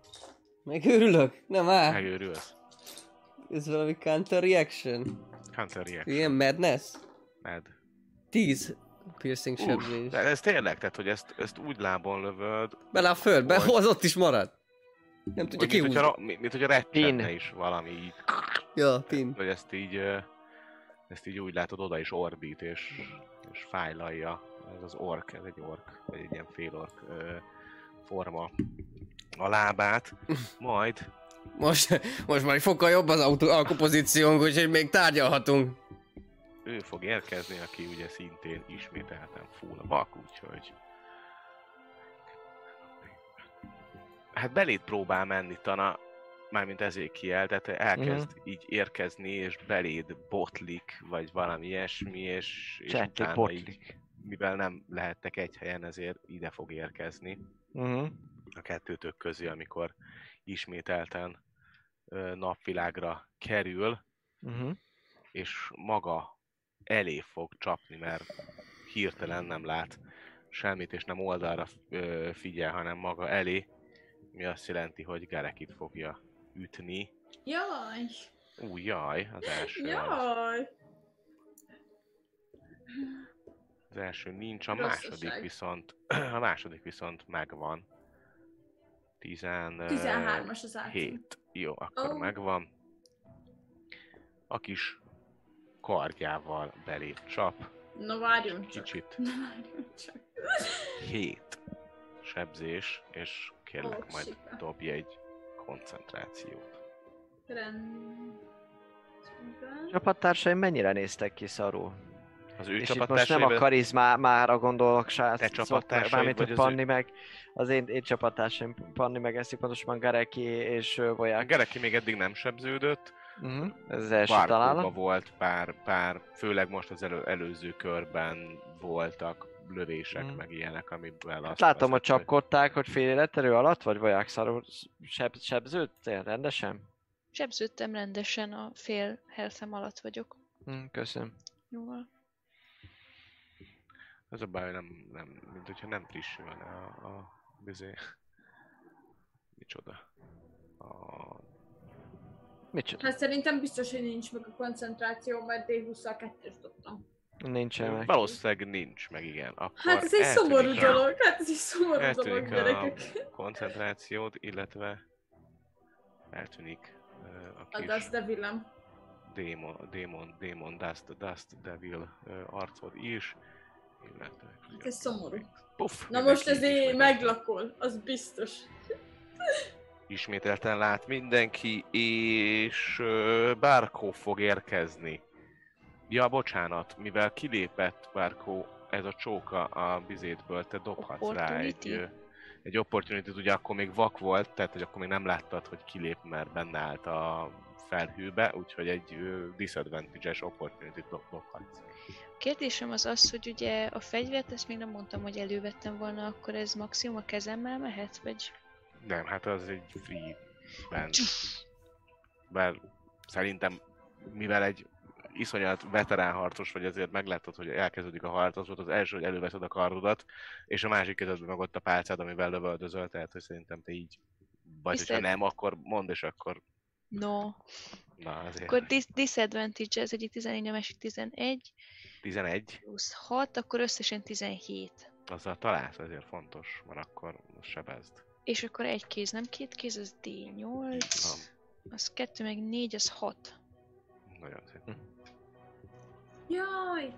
Megőrülök? Nem áll. Megőrülsz. Ez valami counter reaction. Counter react. Ilyen madness. Med. 10 piercing sebzés. De ez tényleg, tehát hogy ezt, ezt úgy lábon lövöd, Bele a földbe, Hogy- az ott is marad. Nem tudja hogy mint, hogyha, mint, hogyha recsenne is valami így. Ja, pin. Vagy ezt így, ezt így úgy látod, oda is ordít, és, és fájlalja. Ez az ork, ez egy ork, vagy egy ilyen félork forma a lábát, majd Most, most már egy fokkal jobb az autó, alkupozíciónk, úgyhogy még tárgyalhatunk. Ő fog érkezni, aki ugye szintén ismételten full vak, úgyhogy... Hát belét próbál menni Tana, mármint ezért kiel, tehát elkezd Mhm. így érkezni, és beléd botlik, vagy valami ilyesmi, és, és Csetlik, utána így, botlik. mivel nem lehettek egy helyen, ezért ide fog érkezni Uh-huh. a kettőtök közé, amikor ismételten ö, napvilágra kerül, Uh-huh. és maga elé fog csapni, mert hirtelen nem lát semmit, és nem oldalra figyel, hanem maga elé, mi azt jelenti, hogy Garekit fogja ütni. Jaj! Ú, jaj, az első. Az, Jaj! az első nincs, a Rosszaság. második viszont, a második viszont megvan. Tizen, ö, 13-as az. 7. Jó, akkor Ó. megvan. A kis kardjával belép csap. Na várjon csak. Kicsit Na várjon csak. 7 sebzés, és kérlek Ó, majd siker. dobj egy koncentrációt. Rendben. Csapattársaim mennyire néztek ki szarul? Az ő És itt most nem a karizmára gondolok, srác. Te csapattársaid, Mármint, hogy az ő- Panni meg, az én, én csapattársaim, Panni meg eszik, pontosabban Gareki és ö, Voják. Gereki még eddig nem sebződött, Uh-huh. Ez az első Barkóba találat. volt pár, pár, főleg most az elő, előző körben voltak lövések, Mhm. meg ilyenek, amiből Hát azt látom, hogy csapkodták, hogy fél életerő alatt, vagy szarul seb, sebződtél rendesen? Sebződtem rendesen, a fél healthem alatt vagyok. Hm, köszönöm. Jóval. Az a baj, nem, nem, mint hogyha nem frissülne a, a bizé. Micsoda. A Micsoda? Hát szerintem biztos, hogy nincs meg a koncentráció, mert D20-szal kettős dobtam. Nincsen meg. Valószínűleg nincs, meg igen. Akkor Hát ez egy szomorú a- dolog, hát ez egy szomorú dolog, Eltűnik a gyerekek. koncentrációt, illetve eltűnik ö, a A kis Dust Devilem. démon, démon, démon, Dust, Dust Devil ö, arcod is, illetve... Hát ez szomorú. Puff, Na most ezért ismételten- meglakol, az biztos. Ismételten lát mindenki, és Barkó fog érkezni. Ja, bocsánat, mivel kilépett Barkó, ez a csóka a bizétből, te dobhatsz rá egy, egy opportunity ugye akkor még vak volt, tehát hogy akkor még nem láttad, hogy kilép, mert benne állt a felhőbe, úgyhogy egy disadvantage-es opportunity dob, dobhatsz. Kérdésem az az, hogy ugye a fegyvert, ezt még nem mondtam, hogy elővettem volna, akkor ez maximum a kezemmel mehet, vagy... Nem, hát az egy free band. Bár szerintem, mivel egy iszonyat veterán harcos vagy, ezért meglátod, hogy elkezdődik a harc, az volt az első, hogy előveszed a kardodat, és a másik kezedben meg ott a pálcád, amivel lövöldözöl, tehát hogy szerintem te így, vagy hogyha Viszont- nem, akkor mondd, és akkor, No. na azért, Akkor dis- disadvantage, ez egyik 14, a másik 11, 11, plusz 6, akkor összesen 17. azzal találsz, ezért fontos, mert akkor sebezd. És akkor egy kéz, nem két kéz, az D8, Van, az 2 meg 4, az 6. nagyon szép. Jaj!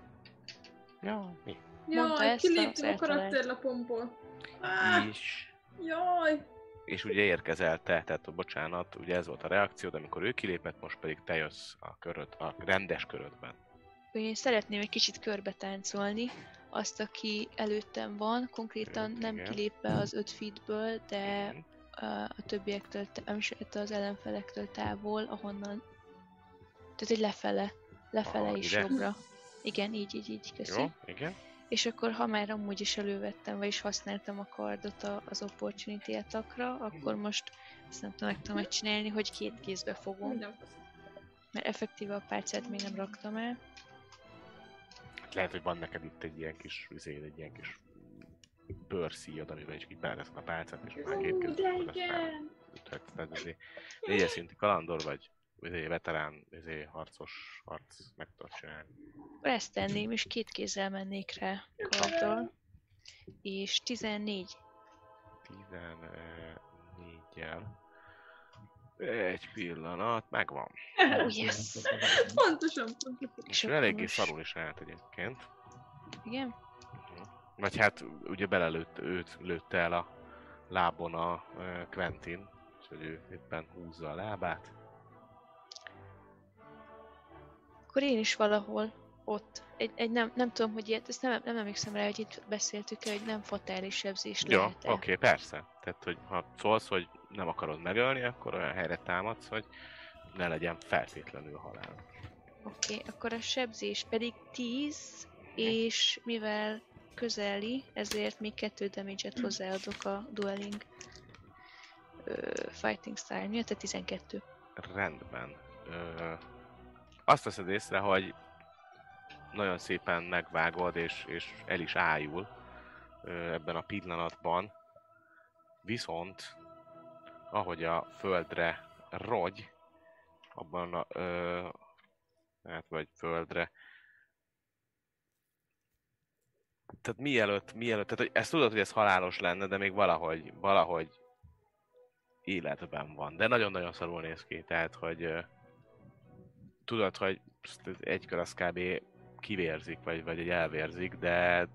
Ja, mi? Mondta Jaj, ezt kiléptem a eltalált. karakterlapomból. Ah, És jaj! és ugye érkezel te, tehát bocsánat, ugye ez volt a reakciód, amikor ő kilépett, most pedig te jössz a köröd, a rendes körödben. Én szeretném egy kicsit körbe táncolni azt, aki előttem van, konkrétan nem igen. kilépve az 5 feetből, de Mhm. a, többiektől, is az ellenfelektől távol, ahonnan, tehát egy lefele, lefele Aha, és ide? jobbra. Igen, így, így, így, köszi. Jó, igen. És akkor, ha már amúgy is elővettem, vagyis használtam a kardot a- az opportunity attackra, akkor most ezt nem tudom, meg tudom megcsinálni, hogy két kézbe fogom. Mert effektíve a pálcát még nem raktam el. Lehet, hogy van neked itt egy ilyen kis, izé, egy ilyen kis bőrszíjad, amiben is így beleteszed a pálcát, és már két között üthetsz. Tehát izé, négyes szintű kalandor vagy, izé, veterán, izé, harcos, harc meg tudod csinálni. Ezt tenném, és két kézzel mennék rá karddal. És 14. 14-jel. Egy pillanat, megvan. Oh, yes! Pontosan, pontosan. És eléggé szarul is állt egyébként. Igen? Vagy hát ugye belelőtt, őt lőtte el a lábon a ö, Quentin, úgyhogy ő éppen húzza a lábát. Akkor én is valahol ott. Egy, egy nem, nem tudom, hogy ilyet, ezt nem, nem emlékszem rá, hogy itt beszéltük el, hogy nem fatális sebzés Jó, lehet oké, okay, persze. Tehát, hogy ha szólsz, hogy nem akarod megölni, akkor olyan helyre támadsz, hogy ne legyen feltétlenül halál. Oké, okay, akkor a sebzés pedig 10, és mivel közeli, ezért még 2 damage-et hozzáadok a dueling ö, fighting style miatt, tehát 12. Rendben. Ö, azt veszed észre, hogy nagyon szépen megvágod, és, és el is ájul ö, ebben a pillanatban. Viszont, ahogy a földre rogy, abban a, ö, hát vagy földre, tehát mielőtt, mielőtt, tehát hogy ezt tudod, hogy ez halálos lenne, de még valahogy, valahogy életben van. De nagyon-nagyon szarul néz ki, tehát, hogy ö, tudod, hogy pst, egy kör az kb. kivérzik, vagy, vagy egy elvérzik, de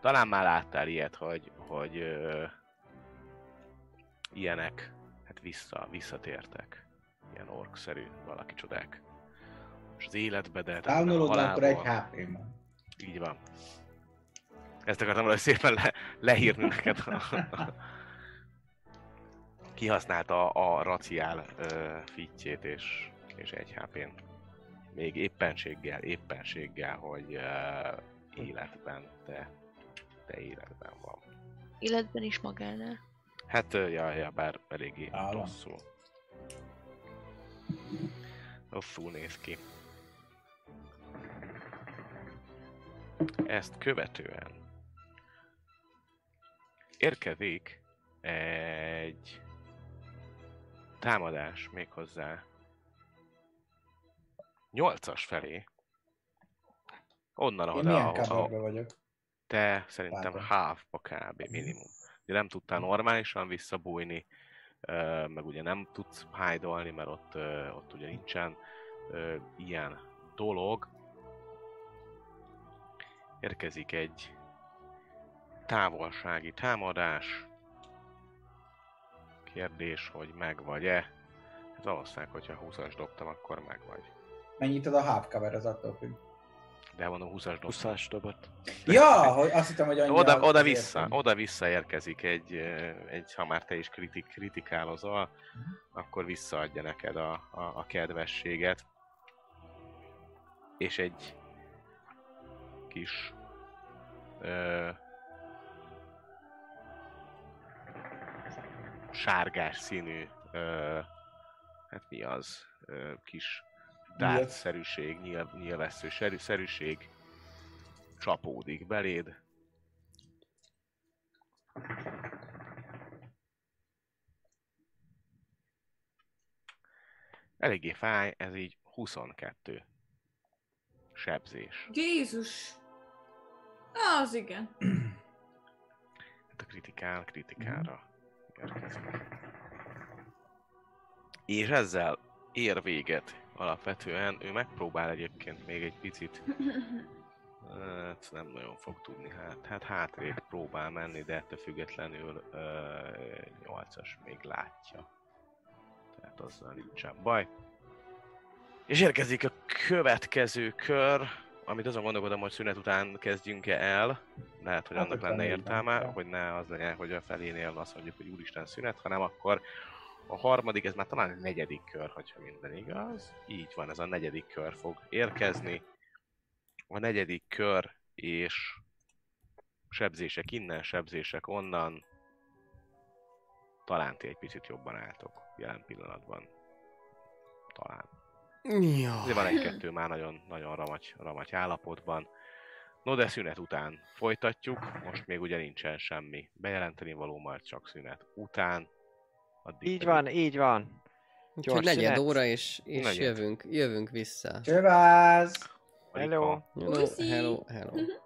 talán már láttál ilyet, hogy, hogy ö, ilyenek hát vissza, visszatértek. Ilyen orkszerű valaki csodák. És az életbe, de Downloadol, akkor egy. HP van. Így van. Ezt akartam valahogy szépen le, leírni neked. Kihasználta a, a raciál uh, fitjét és, és egy hp Még éppenséggel, éppenséggel, hogy uh, életben, de, de életben van. Életben is magánál. Hát, ja, ja, bár eléggé Állam. rosszul. Rosszul néz ki. Ezt követően érkezik egy támadás méghozzá 8-as felé. Onnan, Én ahol, milyen ahol, ahol vagyok? te szerintem half-ba kb. minimum. Ugye nem tudtál normálisan visszabújni, meg ugye nem tudsz hide mert ott, ott ugye nincsen ilyen dolog. Érkezik egy távolsági támadás. Kérdés, hogy meg vagy-e? Hát valószínűleg, hogyha 20-as dobtam, akkor meg vagy. Mennyit ad a half cover, az attól függ. De mondom 20-as dobtam. 20 dobott. Ja, hogy azt hittem, hogy annyi Oda, az- oda vissza, értem. oda vissza érkezik egy, egy, ha már te is kritik, kritikálozol, akkor visszaadja neked a, a, a kedvességet. És egy kis ö, sárgás színű, ö, hát mi az, ö, kis dártszerűség, nyíl, nyilvessző serű- szerűség csapódik beléd. Eléggé fáj, ez így 22 sebzés. Jézus! Az igen. Hát a kritikál, kritikára érkezik. És ezzel ér véget alapvetően. Ő megpróbál egyébként még egy picit Hát nem nagyon fog tudni, hát, hát hátrébb próbál menni, de ettől függetlenül ö, 8-as még látja. Tehát azzal nincsen baj. És érkezik a következő kör, amit azon gondolkodom, hogy szünet után kezdjünk-e el. Lehet, hogy Hát, annak lenne értelme, hogy ne az legyen, hogy a felénél azt mondjuk, hogy úristen szünet, hanem akkor a harmadik, ez már talán a negyedik kör, hogyha minden igaz. Így van, ez a negyedik kör fog érkezni a negyedik kör, és sebzések innen, sebzések onnan. Talán ti egy picit jobban álltok jelen pillanatban. Talán. Azért van egy-kettő már nagyon, nagyon ramaty, ramaty állapotban. No de szünet után folytatjuk, most még ugye nincsen semmi bejelenteni való, majd csak szünet után. Addig Így pedig- van, így van. Úgyhogy negyed szünet. óra, és, és jövünk, jövünk vissza. Csövász! Hello. Puszi. hello, hello.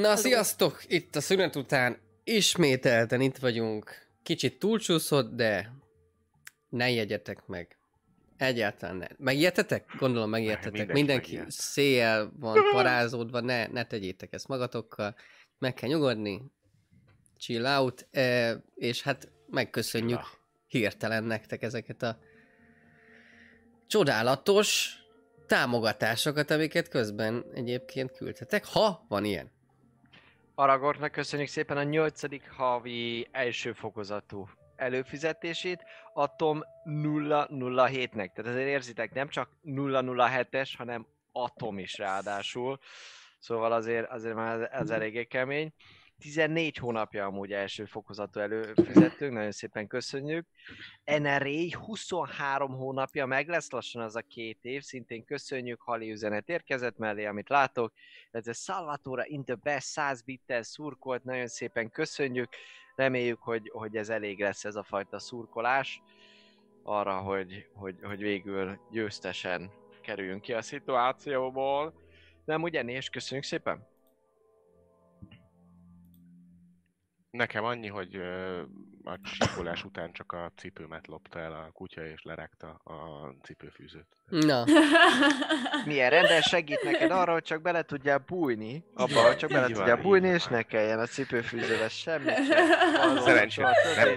Na, sziasztok! Itt a szünet után ismételten itt vagyunk. Kicsit túlcsúszott, de ne jegyetek meg. Egyáltalán ne. Megijedtetek? Gondolom megijedtetek. Mindenki Mindenki megijed. széjjel van parázódva, ne, ne tegyétek ezt magatokkal. Meg kell nyugodni. Chill out. E, és hát megköszönjük Chill hirtelen nektek ezeket a csodálatos támogatásokat, amiket közben egyébként küldhetek, ha van ilyen. Aragornak köszönjük szépen a 8. havi első fokozatú előfizetését, a Tom 007-nek. Tehát azért érzitek, nem csak 007-es, hanem Atom is ráadásul. Szóval azért, azért már ez eléggé kemény. 14 hónapja amúgy első fokozatú előfizetőnk, nagyon szépen köszönjük. NRA 23 hónapja, meg lesz lassan az a két év, szintén köszönjük, Hali üzenet érkezett mellé, amit látok. Ez a Salvatore in the best 100 bittel szurkolt, nagyon szépen köszönjük. Reméljük, hogy, hogy ez elég lesz ez a fajta szurkolás arra, hogy, hogy, hogy végül győztesen kerüljünk ki a szituációból. Nem ugye, és köszönjük szépen! Nekem annyi, hogy a síkolás után csak a cipőmet lopta el a kutya, és lerágta a cipőfűzőt. Na, Milyen rendes segít neked arra, hogy csak bele tudjál bújni, abba, hogy csak bele Így van, tudjál bújni, van. és ne kelljen a cipőfűzővel semmit sem. Szerencsére, nem,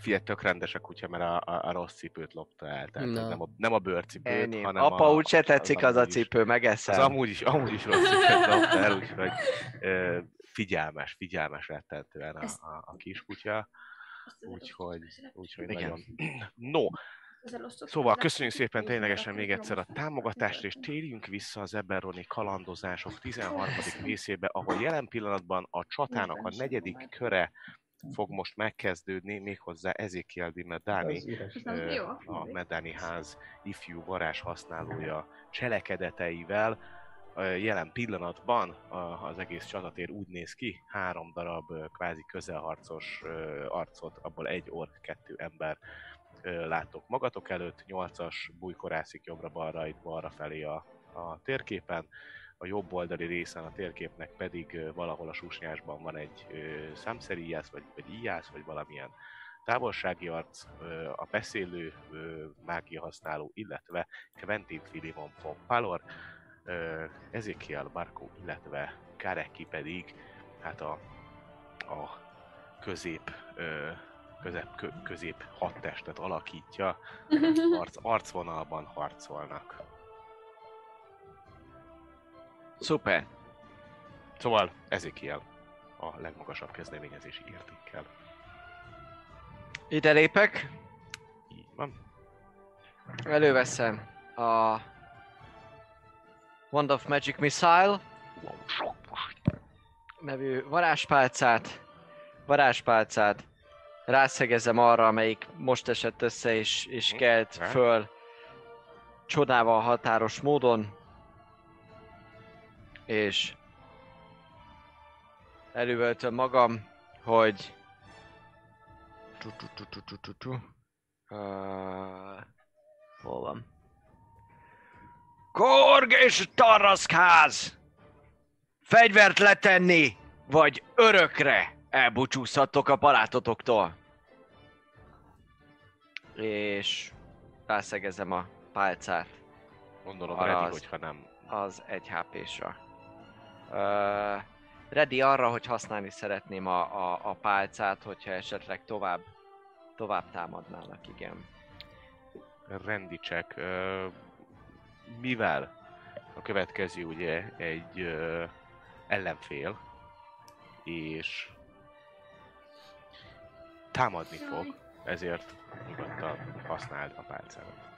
figyelj, tök rendes a kutya, mert a, a, a rossz cipőt lopta el. Tehát Na. nem, a, nem a bőrcipőt, Ennyi. hanem Apa a, úgyse tetszik az a amúgy is- cipő, Az megeszem. amúgy is, amúgy is rossz cipőt lopta el, úgyhogy ö, figyelmes, figyelmes rettentően a, a, a kiskutya. Úgyhogy, úgyhogy Igen. nagyon... No, Szóval köszönjük szépen ténylegesen még egyszer a támogatást, és térjünk vissza az Eberroni kalandozások 13. részébe, ahol jelen pillanatban a csatának a negyedik köre fog most megkezdődni, méghozzá Ezekiel Di jó? a Medani ház ifjú varázs használója cselekedeteivel. Jelen pillanatban az egész csatatér úgy néz ki, három darab kvázi közelharcos arcot, abból egy ork, kettő ember ö, láttok magatok előtt, nyolcas bújkorászik jobbra-balra, itt balra felé a, a térképen, a jobb oldali részen a térképnek pedig valahol a susnyásban van egy ö, számszeríjász, vagy, vagy íjász, vagy valamilyen távolsági arc, a beszélő mágia használó, illetve Quentin Filimon von Palor, Ezekiel Barco, illetve Kareki pedig hát a, a közép ö, közép, kö, közép hadtestet alakítja, arc, arcvonalban harcolnak. Szuper. Szóval Ezekiel a legmagasabb kezdeményezési értékkel. Ide lépek, Így van. előveszem a Wand of Magic Missile nevű varázspálcát, varázspálcát rászegezem arra, amelyik most esett össze és, és kelt föl csodával határos módon. És elővöltöm magam, hogy tu, tu, tu, tu, tu, tu, tu. Uh, hol van? Korg és Tarraszkáz! Fegyvert letenni, vagy örökre elbúcsúzhattok a barátotoktól. És rászegezem a pálcát Gondolom, Arra ready, az- hogyha nem. az 1 HP-sra. Uh, ready arra, hogy használni szeretném a, a, a pálcát, hogyha esetleg tovább, tovább támadnának, igen. Rendi check. Ö, mivel a következő ugye egy ö, ellenfél, és támadni fog, ezért nyugodtan használd a pálcádat.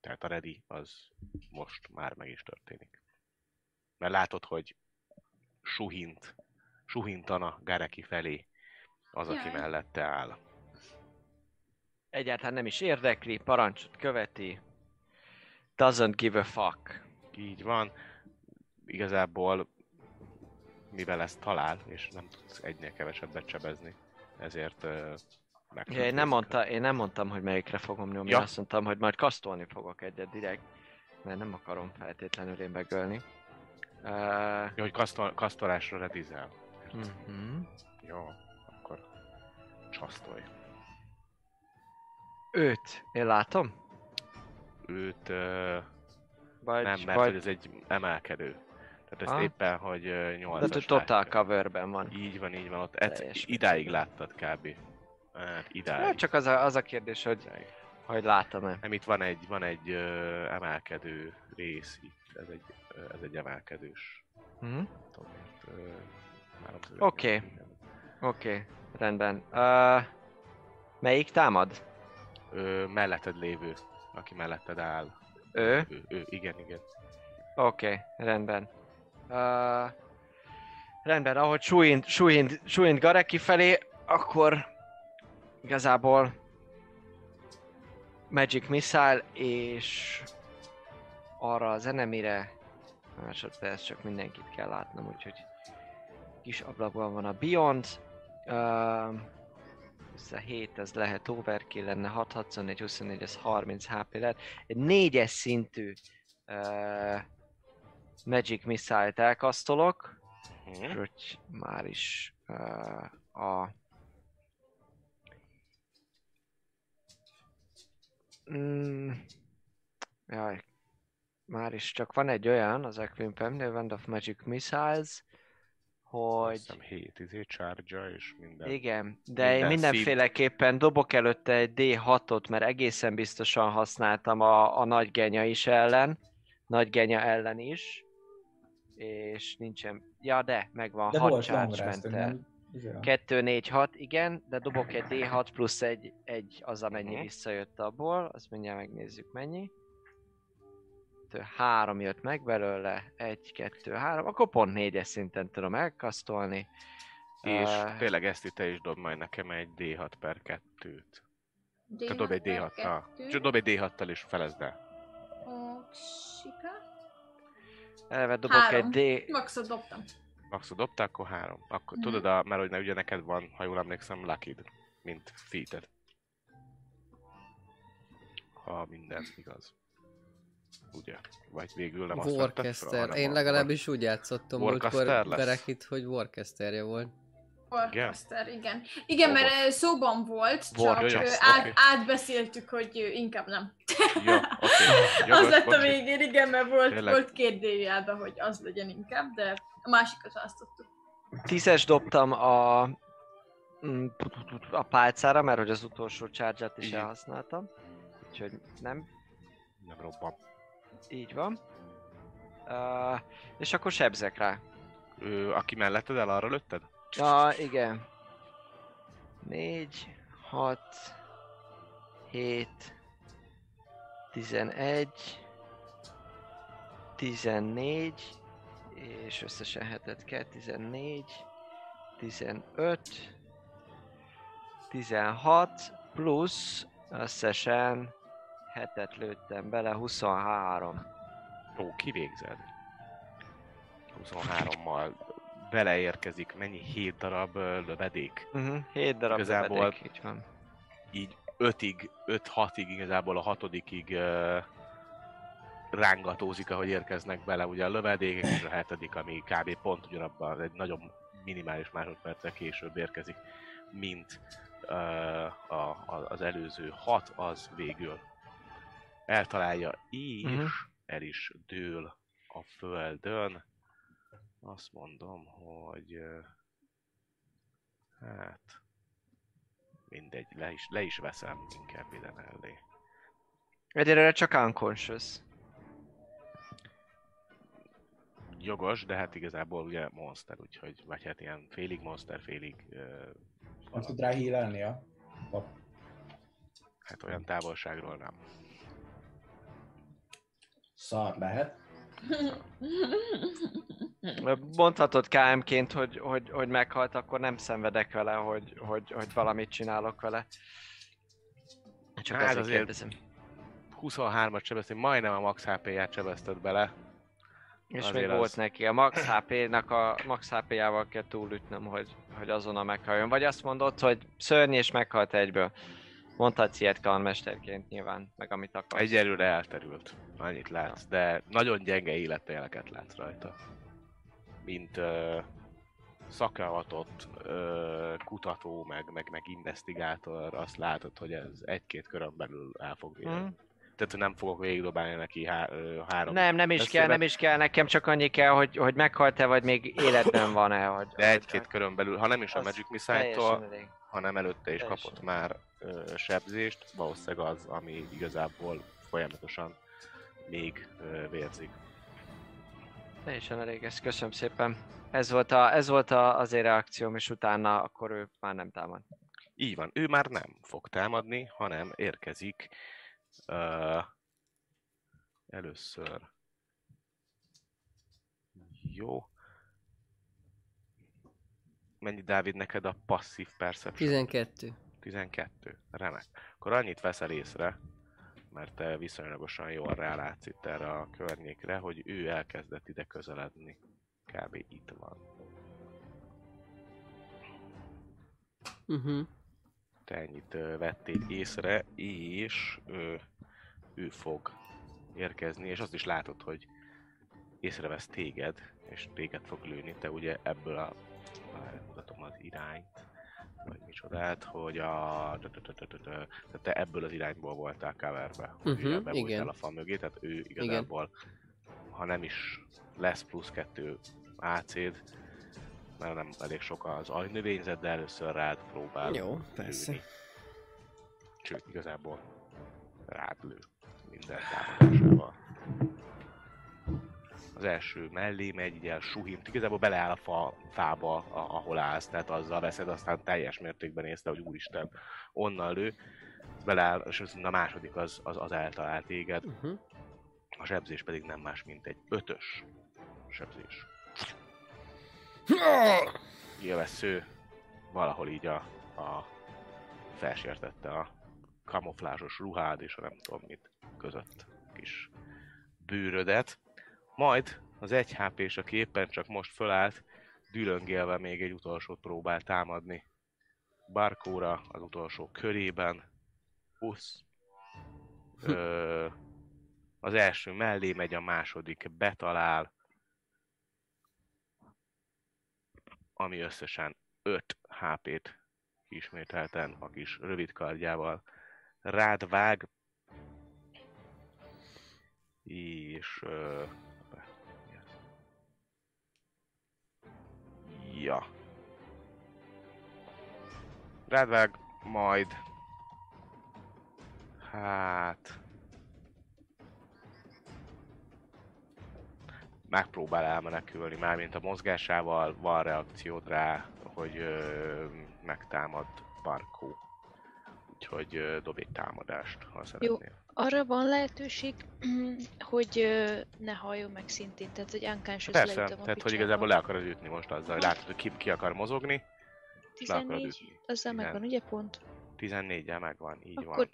Tehát a ready az most már meg is történik. Mert látod, hogy suhint, suhintana Gareki felé az, aki Jaj. mellette áll. Egyáltalán nem is érdekli, parancsot követi. Doesn't give a fuck. Így van. Igazából, mivel ezt talál, és nem tudsz egynél kevesebbet sebezni, ezért uh, meg Ja, én, nem mondta, én nem mondtam, hogy melyikre fogom nyomni, Ja. azt mondtam, hogy majd kasztolni fogok egyet direkt, mert nem akarom feltétlenül én megölni. Uh, Jó, hogy kasztol, kasztolásra redizel. mhm. Jó, akkor csasztolj. Őt, én látom? Őt uh, Vagy, nem, mert vagy hogy ez egy emelkedő. Tehát ezt Ah. éppen, hogy uh, 8 de totál coverben van. Így van, így van. Ott et, Teljes idáig láttad kb. Hát idáig. Ja, csak az a, az a kérdés, hogy, idáig. hogy látom-e. Nem, itt van egy, van egy uh, emelkedő rész itt. Ez egy, uh, ez egy emelkedős. Nem háromszög- Oké. Oké, okay, rendben. Uh, melyik támad? Ö, melletted lévő, aki melletted áll. Ő? Ő, ő igen, igen. Oké, okay, rendben. Uh, rendben, ahogy súlyint, súlyint, súlyint Gareki felé, akkor igazából Magic Missile és arra az enemire másodperc csak mindenkit kell látnom, úgyhogy kis ablakban van a Beyond. Uh, össze 7, ez lehet overkill lenne, 6, 64, 24, ez 30 HP lehet. Egy 4-es szintű uh, Magic Missile-t elkasztolok, Hm? hogy már is uh, a... Mm, jaj, már is csak van egy olyan az Equimpemnél, Wand of Magic Missiles, hogy... Hiszem 7 izé charge és minden. Igen, de én Minden mindenféleképpen dobok előtte egy D6-ot, mert egészen biztosan használtam a, a nagy genya is ellen, nagy genya ellen is, és nincsen, ja de, megvan, De 6 volt charge ment el. nem? Izé van. 2, 4, 6, igen, de dobok egy D6 plusz egy, egy az amennyi Mhm. visszajött abból, azt mindjárt megnézzük mennyi. 3 jött meg belőle, 1, 2, 3, akkor pont 4-es szinten tudom elkasztolni. És Uh, tényleg ezt itt te is dob majd nekem egy D6 per 2-t. Te dob egy D6-tal. Csak dob egy D6-tal és felezd el. Oksika. Eleve dobok Három. egy D... Maxot dobtam. Maxot dobta, akkor három. Akkor Mhm. tudod, a, mert hogy ne, ugye neked van, ha jól emlékszem, lucky mint feated. Ha minden igaz. Ugye? Vagy végül nem azt Warcaster. Én legalábbis úgy játszottam Warcaster múltkor? Berekit, hogy Warcasterje volt. Warcaster, igen. Igen, mert ö, szóban volt, csak Warcaster, ö, oké. át, átbeszéltük, hogy inkább nem. Jó, oké. az lett a végén, igen, mert volt, Tényleg. volt kérdőjelben, hogy az legyen inkább, de a másikat választottuk. Tízes dobtam a, mm, a pálcára, mert hogy az utolsó charge is Igen. elhasználtam. Úgyhogy nem, Nem robban. Így van. Uh, és akkor sebzek rá. Ő, aki melletted el, arra lőtted? Ja, igen. 4, 6, 7, 11, 14, és összesen hetet kell, 14, 15, 16, plusz összesen hetet lőttem bele, 23. Ó, kivégzed. 23-mal beleérkezik, mennyi? 7 darab lövedék? Uh-huh, 7 darab Igazából- lövedék, így van. így 5-ig, 5-6-ig igazából a hatodikig uh, rángatózik, ahogy érkeznek bele ugye a lövedékek, és a hetedik, ami kb. pont ugyanabban, egy nagyon minimális másodperccel később érkezik, mint uh, a, a, az előző hat, az végül eltalálja, és Mhm. el is dől a földön. Azt mondom, hogy hát mindegy, le is, le is veszem inkább ide mellé. Egyelőre csak unconscious. Jogos, de hát igazából ugye monster, úgyhogy, vagy hát ilyen félig monster, félig uh, Nem tud rá hílelni a hát olyan távolságról nem. Szar lehet. Mondhatod KM-ként, hogy, hogy, hogy meghalt, akkor nem szenvedek vele, hogy, hogy, hogy valamit csinálok vele. Csak Hát azért kérdezem. 23-at sebeztem, majdnem a max HP-ját sebezted bele. És azért még az- volt neki. A max HP-nak a max HP-jával kell túlütnöm, hogy, hogy azonnal meghaljon. Vagy azt mondod, hogy szörny és meghalt egyből. Mondhatsz ilyet mesterként nyilván, meg amit akarsz. Egyelőre elterült, annyit látsz, de nagyon gyenge életéleket látsz rajta. mint ö, szakavatott ö, kutató, meg, meg, meg investigátor, azt látod, hogy ez egy-két körön belül el fog Mhm. mm. Tehát nem fogok végigdobálni neki há, három Nem, nem is kell, nem is kell, nekem csak annyi kell, hogy, hogy meghalt-e, vagy még életben van-e. Hogy, De egy-két körön belül, ha nem is a Magic Missile-tól, hanem előtte is Teljesen. kapott már ö, sebzést, valószínűleg az, ami igazából folyamatosan még ö, vérzik. Teljesen elég, ezt köszönöm szépen. Ez volt, a, ez volt a, az én reakcióm, és utána akkor ő már nem támad. Így van, ő már nem fog támadni, hanem érkezik uh, először. Jó. Mennyi Dávid neked a passzív perception? 12. 12. Remek. Akkor annyit veszel észre, mert te viszonylagosan jól rálátsz itt erre a környékre, hogy ő elkezdett ide közeledni. Kb. itt van. Uh-huh. Ennyit vettél észre, és ö, ő fog érkezni, és azt is látod, hogy észrevesz téged, és téged fog lőni. Te ugye ebből a... mutatom az irányt, vagy micsodát, hogy a... Tehát te ebből az irányból voltál coverbe, hogy ugye bebújtál igen. a fa mögé, tehát ő igazából, ha nem is lesz plusz kettő AC-d, mert nem elég sok az agynövényzet, de először rád próbál Jó, persze. lőni. Sőt, igazából rád lő minden támadásával. Az első mellé megy, így el suhint, igazából beleáll a fa, fába, a, ahol állsz, tehát azzal veszed, aztán teljes mértékben észre, hogy úristen, onnan lő, beleáll, és a második az, az, az eltalál téged, Uh-huh. a sebzés pedig nem más, mint egy ötös sebzés. Élvesző valahol így a, a felsértette a kamuflázsos ruhád és a nem tudom mit között kis bőrödet. Majd az egy hp és aki éppen csak most fölállt, dülöngélve még egy utolsót próbál támadni. Barkóra az utolsó körében. Usz. Ö, az első mellé megy, a második betalál, ami összesen 5 HP-t ismételten a kis rövid kardjával rád vág. És... Ö, ja. Rád vág, majd... Hát... megpróbál elmenekülni, mármint a mozgásával van reakciód rá, hogy ö, megtámad Barkó. Úgyhogy ö, dobj egy támadást, ha szeretnél. Arra van lehetőség, hogy ö, ne halljon meg szintén, tehát hogy unconscious Persze, tehát hogy picsába. igazából le akarod ütni most azzal, hogy látod, hogy ki, ki akar mozogni, és le akarod 14, ütni. azzal Igen. megvan, ugye pont? 14-el megvan, így Akkor van.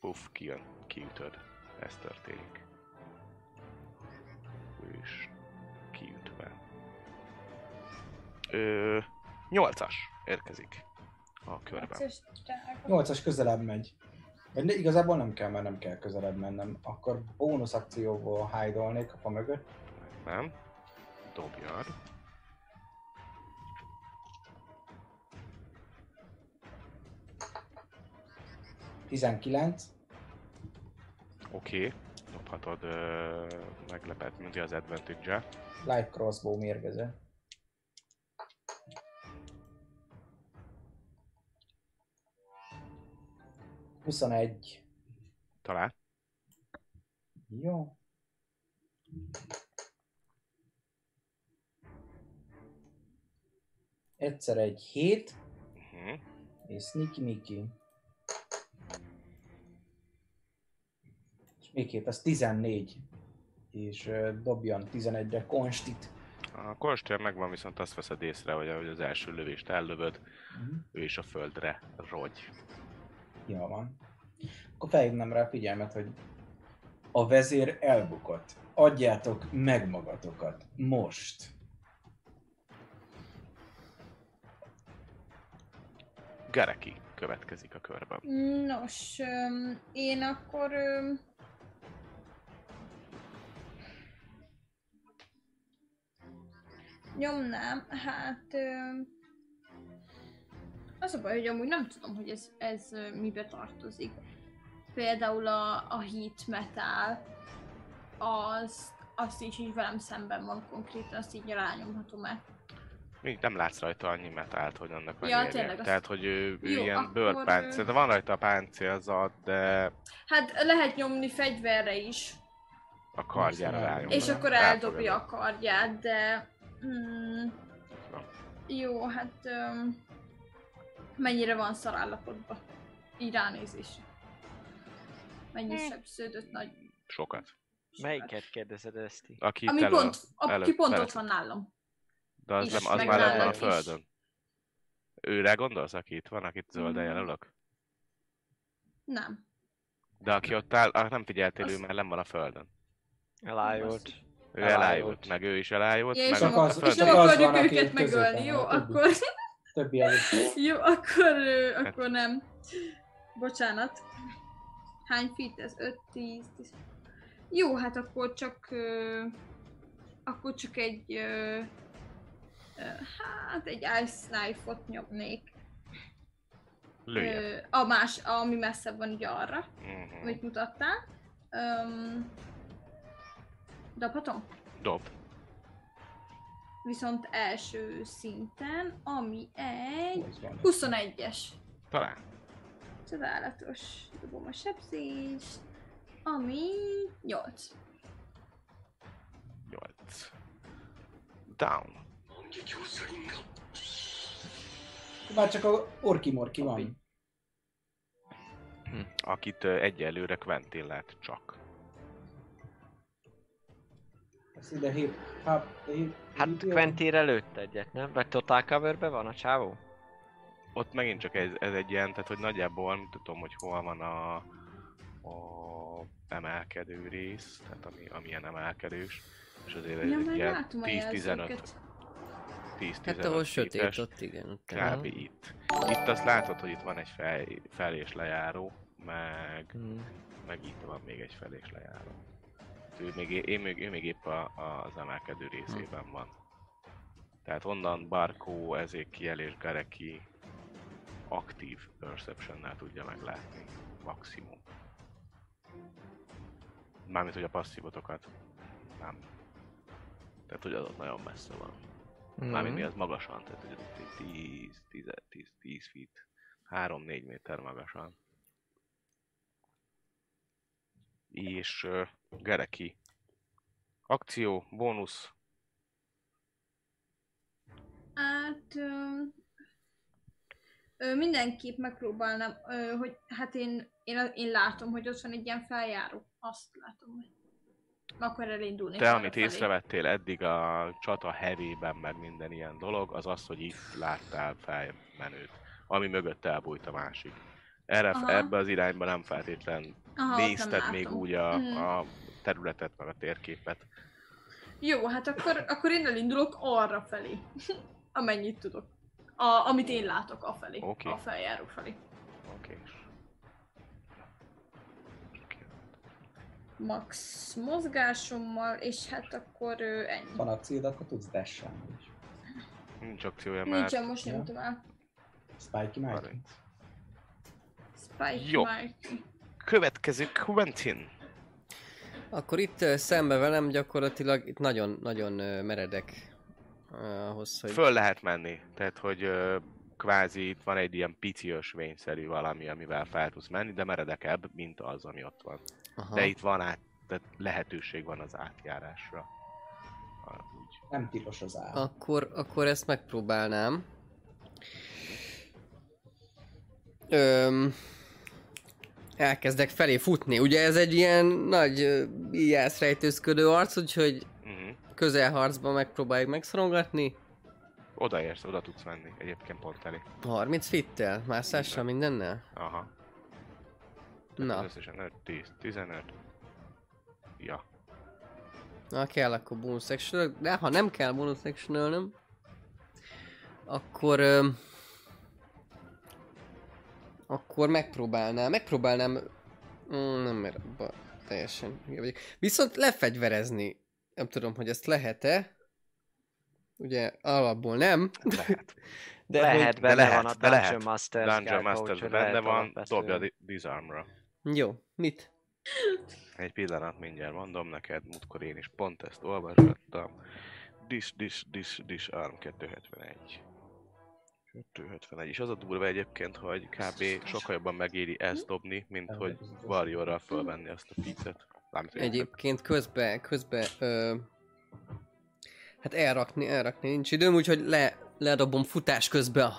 Puff, kijön, kiütöd. Ez történik. Ö, 8-as érkezik a körben. Vicces drága. 8-as közelebb megy. Ne, igazából nem kell, mert nem kell közelebb mennem. Akkor bónusz akcióból hide a fa mögött. Nem? Dobjad. 19. Oké. Okay. Dobhatod ö, meglepet, mint az advantage Light crossbow mérgező. Huszonegy. Talán. Jó. Egyszer egy hét, Uh-huh. és Sneaky Mickey. És még két, az 14. És dobjan 11-re konstit. A konstitúció megvan, viszont azt veszed észre, hogy ahogy az első lövést ellövöd, Mhm. ő is a földre rogy. Jó van. Akkor felhívnám rá a figyelmet, hogy a vezér elbukott. Adjátok meg magatokat. Most. Gareki következik a körben. Nos, én akkor... nyomnám, hát... Az a baj, hogy amúgy nem tudom, hogy ez, ez mibe tartozik. Például a, a heat metal, az, azt is így velem szemben van konkrétan, azt így rányomhatom-e. Még nem látsz rajta annyi metált, hogy annak Ja, megérje. tényleg, azt- Tehát, hogy ő, ő Jó, ilyen akkor, bőrpáncél, de van rajta a páncélzat, de Hát lehet nyomni fegyverre is, a kardjára rányom. és akkor eldobja a kardját, de... Mm, jó, hát... Um, mennyire van szarállapotban? Így ránézésre. Mennyi sebződött nagy... Sokat. Melyiket kérdezed ezt? Aki Ami itt elő, pont, aki előtt pont ott van nálam. De az, is, nem, az már van a nálad is. földön. Őre gondolsz, aki itt van, akit zölden Mm. jelölök? Nem. De aki ott áll, ah, nem figyeltél, ő Az- már nem van a földön. Elájult. Ő Elájult. elájult, meg ő is elájult, Ja, és meg Csak a az- és földön. nem akarjuk őket megölni, jó? a. Akkor... Többi előtt. Jó, akkor, ö, akkor nem. Bocsánat. Hány feet ez? 5, 10, 10. Jó, hát akkor csak... Akkor csak egy... Hát egy ice knife-ot nyomnék. Lője. A más, ami messzebb van ugye arra, Mhm. amit mutattál. Um, dobhatom? Dob. Viszont első szinten, ami egy Az van. 21-es. Talán. Csodálatos. Dobom a sebzést. Ami 8. 8. Down. Már csak a orki-morki van. Akit ö, egyelőre Quentin lát csak. Ezt ide hív. Hát, hív. Hát lőtt egyet, nem? Vagy Total Coverbe van a csávó? Ott megint csak ez, ez egy ilyen, tehát hogy nagyjából nem tudom, hogy hol van a, a emelkedő rész, tehát ami, ami ilyen emelkedős, és azért Ja, egy ilyen látom a 10-15 jelzőket. 10 Hát ahol sötét, ott igen. Kb. itt. Itt azt látod, hogy itt van egy fel, fel és lejáró, meg, Mm. meg itt van még egy fel és lejáró. Ő még, én még, ő még épp a, a, az emelkedő részében van. Tehát onnan Barkó, Ezékiel és Gareki aktív perception tudja meglátni. Maximum. Mármint, hogy a passzívotokat nem. Tehát, hogy az ott nagyon messze van. Mármint mi az magasan, tehát hogy ez itt 10, 10, 10, 10 feet, 3-4 méter magasan. És uh, Gereki. Akció, bónusz, Hát... Ö, ö, mindenképp megpróbálnám, ö, hogy hát én, én, én látom, hogy ott van egy ilyen feljáró. Azt látom, hogy akkor elindulni. Te, amit észrevettél eddig a csata hevében, meg minden ilyen dolog, az az, hogy itt láttál felmenőt, ami mögött elbújt a másik. Erre, Aha. ebbe az irányba nem feltétlen Aha, nézted még úgy a, Mhm. a területet, meg a térképet. Jó, hát akkor, akkor én elindulok arra felé. Amennyit tudok. A, amit én látok a felé. Oké. A feljáró felé. Oké. Max mozgásommal, és hát akkor ö, ennyi. Van akciód, akkor tudsz dashelni is. Nincs akciója, mert Nincsen, most nyomtam el. Spikey Mike. 30. Spike Jó. Mike. Következő Quentin. Akkor itt szembe velem gyakorlatilag itt nagyon, nagyon ö, meredek ahhoz, hogy... Föl lehet menni, tehát hogy kvázi itt van egy ilyen pici ösvényszerű valami, amivel fel tudsz menni, de meredekebb, mint az, ami ott van. Aha. De itt van át, tehát lehetőség van az átjárásra. Úgy. Nem tilos az áll. Akkor, akkor ezt megpróbálnám. Öm, elkezdek felé futni. Ugye ez egy ilyen nagy ö, íjász rejtőzködő arc, úgyhogy Uh-huh. közelharcban megpróbáljuk megszorongatni. Odaérsz, oda tudsz menni, egyébként pont elé. 30 fittel, mászással mindennel? Aha. Na, Összesen 5, 10, 15. Ja. na kell akkor bonus action de ha nem kell bonus action akkor öm, akkor megpróbálnám, megpróbálnám mm, nem mert abba teljesen hülye vagyok. Viszont lefegyverezni, nem tudom, hogy ezt lehet-e. ugye alapból nem. Lehet. De lehet, hogy... benne lehet, van a de Dungeon lehet. Masters Dungeon úgyhogy benne lehet van, dobja di- disarmra. Jó, mit? Egy pillanat, mindjárt mondom neked, múltkor én is pont ezt olvasgattam. Dis, dis, dis, dis, arm 271. 271. És az a durva egyébként, hogy kb. sokkal jobban megéri ezt dobni, mint hogy Warriorral fölvenni azt a picet. Egyébként közben, közben, ö, hát elrakni, elrakni nincs időm, úgyhogy le, ledobom futás közben a,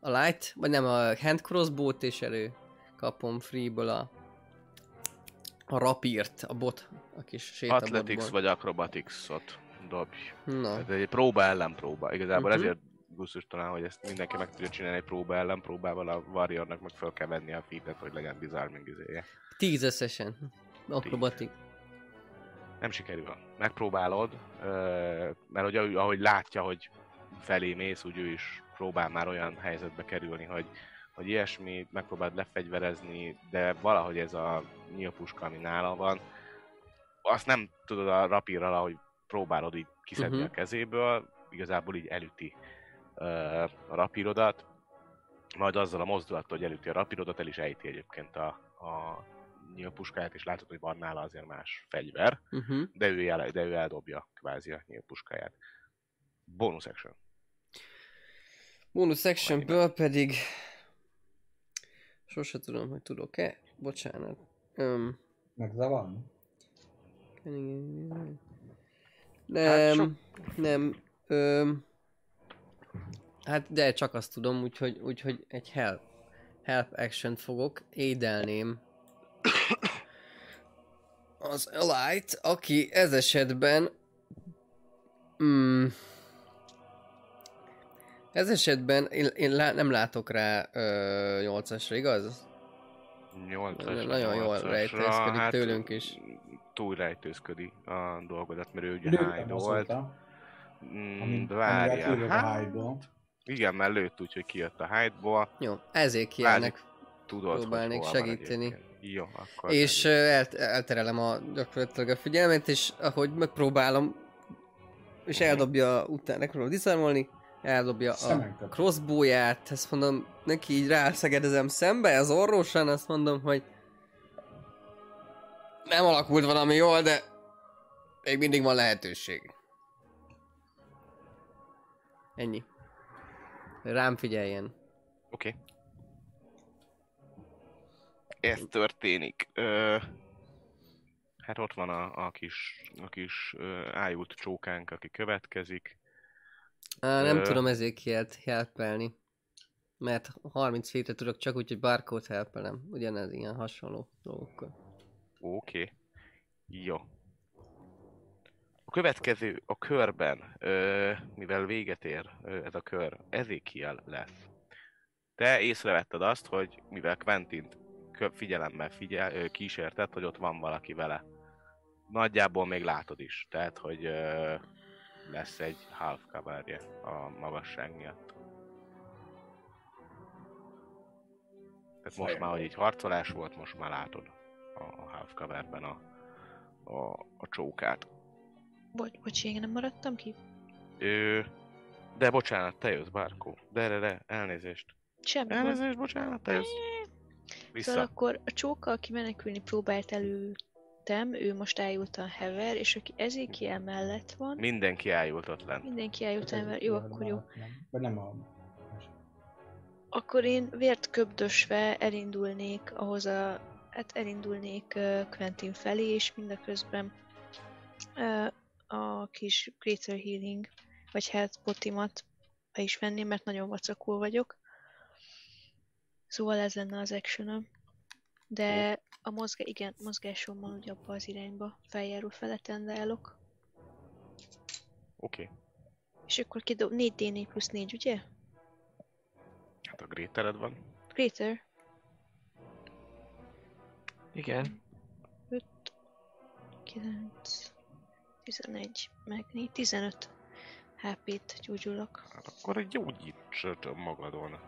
a light, vagy nem a hand crossbow-t, és elő kapom freeből a, a rapírt, a bot, a kis sétabotból. Athletics vagy Acrobatics-ot dobj. Na, Ez egy próba ellen próba. Igazából Mhm. ezért gusztus talán, hogy ezt mindenki meg tudja csinálni egy próba ellen próbával, a Warriornak meg fel kell venni a featet, hogy legyen disarming izéje. tíz összesen. Akrobatik. Nem sikerül. Megpróbálod, mert hogy ahogy- látja, hogy felé mész, úgy ő is próbál már olyan helyzetbe kerülni, hogy, hogy ilyesmi, megpróbáld lefegyverezni, de valahogy ez a nyílpuska, ami nála van, azt nem tudod a rapírral, ahogy próbálod így kiszedni Mhm. a kezéből, igazából így elüti a rapírodat, majd azzal a mozdulattal, hogy elüti a rapírodat, el is ejti egyébként a, a nyílpuskáját, és látod, hogy van nála azért más fegyver, Uh-huh. de ő, el, de ő eldobja kvázi a nyílpuskáját. Bonus action. Bonus actionből pedig... Sose tudom, hogy tudok-e. Bocsánat. Um, Megzavarni? nem, sok- nem. Öm, hát de csak azt tudom, úgyhogy, úgyhogy egy help, help action fogok. Édelném az Elite, aki ez esetben mm, ez esetben én, én lá, nem látok rá ö, 8-asra, igaz? 8 Nagyon jól rejtőzködik tőlünk is. Túl rejtőzködi a dolgodat, mert ő ugye hide volt. Mm, ami- de amivel várjál. kilőtt a Hát. Igen, mert lőtt úgy, hogy kijött a hide-ból. Jó, ezért kielnek. Tudod, Próbálnék van segíteni. egyébként. Jó, akkor... És el, elterelem a, gyakorlatilag a figyelmet, és ahogy megpróbálom, és Mhm. eldobja, utána megpróbálom diszarmolni, eldobja a crossbowját, ezt mondom, neki így rászegedezem szembe, az orrosan, azt mondom, hogy nem alakult valami jól, de még mindig van lehetőség. Ennyi. Rám figyeljen. Oké. Okay. Ez történik. Ö, hát ott van a, a kis, a kis ö, ájult csókánk, aki következik. Á, nem Ö. tudom ezért kielt helpelni. Mert 30 feet tudok csak úgy, hogy barcode helpelem. Ugyanez ilyen hasonló dolgokkal. Oké. Okay. Jó. Következő a körben, ö, mivel véget ér ö, ez a kör, Ezekiel lesz. Te észrevetted azt, hogy mivel Quentint figyelemmel figyel, ö, kísérted, hogy ott van valaki vele. Nagyjából még látod is, tehát hogy ö, lesz egy half coverje a magasság miatt. Tehát most már, hogy így harcolás volt, most már látod a a half coverben a, a, a csókát. Bocs, bocs, én nem maradtam ki? Ö, de bocsánat, te jössz, Bárkó. De, de, de, elnézést. Semmi. Elnézést, bocsánat, te jössz. Szóval Vissza. akkor a csóka, aki menekülni próbált előttem, ő most ájultan hever, és aki Ezekiel mellett van, Mindenki ájult ott lent. mindenki ájultan hever, jó, akkor jó. Nem. Vagy nem a... Akkor én vért köbdösve elindulnék ahhoz a... Hát elindulnék Quentin felé, és mindeközben a kis Greater Healing, vagy Health Potimat be is venném, mert nagyon vacakul vagyok. Szóval ez lenne az action De a mozgá... igen, mozgásommal ugye abba az irányba feljáró feleten állok. Oké. Okay. És akkor kidob 4D4 plusz 4, ugye? Hát a grétered van. Greater. Igen. 5, 9, 11, meg 4, 15 HP-t gyógyulok. Hát akkor gyógyítsd magadon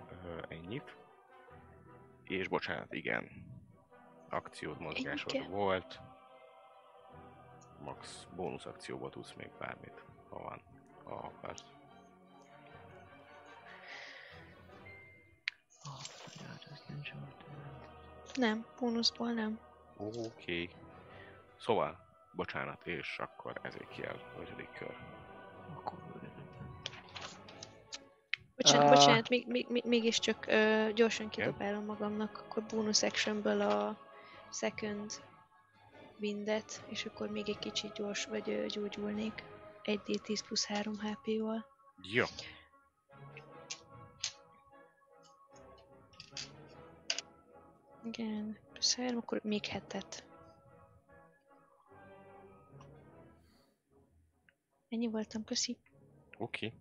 ennyit. És bocsánat, igen. Akciód, mozgásod Igen. volt. Max bónusz akcióból tudsz még bármit, ha van. ha akarsz. Nem, bónuszból nem. Oké. Okay. Szóval, bocsánat, és akkor Ezekiel, ötödik kör. Bocsánat, Ah. bocsánat, még, még, még, mégiscsak ö, gyorsan kidobálom magamnak, akkor bonus actionből a second windet, és akkor még egy kicsit gyors, vagy ö, gyógyulnék. 1d10 plusz 3 HP-val. Jó. Igen, plusz 3, akkor még hetet. Ennyi voltam, köszi. Oké. Okay.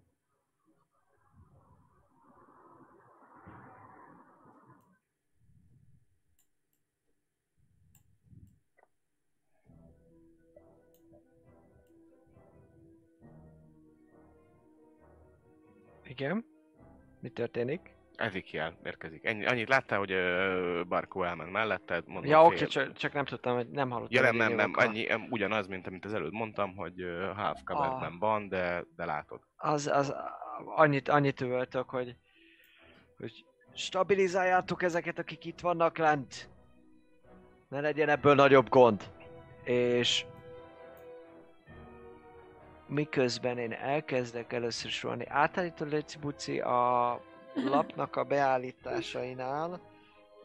Igen. Mi történik? Ezekiel érkezik. Ennyi, annyit láttál, hogy ö, Barkó elment melletted? Mondom, Ja, oké, csak, csak nem tudtam, hogy nem hallottam. Ja, nem, nem, nem, annyi, em, ugyanaz, mint amit az előbb mondtam, hogy ö, half Ah. coverben van, de, de látod. Az, az, annyit, annyit üvöltök, hogy, hogy stabilizáljátok ezeket, akik itt vannak lent. Ne legyen ebből nagyobb gond. És miközben én elkezdek először sorolni, átállítod Léci Buci a lapnak a beállításainál,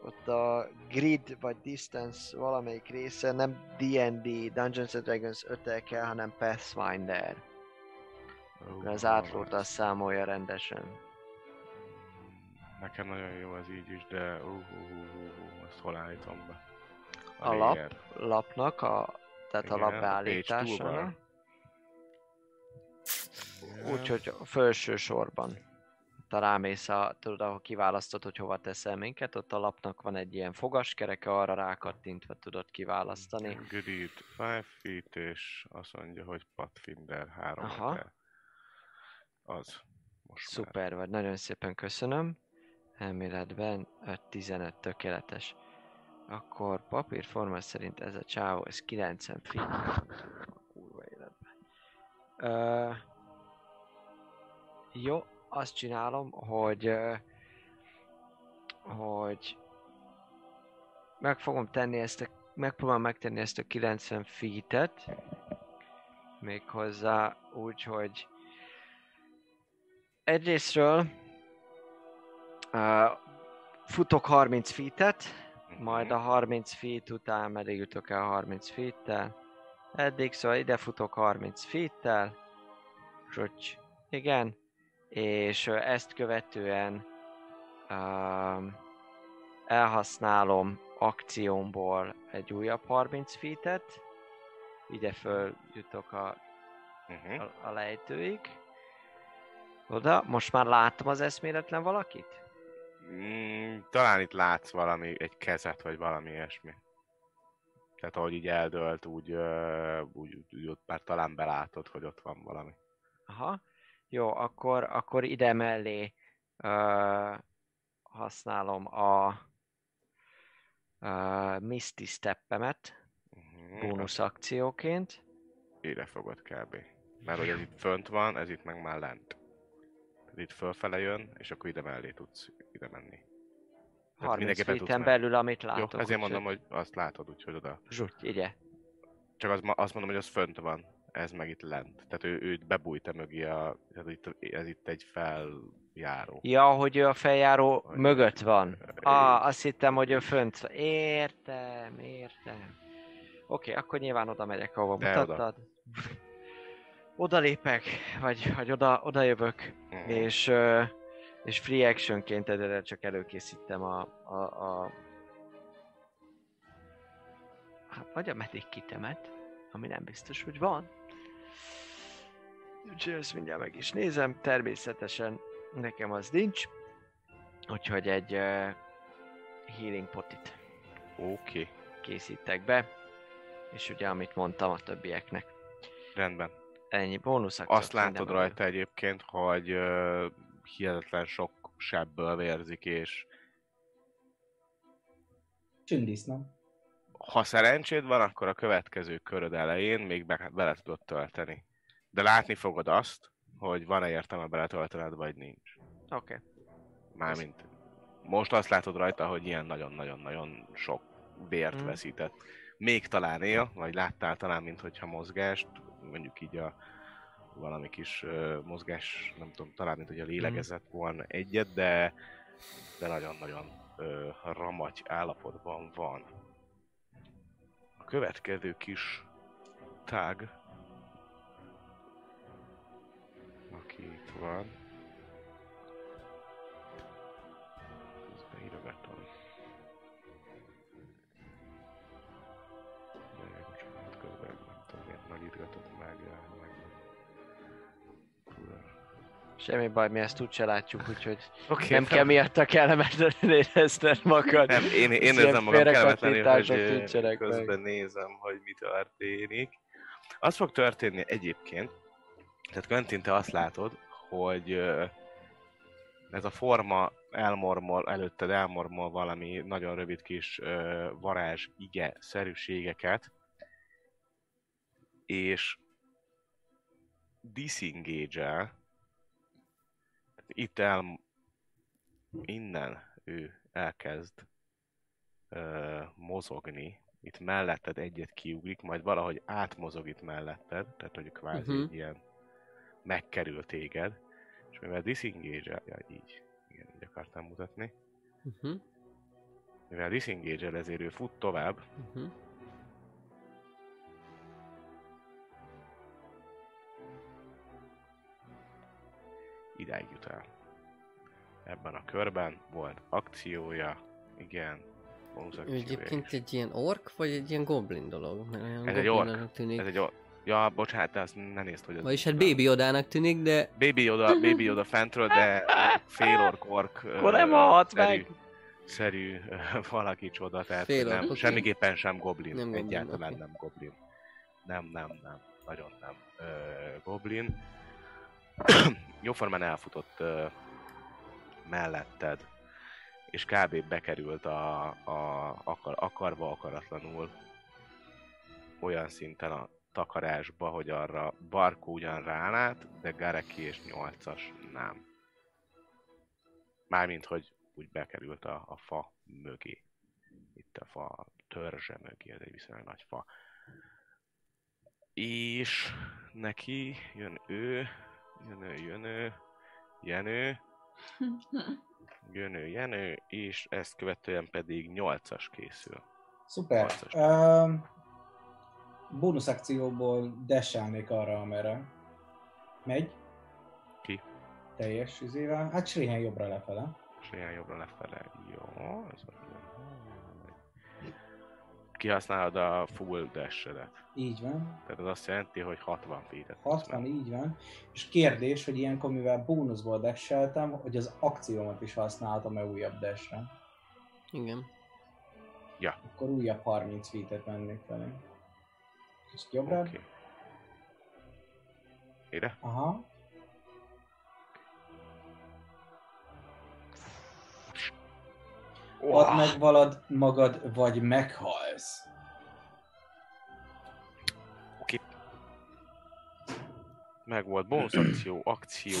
ott a grid vagy distance valamelyik része nem D&D, Dungeons and Dragons 5 kell, hanem Pathfinder. Mert az átlót azt számolja rendesen. Nekem nagyon jó ez így is, de uh, uh, uh, uh, ezt hol állítom be? A lap, layer. lapnak a, tehát a Igen, lap a page beállítása. Úgyhogy a felső sorban. Te rámész, a, tudod, ahol kiválasztod, hogy hova teszel minket, ott a lapnak van egy ilyen fogaskereke, arra rákattintva tudod kiválasztani. Grid 5 feet, és azt mondja, hogy Pathfinder 3 Aha. Az. Most már. Szuper vagy, nagyon szépen köszönöm. Elméletben 5-15 tökéletes. Akkor papírforma szerint ez a csávó, ez 90 feet. Kurva életben. Ö, jó, azt csinálom, hogy hogy meg fogom tenni ezt a, megpróbálom megtenni ezt a 90 feet-et, méghozzá úgy, hogy egyrésztről uh, futok 30 feet-et, majd a 30 feet után meddig jutok el 30 feet-tel. Eddig, szóval ide futok 30 feet-tel. Zsucs. Igen. És ezt követően um, elhasználom akciómból egy újabb 30 feet-et. Ide föl jutok a, Uh-huh. a, a lejtőig. Oda, most már láttam az eszméletlen valakit? Mm, talán itt látsz valami, egy kezet, vagy valami ilyesmi. Tehát ahogy így eldölt, úgy, ö, úgy, úgy ott már talán belátod, hogy ott van valami. Aha. Jó, akkor, akkor ide mellé ö, használom a ö, Misty Steppemet Uh-huh. bónusz akcióként. Ide fogod kb. Mert hogy ez itt fönt van, ez itt meg már lent. Ez itt fölfele jön, és akkor ide mellé tudsz ide menni. Tehát 30 mindenképpen tudsz feet belül, amit látok. Jó, ezért mondom, hogy azt látod, úgyhogy oda. Zsutty, ide. Csak az, ma- azt mondom, hogy az fönt van, ez meg itt lent. Tehát ő, ő bebújta mögé a... Tehát itt, ez itt egy feljáró. Ja, hogy ő a feljáró Hogy- mögött van. Ö, Ah, azt hittem, hogy ő fönt van. Értem, értem. Oké, akkor nyilván oda megyek, ahova De mutattad. Oda lépek, vagy, vagy oda, oda jövök, Mhm. és, és free actionként egyre csak előkészítem a, a, a hát vagy a medic kitemet, ami nem biztos, hogy van. Úgyhogy ezt mindjárt meg is nézem, természetesen nekem az nincs, úgyhogy egy uh, healing potit Oké, készítek be, és ugye amit mondtam a többieknek, rendben. ennyi bónusz. Azt látod rajta egyébként, hogy uh, hihetetlen sok sebből vérzik, és Csündisznó. Ha szerencséd van, akkor a következő köröd elején még be, bele tudod tölteni. De látni fogod azt, hogy van-e értelme beletöltened, vagy nincs. Oké. Okay. Mármint most azt látod rajta, hogy ilyen nagyon-nagyon-nagyon sok vért Mm. veszített. Még talán él, vagy láttál talán, mint hogyha mozgást, mondjuk így a valami kis uh, mozgás, nem tudom, talán, mint hogy a lélegezett volna egyet, de, de nagyon-nagyon uh, ramagy állapotban van. Következő kis tág, aki itt van, Semmi baj, mi ezt úgyse látjuk, úgyhogy Oké, nem kell miatta kellemetlenül érezned magad. Nem, én, én érzem magam kellemetlenül, hogy nincsenek meg. közben nézem, hogy mi történik. Az fog történni egyébként, tehát Quentin, te azt látod, hogy ez a forma elmormol, előtted elmormol valami nagyon rövid kis varázs ige szerűségeket, és disengage itt el, innen ő elkezd ö, mozogni, itt melletted egyet kiugrik, majd valahogy átmozog itt melletted, tehát hogy kvázi egy ilyen megkerül téged, és mivel disengage ja, így, igen, így akartam mutatni, Uh-huh. mivel disengage ezért ő fut tovább, Uh-huh. Idáig jut el. Ebben a körben volt akciója, igen, bónusz Ő akciója egyébként is. egy ilyen ork, vagy egy ilyen goblin dolog? Mert olyan Ez egy ork. Tűnik. Ez egy o- Ja, bocsánat, de azt ne nézd, hogy az... Vagyis hát Baby Yodának tűnik, de Baby Yoda, Baby Yoda fentről, de fél ork ork Akkor nem halt szerű, meg. szerű valaki csoda, tehát Fél ork, nem, oké. semmiképpen sem goblin, Nem goblin, egyáltalán oké. nem goblin. Nem, nem, nem, nagyon nem ö, goblin. Jóformán elfutott ö, melletted, és kb. bekerült a, a akar, akarva akaratlanul olyan szinten a takarásba, hogy arra Barkó ugyan rálát, de Gareki és 8-as nem. Mármint, hogy úgy bekerült a, a fa mögé. Itt a fa törzse mögé, ez egy viszonylag nagy fa. És neki jön ő, jön ő, jön ő, Jenő, jön ő, Jenő, és ezt követően pedig 8-as készül. Szuper. Harcos. Um, bónusz akcióból desálnék arra, amerre megy. Ki? Teljes izével. Hát Srihen jobbra lefele. Ilyen jobbra lefele. Jó, ez a... Kihasználod a full dash-edet. Így van. Tehát az azt jelenti, hogy 60 feet-et. 60, így van. És kérdés, hogy ilyenkor, mivel bónuszból dasheltem, hogy az akciómat is használhatom-e újabb dashre. igen. Akkor újabb 30 feet-et mennék felé. És jobbra? Oké. Ide? Aha. Add meg valad magad, vagy meghalsz. Oké. Meg volt bonus akció, akció,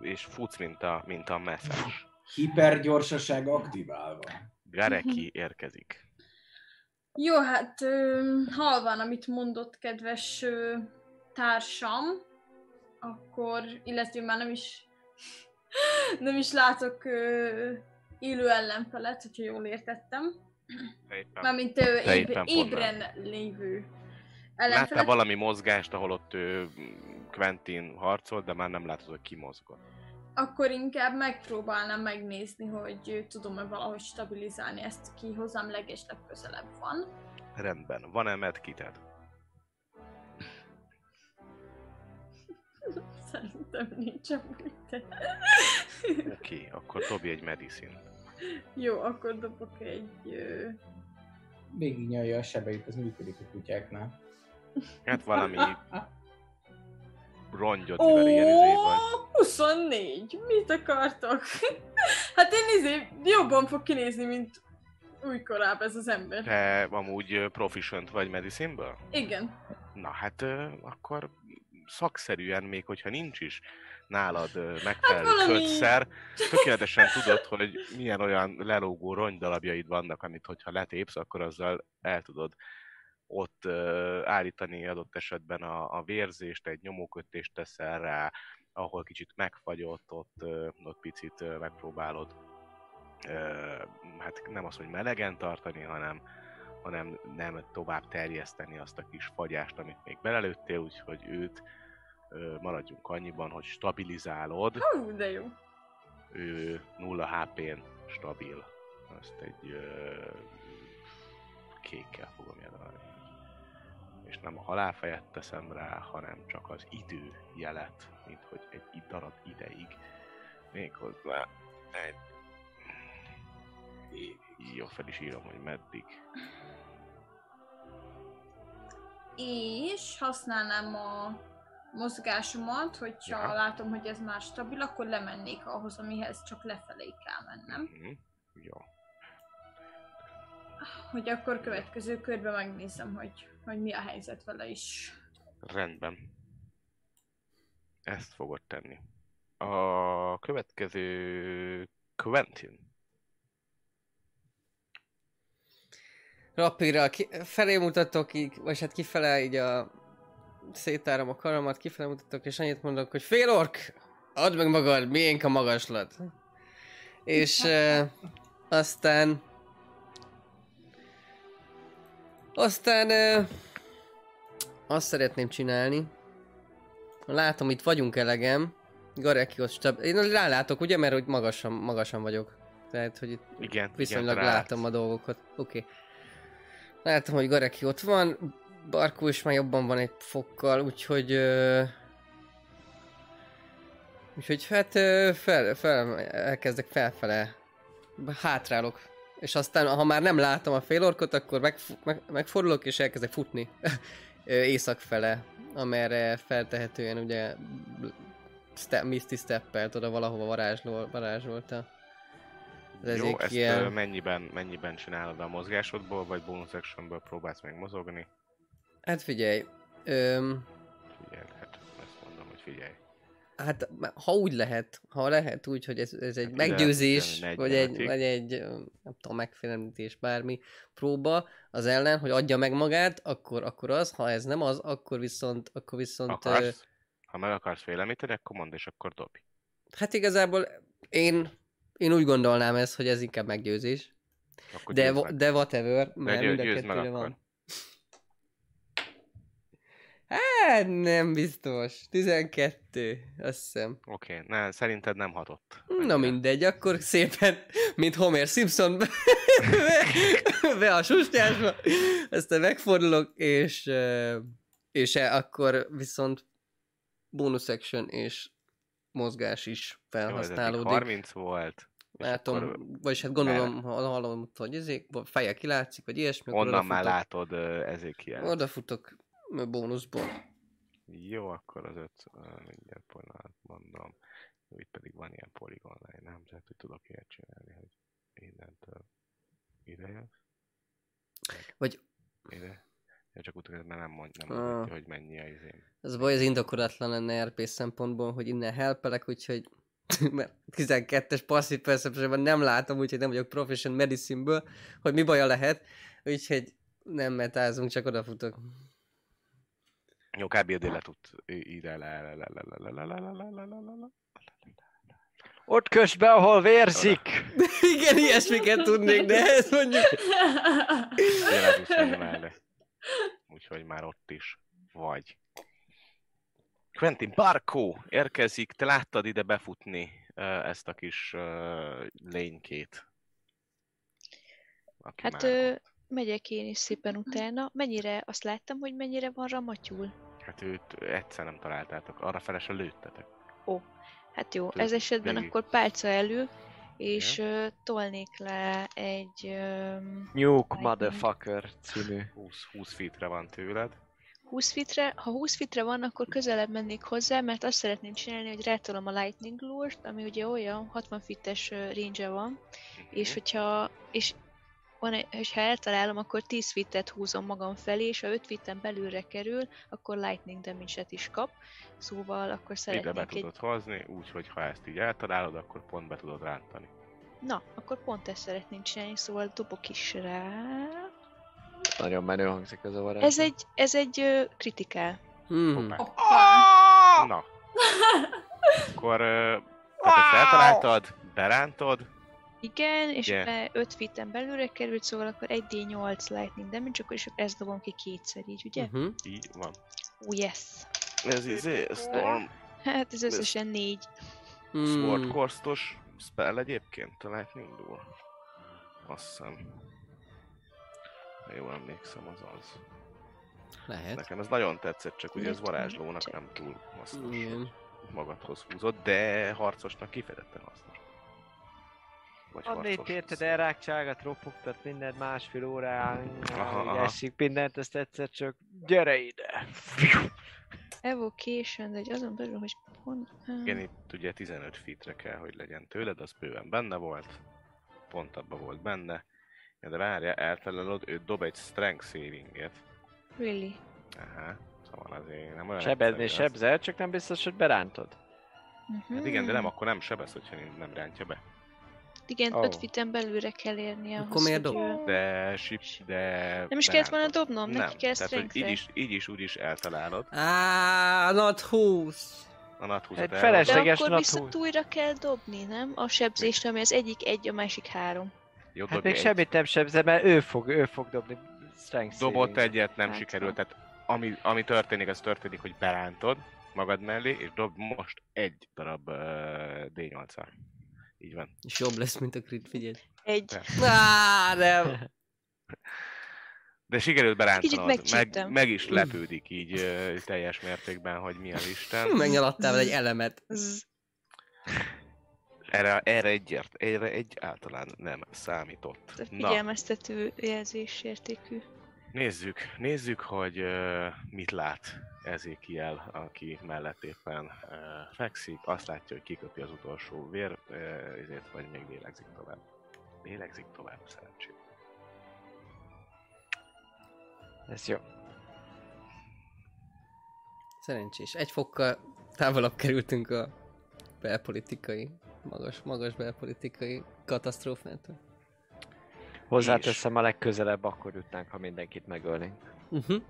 és futsz, mint a, mint a messzes. Hipergyorsaság aktiválva. Gareki érkezik. Jó, hát halván, amit mondott kedves társam, akkor, illetve már nem is nem is látok élő ellenfelet, hogyha jól értettem. Te éppen Mármint éb, éppen ébren lévő Láttál ellenfelet. valami mozgást, ahol ott ő, Quentin harcolt, de már nem látod, hogy ki mozgott. Akkor inkább megpróbálnám megnézni, hogy tudom-e valahogy stabilizálni ezt, aki hozzám legesleg közelebb van. Rendben. Van-e medkited? Szerintem nincs amúgy. Oké, okay, akkor dobj egy medicine. Jó, akkor dobok egy... Ö... Végig nyalja a sebeit, ez működik a kutyáknál. Hát valami rongyot, mivel ilyen izé vagy. 24! Mit akartok? hát én izé jobban fog kinézni, mint újkorább ez az ember. Te amúgy proficient vagy medicineből? Igen. Na hát akkor szakszerűen, még hogyha nincs is nálad ö, megfelelő hát kötszer, tökéletesen tudod, hogy milyen olyan lelógó rongydarabjaid vannak, amit hogyha letépsz, akkor azzal el tudod ott állítani adott esetben a, a vérzést, egy nyomókötést teszel rá, ahol kicsit megfagyott, ott, ott picit megpróbálod hát nem az, hogy melegen tartani, hanem, hanem nem tovább terjeszteni azt a kis fagyást, amit még belelőttél, úgyhogy őt ö, maradjunk annyiban, hogy stabilizálod, Hú, de jó. ő 0 HP-n stabil. Ezt egy ö, kékkel fogom jelölni. És nem a halálfejet teszem rá, hanem csak az idő jelet, mint hogy egy darab ideig. Méghozzá egy... Jó, fel is írom, hogy meddig. És használnám a mozgásomat, hogyha Ja. látom, hogy ez már stabil, akkor lemennék ahhoz, amihez csak lefelé kell mennem. Mhm. Jó. Hogy akkor következő körben megnézem, hogy, hogy mi a helyzet vele is. Rendben. Ezt fogod tenni. A következő Quentin. Rapira ki, felé mutatok így, vagy hát kifele így a szétárom a karamat, kifele mutatok, és annyit mondok, hogy fél ork, add meg magad, miénk a magaslat. És uh, aztán aztán uh, azt szeretném csinálni, látom, itt vagyunk elegem, Garekihoz stab... Én rálátok, ugye, mert hogy magasan, magasan vagyok. Tehát, hogy itt Igen, Viszonylag igen, látom a dolgokat. Oké. Okay. Látom, hogy Gareki ott van, Barkó is már jobban van egy fokkal, úgyhogy... Ö... Úgyhogy hát ö, fel, fel, elkezdek felfele, hátrálok. És aztán, ha már nem látom a félorkot, akkor meg, meg, megfordulok és elkezdek futni észak fele, amerre feltehetően ugye step, Misty Steppelt oda valahova varázslol, varázsolta. Az Jó, ezt ö, mennyiben, mennyiben csinálod a mozgásodból, vagy bonus actionből próbálsz meg mozogni? Hát figyelj, öm, Figyelj, hát ezt mondom, hogy figyelj. hát ha úgy lehet, ha lehet úgy, hogy ez, ez egy Hát meggyőzés, ide vagy egy, 45-ig. vagy egy, nem tudom, megfélemlítés, bármi próba az ellen, hogy adja meg magát, akkor, akkor az, ha ez nem az, akkor viszont, akkor viszont, ö, Akarsz? Ha meg akarsz félemlíteni, akkor mondd, és akkor dobj. hát igazából én, én úgy gondolnám ez, hogy ez inkább meggyőzés. Akkor De, meg. de whatever, mert győ- mind a kettőre akkor. van. Hát nem biztos. 12, azt hiszem. Oké, okay. ne, szerinted nem hatott. Na mindegy, akkor szépen, mint Homer Simpson be, be, a susnyásba, aztán megfordulok, és, és e- akkor viszont bonus action és mozgás is Jó, felhasználódik. 30 volt. Látom, akkor vagyis hát gondolom, ha hallom, hogy ezek, feje kilátszik, vagy ilyesmi, Onnan már odafutok. látod uh, ezékiel. Odafutok bónuszból. Jó, akkor az öt, mindjárt pillanat mondom. Jó, itt pedig van ilyen polygon line, nem? Tehát, hogy tudok ilyet csinálni, hogy innentől ide jössz. Vagy- Ide. Ja, csak utána már nem mond, nem ah. mondja, hogy mennyi az én. Ez baj, az indokolatlan lenne RP szempontból, hogy innen helpelek, úgyhogy mert 12-es passive perception nem látom, úgyhogy nem vagyok proficient medicineből, hogy mi baja lehet, úgyhogy nem metázunk, csak odafutok. Jó, kb. a déletút ide le, le, le, le, Ott kös be, ahol vérzik! Igen, ilyesmiket tudnék, de ez mondjuk... Déletút. Úgyhogy már ott is vagy. Quentin Barkó érkezik, te láttad ide befutni ezt a kis lénykét. Aki Hát ö, megyek én is szépen utána. Mennyire, azt láttam, hogy mennyire van ramatyul. Hát őt egyszer nem találtátok, arra fele se lőttetek. Hát jó, Tök ez esetben végig. akkor pálca elő, és ö, tolnék le egy... Ö, Nuke. Motherfucker című. 20, 20 feetre van tőled. 20 fitre, ha 20 fitre van, akkor közelebb mennék hozzá, mert azt szeretném csinálni, hogy rátolom a Lightning Lure-t, ami ugye olyan 60 fites range van, és Mhm. hogyha, és van és ha eltalálom, akkor 10 fittet húzom magam felé, és ha 5 fitten belülre kerül, akkor lightning damage-et is kap. Szóval akkor Ide be szeretnék egy... tudod hozni, úgyhogy ha ezt így eltalálod, akkor pont be tudod rántani. Na, akkor pont ezt szeretném csinálni, szóval dobok is rá. Nagyon menő hangzik az a varázs. Ez egy, ez egy ö, kritikál. Hmm. Hoppá. Hoppá. Na, akkor ö, hát ezt eltaláltad, berántod, Igen, és yeah. 5 fitten belülre került, szóval akkor 1d8 lightning damage, akkor is ezt dobom ki kétszer így, ugye? Uh-huh. így van. Oh, yes. Ez izé, Storm, Hát ez összesen 4. Sword Hmm. Corstos spell egyébként, a Lightning Duel. Azt hiszem. Ha jól emlékszem, az az. Lehet. Nekem ez nagyon tetszett, csak ugye ez varázslónak nem túl hasznos. Igen. Magadhoz húzott, de harcosnak kifejezetten hasznos. Vagy Annét harcos. érted, elrákcságat, ropogtat mindent másfél órán, esik mindent, ezt egyszer csak gyere ide! Evocation, de hogy azon belül, hogy pont... Igen, itt ugye 15 feetre kell, hogy legyen tőled, az bőven benne volt. Pont abban volt benne. Ja, de várja, eltalálod, ő dob egy strength savinget. Really? Aha, szóval azért nem olyan az. sebzel, csak nem biztos, hogy berántod. Uh-huh. Hát igen, de nem, akkor nem sebesz, hogyha nem rántja be. Igen. 5 fitten belülre kell érnie ahhoz, Akkor miért dob? De sip, de... Nem is kellett volna dobnom, nem. neki kell Tehát, hogy így is, így is, úgy is eltalálod. Á, not 20. A nat húzat Egy el- feles- De Felesleges akkor nat viszont újra kell dobni, nem? A sebzést, ami az egyik egy, a másik három. Jó, Hát még egy. semmit nem sebzel, mert ő fog, ő fog dobni strength Dobott egyet, nem Hát, sikerült. Tehát ami, ami történik, az történik, hogy berántod magad mellé, és dob most egy darab uh, D8-al. Így van. És jobb lesz, mint a crit, figyelj. Egy. Á, nem. De sikerült berántanod, Kicsit meg, meg is lepődik így uh, teljes mértékben, hogy mi az Isten. Megnyaladtál egy elemet. Zzz. Erre, erre, egyért, erre egy általán nem számított. Na, Figyelmeztető jelzés értékű. Nézzük, nézzük, hogy mit lát Ezekiel, aki mellett éppen uh, fekszik. Azt látja, hogy kiköpi az utolsó vér, uh, ezért vagy még lélegzik tovább. Lélegzik tovább, szerencsét. Ez jó. Szerencsés. Egy fokkal távolabb kerültünk a belpolitikai, magas, magas belpolitikai katasztrófától. Hozzáteszem a legközelebb, akkor jutnánk, ha mindenkit megölnénk. Uh-huh.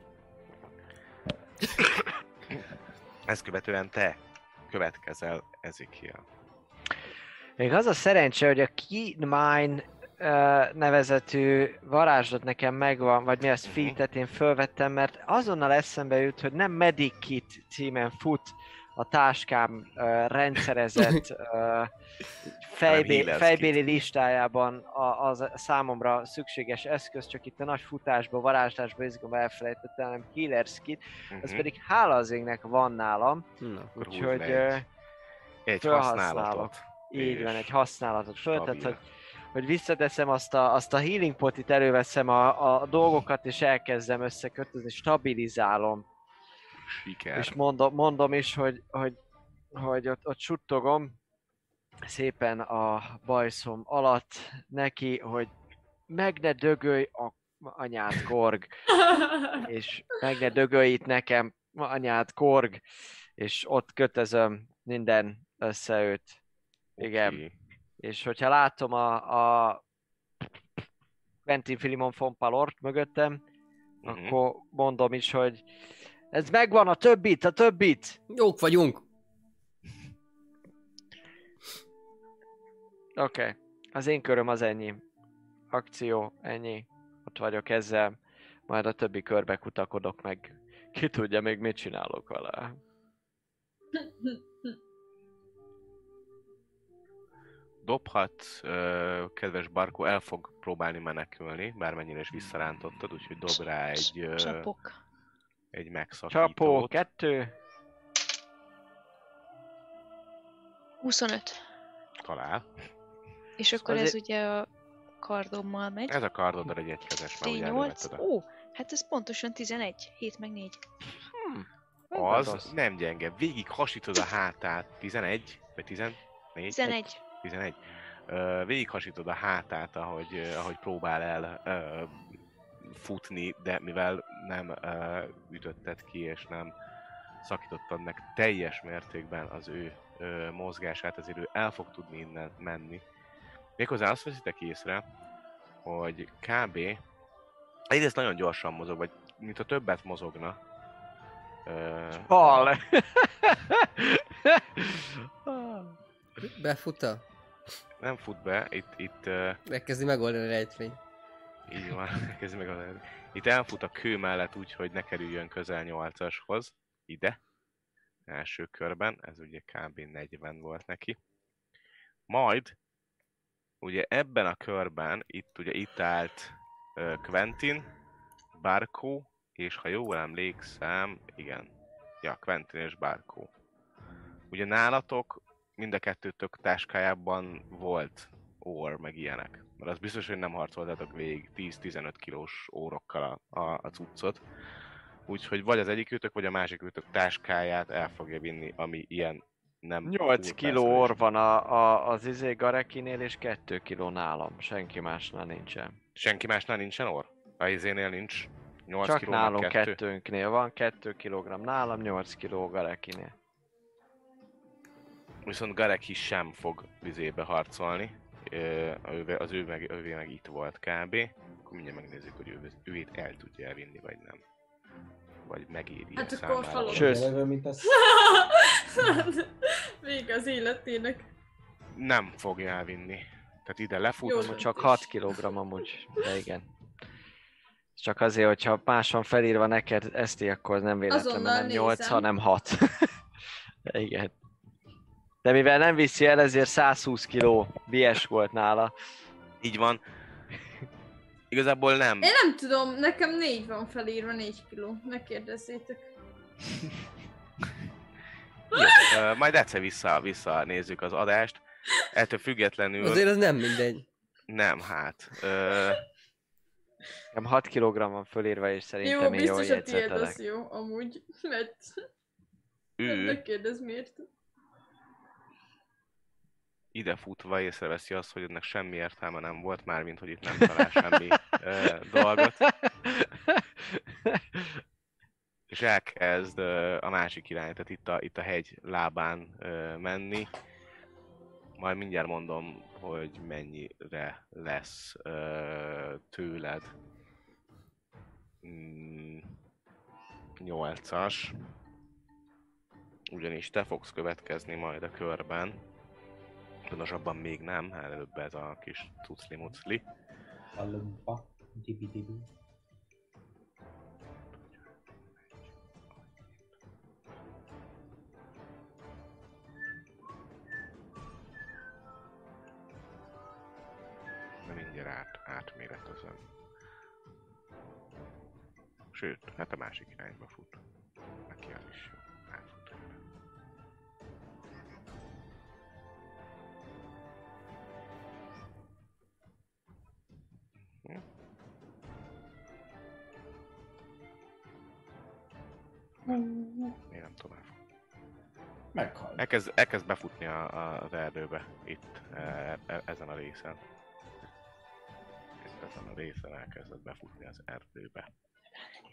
Ezt követően te következel Ezekiel. Még az a szerencse, hogy a Keen Mine uh, nevezetű varázslat nekem megvan, vagy mi az featet én fölvettem, mert azonnal eszembe jut, hogy nem Medic Kit címen fut a táskám uh, rendszerezett uh, fejbé, fejbéli listájában a, az számomra szükséges eszköz, csak itt a nagy futásba, varázslásba izgom elfelejtettem, hanem Healer's Kit, az Mhm. pedig hála az égnek van nálam, Na. Úgyhogy ö, egy, használatot. így van, egy használatot föl, tehát hogy, hogy visszateszem azt a, azt a healing potit, előveszem a, a dolgokat, és elkezdem összekötözni, stabilizálom. Siker. És mondom, mondom is, hogy, hogy, hogy ott, ott suttogom szépen a bajszom alatt neki, hogy meg ne dögölj a anyád korg, és meg ne dögölj itt nekem anyád korg, és ott kötözöm minden összeőt. Igen. Oké. És hogyha látom a, a Quentin Filimon Fompalort mögöttem, Mhm. akkor mondom is, hogy ez megvan, a többit, a többit! Jók vagyunk. Oké, okay. az én köröm az ennyi. Akció, ennyi. Ott vagyok ezzel. Majd a többi körbe kutakodok meg. Ki tudja még mit csinálok vele. Dobhat, ö, kedves Barkó, el fog próbálni menekülni, bármennyire is visszarántottad, úgyhogy dob rá egy, ö, Csapok. Egy megszakítót. Csapó, kettő. 25. Talál. És akkor Azért- ez ugye a kardommal megy. Ez a kardodra egy egykezes, mert ugye D8. elővetted. Ó, hát ez pontosan 11. 7 meg 4. Az nem gyenge. Végig hasítod a hátát. 11? Vagy 14? 11. 11. Ö, végighasítod a hátát, ahogy, ahogy próbál el futni, de mivel nem ö, ütötted ki, és nem szakítottad meg teljes mértékben az ő ö, mozgását, ezért ő el fog tudni innen menni. Méghozzá azt veszitek észre, hogy kb. egyrészt nagyon gyorsan mozog, vagy mint a többet mozogna. Ö, Hal! Befuta? nem fut be, itt, itt ö, Megkezdi megoldani a rejtvény. Így van, kezdj meg a... Itt elfut a kő mellett úgy, hogy ne kerüljön közel 8-ashoz, ide, első körben, ez ugye kb. 40 volt neki. Majd, ugye ebben a körben, itt ugye itt állt Quentin, Barco, és ha jól emlékszem, igen, ja, Quentin és Barco. Ugye nálatok mind a kettőtök táskájában volt ór, meg ilyenek. Mert az biztos, hogy nem harcoltatok végig 10-15 kilós órokkal a, a, a cuccot. Úgyhogy vagy az egyikőtök, vagy a másikőtök táskáját el fogja vinni, ami ilyen nem... 8 úr kiló orr van a, a, az izé Garekinél, és 2 kiló nálam. Senki másnál nincsen. Senki másnál nincsen orr? A izénél nincs 8 Csak nálunk kettő? kettőnknél van, 2 kilogramm nálam, 8 kiló Garekinél. Viszont Gareki sem fog vizébe harcolni. Az ő meg, ővé meg itt volt kb. Akkor mindjárt megnézzük, hogy ő, őt el tudja elvinni, vagy nem. Vagy megéri Hát akkor számára. Sőt. Mint az... Vége az életének. Nem fogja elvinni. Tehát ide lefut, Jó. Csak 6 kilogramm amúgy, de igen. Csak azért, hogyha más van felírva neked Eszti, akkor nem véletlen, Azonnal mert nem 8, nézem. hanem 6. De igen. De mivel nem viszi el, ezért 120 kiló bies volt nála. Így van. Igazából nem. Én nem tudom, nekem négy van felírva, négy kiló. Megkérdezzétek. Jó, ö, majd egyszer vissza, vissza nézzük az adást. Ettől függetlenül Azért az nem mindegy. nem, hát. Ö, Nem 6 kg van fölírva, és szerintem Jó, én jól biztos a tiéd az jó, amúgy. Mert ő megkérdez miért. Ide futva észreveszi azt, hogy ennek semmi értelme nem volt, mármint hogy itt nem talál semmi ö, dolgot, és elkezd ö, a másik irány, tehát itt a, itt a hegy lábán ö, menni. Majd mindjárt mondom, hogy mennyire lesz ö, tőled. Mm, 8-as. Ugyanis te fogsz következni majd a körben. Pontosabban még nem, előbb ez a kis cucli-mucli. A lumpa. Dibi-dibi. De mindjárt át, átméretezem. Sőt, hát a másik irányba fut. Neki az is jó. Még nem tovább. Meghalt. Elkezd, elkezd befutni a, a, az erdőbe, itt, e, e, ezen a részen. Itt ezen a részen elkezdett befutni az erdőbe.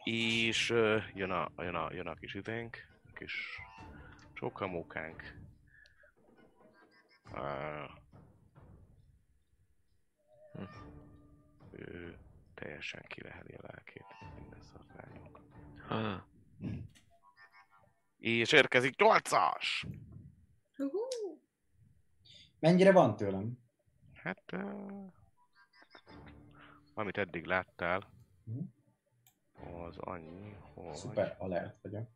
És ö, jön a, jön a, jön a kis idénk, a kis csókamókánk. Uh, ő teljesen kileheli a lelkét, minden szarványunk. Ah. És érkezik 8-as! Uhú. Mennyire van tőlem? Hát... Uh, amit eddig láttál, Mhm. az annyi, hogy... Szuper alert vagyok.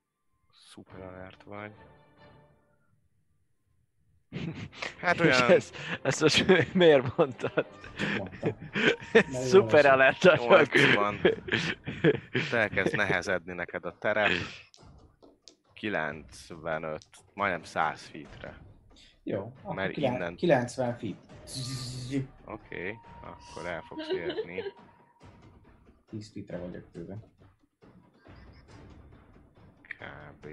Szuper alert vagy. Hát És olyan ezt, ezt most mi- miért mondtad? Szuper alert vagyok. Van. elkezd nehezedni neked a terep. 95, majdnem 100 feetre. Jó, akkor Mert kilen- innen- 90 feet. Oké, okay, akkor el fogsz érni. 10 feetre vagyok tőle. Kb.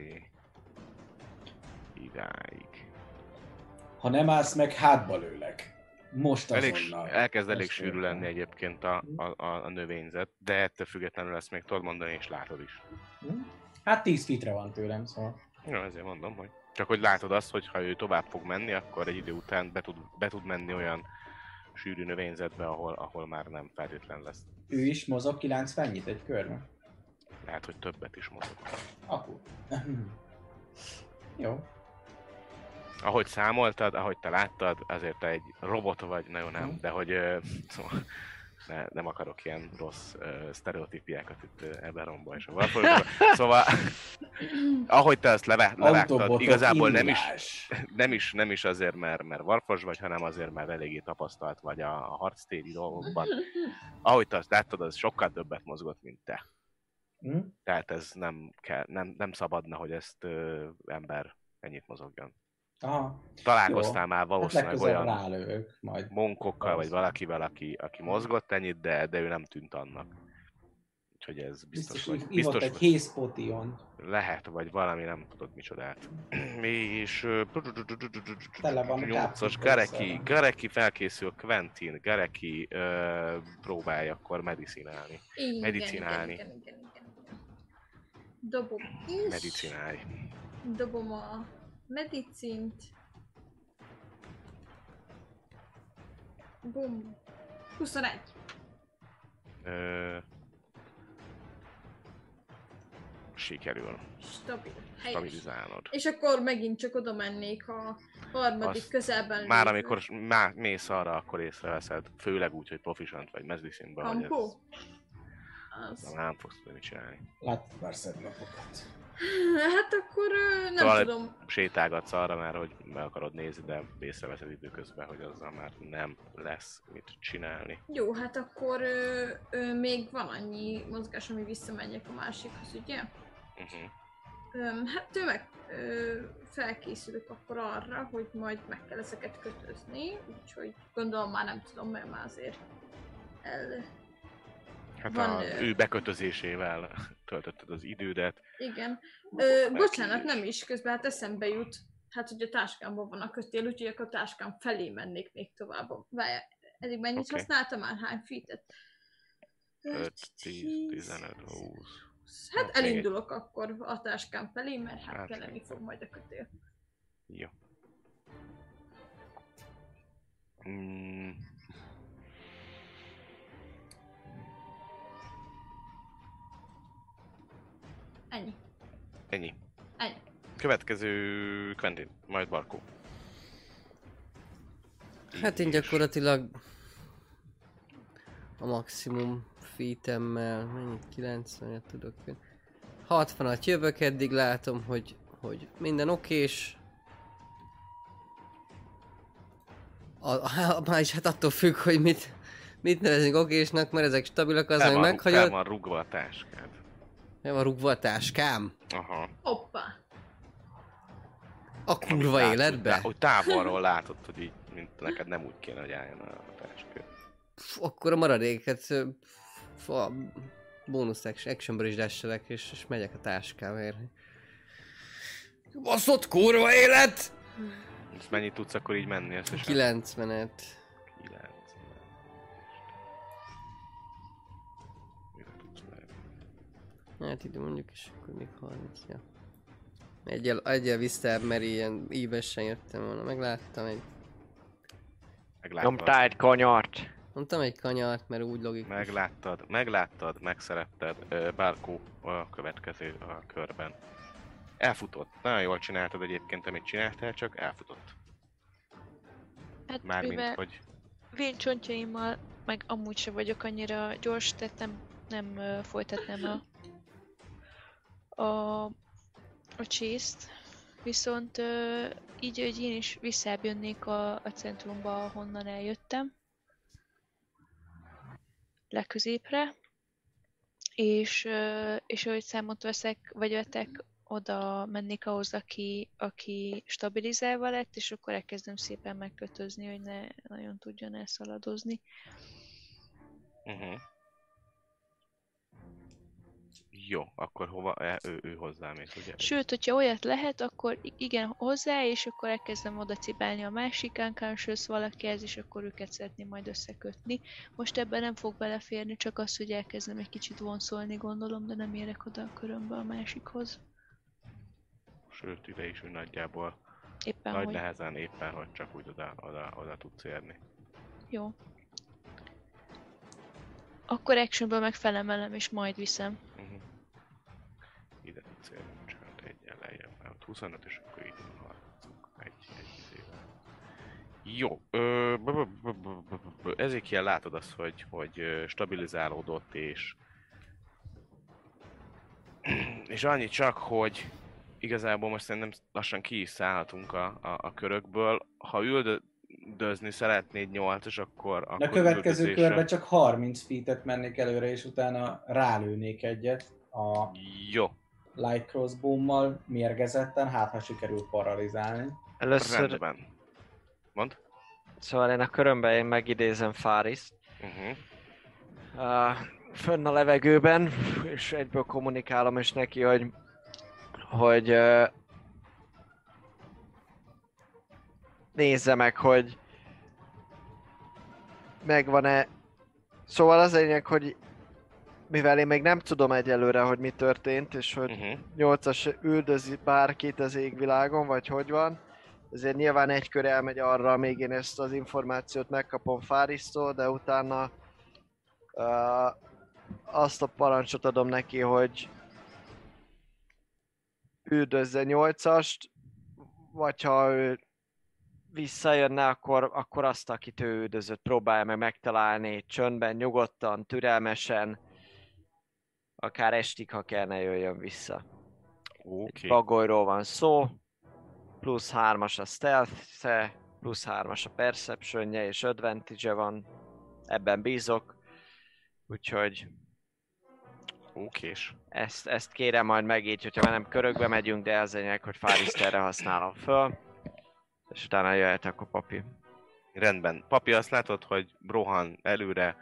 idáig. Ha nem állsz meg, hátba lőlek. Most Elég, azonnal. elkezd elég Most sűrű lenni egyébként a, a, a, a növényzet, de ettől függetlenül ezt még tudod mondani, és látod is. Hm? Hát 10 fitre van tőlem, szóval. Ja, ezért mondom, hogy csak hogy látod azt, hogy ha ő tovább fog menni, akkor egy idő után be tud, be tud menni olyan sűrű növényzetbe, ahol, ahol már nem feltétlen lesz. Ő is mozog 90 egy körbe. Lehet, hogy többet is mozog. Akkor. Jó. Ahogy számoltad, ahogy te láttad, azért te egy robot vagy, nagyon nem, de hogy szóval, ne, nem akarok ilyen rossz uh, sztereotípiákat itt uh, Eberronba és a. Szóval, ahogy te ezt leve, levágtad, igazából nem is, nem is, nem is azért, mert, mert Warfors vagy, hanem azért, mert eléggé tapasztalt vagy a, a harctéri dolgokban. Ahogy te azt láttad, az sokkal többet mozgott, mint te. Hm? Tehát ez nem, kell, nem, nem szabadna, hogy ezt ö, ember ennyit mozogjon. Aha. Találkoztál Jó. már Hát valószínűleg legközelebb olyan rálövök majd. monkokkal, vagy valakivel, aki, aki mozgott ennyit, de, de ő nem tűnt annak. Úgyhogy ez biztos, Biztos, vagy. ívott Biztos, egy vagy. hészpotion. Lehet, vagy valami nem tudod micsodát. és... Tele van a Nyolcas, kápszukkal Gareki, szarva. Gareki felkészül, Quentin, Gareki próbálja akkor medicinálni. Igen, Medicinálni. Igen, igen, igen, igen, igen. Dobom is. Medicinálj. Dobom a medicint. Bum. 21. Ö, sikerül Stabil. Helyes. stabilizálnod. És akkor megint csak oda mennék a harmadik Azt közelben Már lévő amikor má, mész arra, akkor észreveszed, főleg úgy, hogy proficient vagy hogy Kampó? ez, Az. nem fogsz tudni csinálni. Látsz már szebb napokat. Hát akkor ö, nem Szóval- tudom. Sétálgatsz arra már, hogy meg akarod nézni, de észreveszed időközben, hogy azzal már nem lesz mit csinálni. Jó, hát akkor ö, ö, még van annyi mozgás, ami visszamegyek a másikhoz, ugye? Uh-huh. Öm, hát ő meg ö, felkészülök akkor arra, hogy majd meg kell ezeket kötözni, úgyhogy gondolom már nem tudom, mert már azért el... Hát Van, a, ő bekötözésével töltötted az idődet. Igen. Ö, bocsánat, nem is, közben hát eszembe jut. Hát, hogy a táskámban van a kötél, úgyhogy akkor a táskám felé mennék még tovább. Várjál, eddig mennyit Oké. használtam már? Hány feet-et? 5, 10, 15, 20. Hát Oké. elindulok akkor a táskám felé, mert hát Hát kelleni fog majd a kötél. Jó. Mm. Ennyi. Ennyi. Ennyi. Következő Quentin, majd Barkó. Hát én gyakorlatilag a maximum feetemmel, mennyit 90 tudok. 60-at jövök, eddig látom, hogy, hogy minden okés. A, a, már is hát attól függ, hogy mit, mit nevezünk okésnak, mert ezek stabilak, az meg meghagyott. van rúgva a táskád. Nem van rúgva a táskám? Aha. Hoppá! A kurva Látod, életbe? Hogy távolról látod, hogy így, mint neked nem úgy kéne, hogy álljon a. Pff, akkor a maradéket a bónusz action, actionből is dasselek, és, és megyek a táskával. Baszott kurva élet! És mennyit tudsz akkor így menni összesen? 90-et. 9. Hát ide mondjuk, és akkor még 30, ja. Egyel, egyel vissza, mert ilyen ívesen jöttem volna. Megláttam egy... Megláttad, Nyomtál egy kanyart. Mondtam egy kanyart, mert úgy logikus. megláttad, megláttad, megszeretted. Bárkó a következő a körben. Elfutott. Nagyon jól csináltad egyébként, amit csináltál, csak elfutott. Hát Mármint, mivel hogy véncsontjaimmal meg amúgy se vagyok annyira gyors, tehát nem, nem ö, folytatnám a, a, a chase Viszont ö, így, hogy én is visszább jönnék a, a centrumba, ahonnan eljöttem. Legközépre. És, ö, és ahogy számot veszek, vagy vetek, oda mennék ahhoz, aki, aki stabilizálva lett, és akkor elkezdem szépen megkötözni, hogy ne nagyon tudjon elszaladozni. Uh-huh. Jó, akkor hova? E, ő, ő hozzám és ugye? Sőt, hogyha olyat lehet, akkor igen, hozzá, és akkor elkezdem oda cibálni a másik unconscious valakihez, és akkor őket szeretném majd összekötni. Most ebben nem fog beleférni, csak az, hogy elkezdem egy kicsit vonszolni, gondolom, de nem érek oda a körömbe a másikhoz. Sőt, ide is, hogy nagyjából Éppen nagy hogy. nehezen éppen, hogy csak úgy oda, oda, oda tudsz érni. Jó. Akkor actionből meg felemelem, és majd viszem. Uh-huh. Ide tudsz érni, csak hát egyen lejjebb, mert 25 és akkor így harcunk egy, egy izével. Jó, ö, b- b- b- b- Ezekiel látod azt, hogy, hogy stabilizálódott és és annyi csak, hogy igazából most szerintem lassan ki is szállhatunk a, a, a körökből. Ha üldözni szeretnéd 8 akkor, akkor A következő üldözésre- körben csak 30 feet-et mennék előre, és utána rálőnék egyet a Jó, light crossbow-mal mérgezetten, hát ha sikerül paralizálni. Először, rendben. Mond? szóval én a körömben én megidézem Fáriszt. Uh-huh. Uh, fönn a levegőben, és egyből kommunikálom is neki, hogy, hogy uh, nézze meg, hogy megvan-e. Szóval az lényeg, hogy mivel én még nem tudom egyelőre, hogy mi történt, és hogy Uh-huh. 8-as üldözi bárkit az égvilágon, vagy hogy van. Ezért nyilván egy kör elmegy arra, még én ezt az információt megkapom Fárisztól, de utána uh, azt a parancsot adom neki, hogy üldözze 8-ast, vagy ha ő visszajönne, akkor, akkor azt, akit ő üldözött, próbálja meg megtalálni csöndben, nyugodtan, türelmesen, akár estig, ha kell, ne jöjjön vissza. Oké. Egy bagolyról van szó, plusz 3-as a stealth plusz 3-as a perception és advantage van, ebben bízok. Úgyhogy Okés. ezt, ezt kérem majd meg így, hogyha nem körökbe megyünk, de az lényeg, hogy Fariszt erre használom föl. És utána jöhet akkor papi. Rendben. Papi azt látod, hogy rohan előre,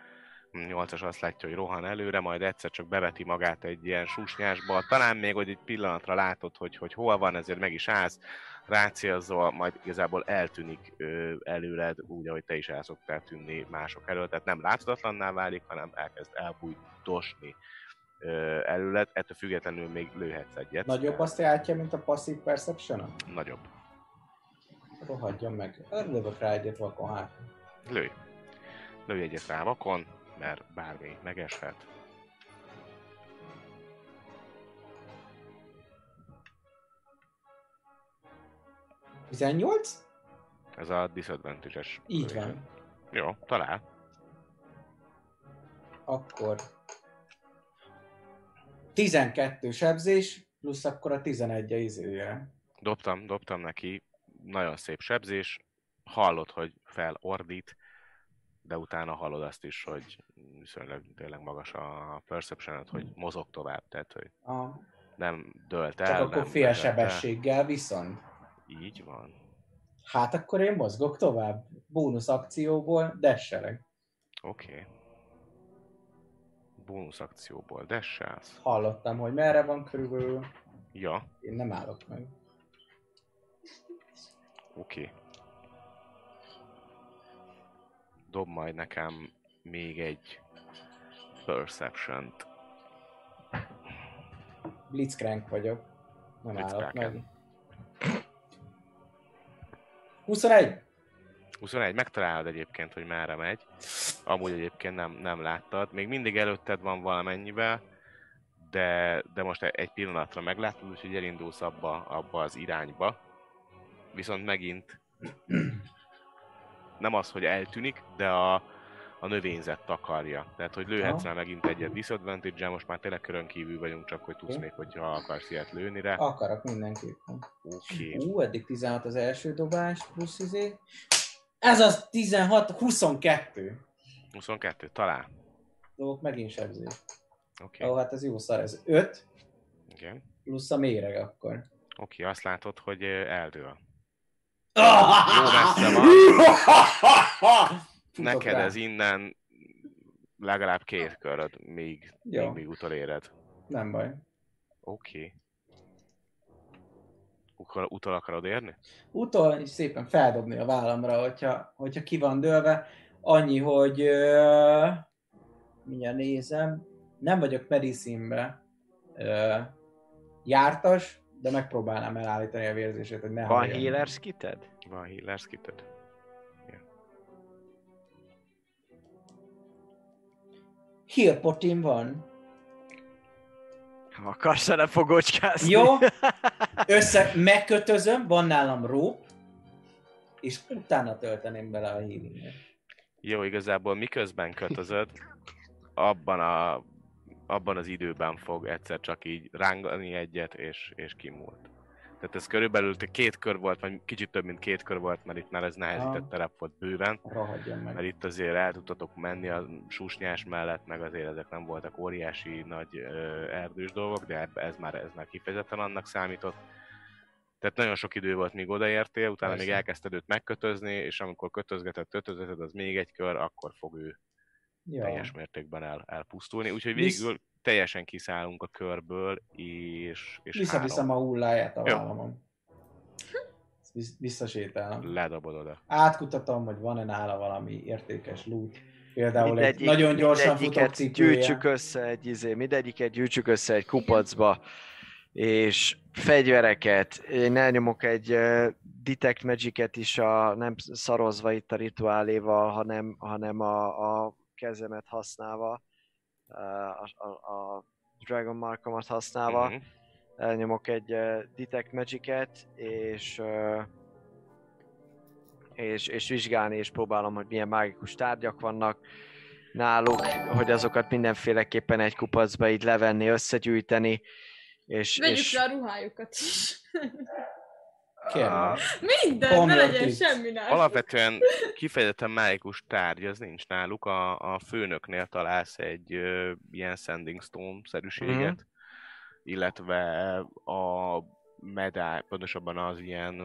8-as azt látja, hogy rohan előre, majd egyszer csak beveti magát egy ilyen susnyásba. Talán még, hogy egy pillanatra látod, hogy, hogy hol van, ezért meg is állsz, rácélzol, majd igazából eltűnik ö, előled, úgy, ahogy te is el szoktál tűnni mások elől, tehát nem láthatatlanná válik, hanem elkezd elbújtosni előled, ettől függetlenül még lőhetsz egyet. Nagyobb azt látja, mint a passive perception Nagyobb. Rohadjon meg. Lövök rá egyet vakon hát. Lőj. Lőj egyet rá vakon, mert bármi megeshet. 18? Ez a disadvantage-es. Így van. Jó, talál. Akkor 12 sebzés, plusz akkor a 11 a izője. Dobtam, dobtam neki. Nagyon szép sebzés. Hallod, hogy felordít, de utána hallod azt is, hogy viszonylag tényleg magas a perception hogy mozog tovább, tehát hogy A, nem dölt el. csak akkor fél sebességgel viszont. Így van. Hát akkor én mozgok tovább. Bónusz akcióból desselek. Oké. Okay. Bónusz akcióból desselsz. Hallottam, hogy merre van körülbelül. Ja, Én nem állok meg. oké. Okay. Dob majd nekem még egy Perception-t. Blitzcrank vagyok. Nem állok meg. 21! 21, megtalálod egyébként, hogy merre megy. Amúgy egyébként nem, nem láttad. Még mindig előtted van valamennyivel, de, de most egy pillanatra meglátod, úgyhogy elindulsz abba, abba az irányba. Viszont megint nem az, hogy eltűnik, de a, a növényzet takarja. Tehát, hogy lőhetsz rá megint egyet disadvantage most már tényleg körön kívül vagyunk, csak hogy tudsz Oké. még, hogyha akarsz ilyet lőni rá. Akarok mindenképpen. Oké. Ú, eddig 16 az első dobás, plusz izé. Ez az 16, 22. 22, talán. Dobok megint sebzés. Oké. Ó, hát ez jó szar, ez 5, Igen. plusz a méreg akkor. Oké, azt látod, hogy eldől. Jó messze van. Neked ez innen legalább két köröd, még, Jó. még, még utoléred. Nem baj. Oké. Okay. Utal akarod érni? Utol és szépen feldobni a vállamra, hogyha, hogyha ki van dőlve. Annyi, hogy ö, mindjárt nézem, nem vagyok medicinbe ö, jártas, de megpróbálnám elállítani a vérzését, hogy ne Van halljon. healer skited? Van healer skited? Heal potim van. Ha akarsz vele fogocskázni. Jó. Össze, megkötözöm, van nálam rope, és utána tölteném bele a healinget. Jó, igazából miközben kötözöd, abban, a, abban az időben fog egyszer csak így rángani egyet, és, és kimúlt. Tehát ez körülbelül két kör volt, vagy kicsit több, mint két kör volt, mert itt már ez nehezített terep volt bőven. Meg. Mert itt azért el tudtatok menni a susnyás mellett, meg azért ezek nem voltak óriási nagy ö, erdős dolgok, de ez már, ez már kifejezetten annak számított. Tehát nagyon sok idő volt, míg odaértél, utána még Persze. elkezdted őt megkötözni, és amikor kötözgeted, kötözgeted, az még egy kör, akkor fog ő Ja. teljes mértékben el, elpusztulni. Úgyhogy Visz- végül teljesen kiszállunk a körből, és, és Visszaviszem a hulláját a vállamon. Visz- Visszasétálom. ledobod oda. Átkutatom, hogy van-e nála valami értékes loot. Például egy nagyon gyorsan mindegyiket cipője. gyűjtsük össze egy izé, mindegyiket gyűjtsük össze egy kupacba, és fegyvereket, én elnyomok egy uh, Detect Magic-et is, a, nem szarozva itt a rituáléval, hanem, hanem a, a kezemet használva, uh, a, a, a Dragon Markomat használva. Mhm. elnyomok egy uh, Detect Magic-et, és, uh, és, és vizsgálni, és próbálom, hogy milyen mágikus tárgyak vannak náluk, hogy azokat mindenféleképpen egy kupacba így levenni, összegyűjteni, és, Vegyük és le a ruhájukat is. Kérlek. Minden, ne Honor legyen semmi náluk. Alapvetően kifejezetten mágikus tárgy, az nincs náluk. A, a főnöknél találsz egy ö, ilyen sending stone-szerűséget, Mhm. illetve a medály, pontosabban az ilyen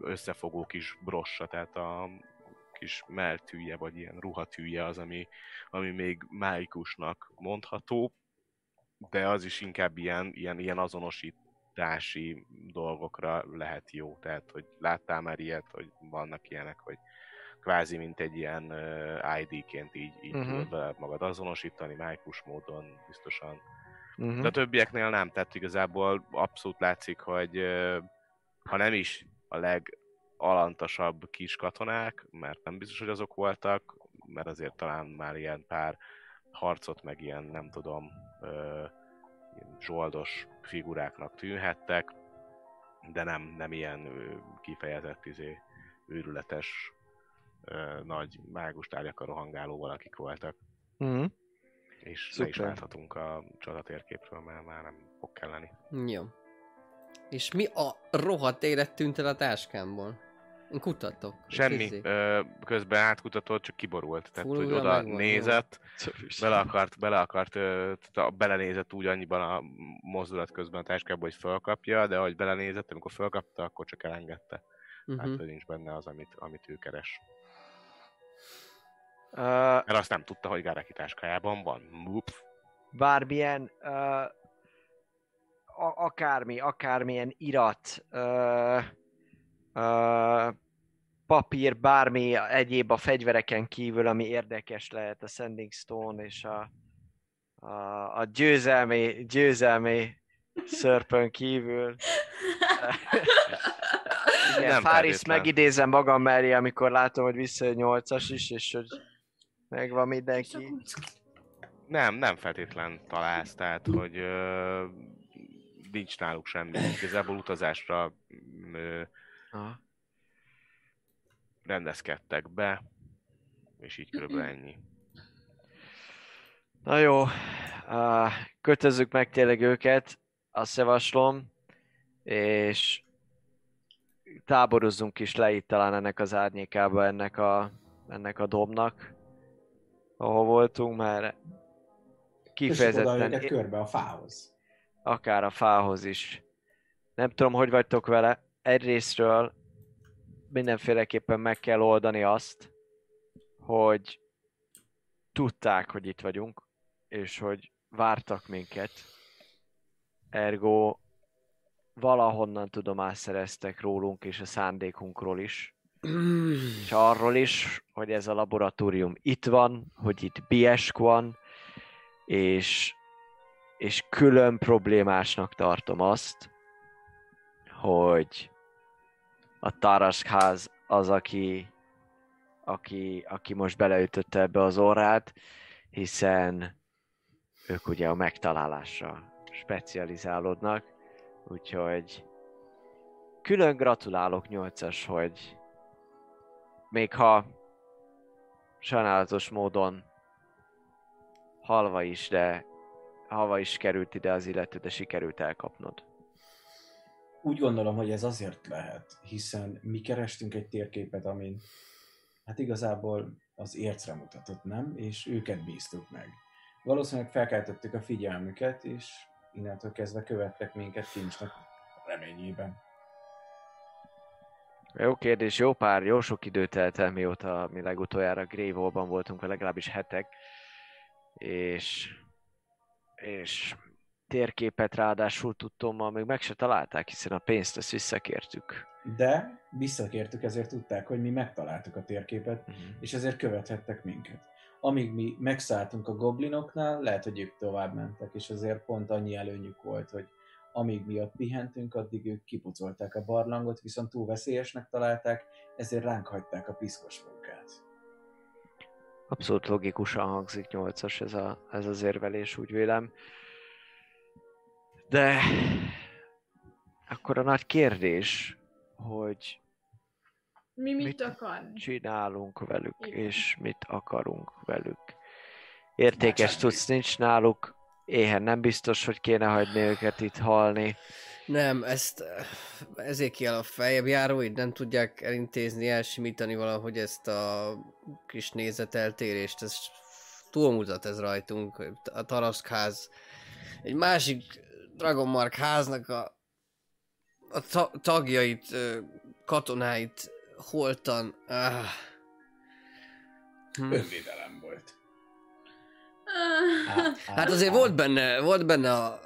összefogó kis brossa, tehát a kis meltűje, vagy ilyen ruhatűje az, ami, ami még mágikusnak mondható, de az is inkább ilyen, ilyen, ilyen azonosítási dolgokra lehet jó. Tehát, hogy láttál már ilyet, hogy vannak ilyenek, hogy kvázi mint egy ilyen ö, ID-ként így, így Mhm. tudod veled magad azonosítani, mágikus módon biztosan. Mhm. De a többieknél nem, tehát igazából abszolút látszik, hogy ö, ha nem is a legalantasabb kis katonák, mert nem biztos, hogy azok voltak, mert azért talán már ilyen pár harcot, meg ilyen, nem tudom, ilyen zsoldos figuráknak tűnhettek, de nem, nem ilyen kifejezett izé, őrületes nagy mágus tárgyakkal rohangáló valakik voltak. Mhm. És le is Szuper. válthatunk a csatatérképről, mert már nem fog kelleni. Jó. És mi a rohadt élet tűnt el a táskámból? Kutatok. Semmi, Izé. ö, közben átkutatod, csak kiborult. Tehát, Full hogy oda nézett, bele akart, bele akart, belenézett úgy annyiban a mozdulat közben a táskába, hogy fölkapja, de ahogy belenézett, amikor fölkapta, akkor csak elengedte. Mhm. Hát, hogy nincs benne az, amit, amit ő keres. Ö, Mert azt nem tudta, hogy Gáreki táskájában van. Mup. bármilyen uh, a- akármi, akármilyen irat, uh, uh, papír, bármi egyéb a fegyvereken kívül, ami érdekes lehet a Sending Stone és a, a, a győzelmi, győzelmi szörpön kívül. Igen, Nem Fáris megidézem magam mellé, amikor látom, hogy visszajön nyolcas is, és hogy megvan mindenki. Nem, nem feltétlen találsz, tehát, hogy ö, nincs náluk semmi. Igazából utazásra ö, Aha. rendezkedtek be, és így körülbelül ennyi. Na jó, kötözzük meg tényleg őket, azt javaslom, és táborozzunk is le itt talán ennek az árnyékába, ennek a, ennek a dobnak, ahol voltunk, oda kifejezetten, őket körbe a fához. akár a fához is. Nem tudom, hogy vagytok vele. Egyrésztről mindenféleképpen meg kell oldani azt, hogy tudták, hogy itt vagyunk, és hogy vártak minket. Ergo valahonnan tudomást szereztek rólunk és a szándékunkról is. És arról is, hogy ez a laboratórium itt van, hogy itt Biesk van, és, és külön problémásnak tartom azt, hogy a Tarasház az, aki, aki, aki most beleütötte ebbe az orrát, hiszen ők ugye a megtalálásra specializálódnak, úgyhogy külön gratulálok nyolcas, hogy még ha sajnálatos módon halva is, de halva is került ide az illető, de sikerült elkapnod. Úgy gondolom, hogy ez azért lehet, hiszen mi kerestünk egy térképet, amin hát igazából az ércre mutatott, nem? És őket bíztuk meg. Valószínűleg felkeltettük a figyelmüket, és innentől kezdve követtek minket Kincsnek reményében. Jó kérdés, jó pár, jó sok idő telt el, mióta mi legutoljára Grave voltunk, vagy legalábbis hetek, és, és térképet ráadásul tudtommal még meg se találták, hiszen a pénzt ezt visszakértük. De visszakértük, ezért tudták, hogy mi megtaláltuk a térképet, Mhm. és ezért követhettek minket. Amíg mi megszálltunk a goblinoknál, lehet, hogy ők tovább mentek, és ezért pont annyi előnyük volt, hogy amíg mi ott pihentünk, addig ők kipucolták a barlangot, viszont túl veszélyesnek találták, ezért ránk hagyták a piszkos munkát. Abszolút logikusan hangzik 8-as ez, a, ez az érvelés, úgy vélem. De akkor a nagy kérdés, hogy Mi mit, Mit? akarni? csinálunk velük, Igen. és mit akarunk velük. Értékes tudsz nincs náluk, éhen nem biztos, hogy kéne hagyni őket itt halni. Nem, ezt eh, ezért ki a feljebb járóid nem tudják elintézni, elsimítani valahogy ezt a kis nézeteltérést, ez túlmutat ez rajtunk, a Taraszkház, egy másik Dragonmark háznak a, a ta- tagjait, katonáit holtan, ah. hm. Önvédelem volt. Hát azért volt benne, volt benne a,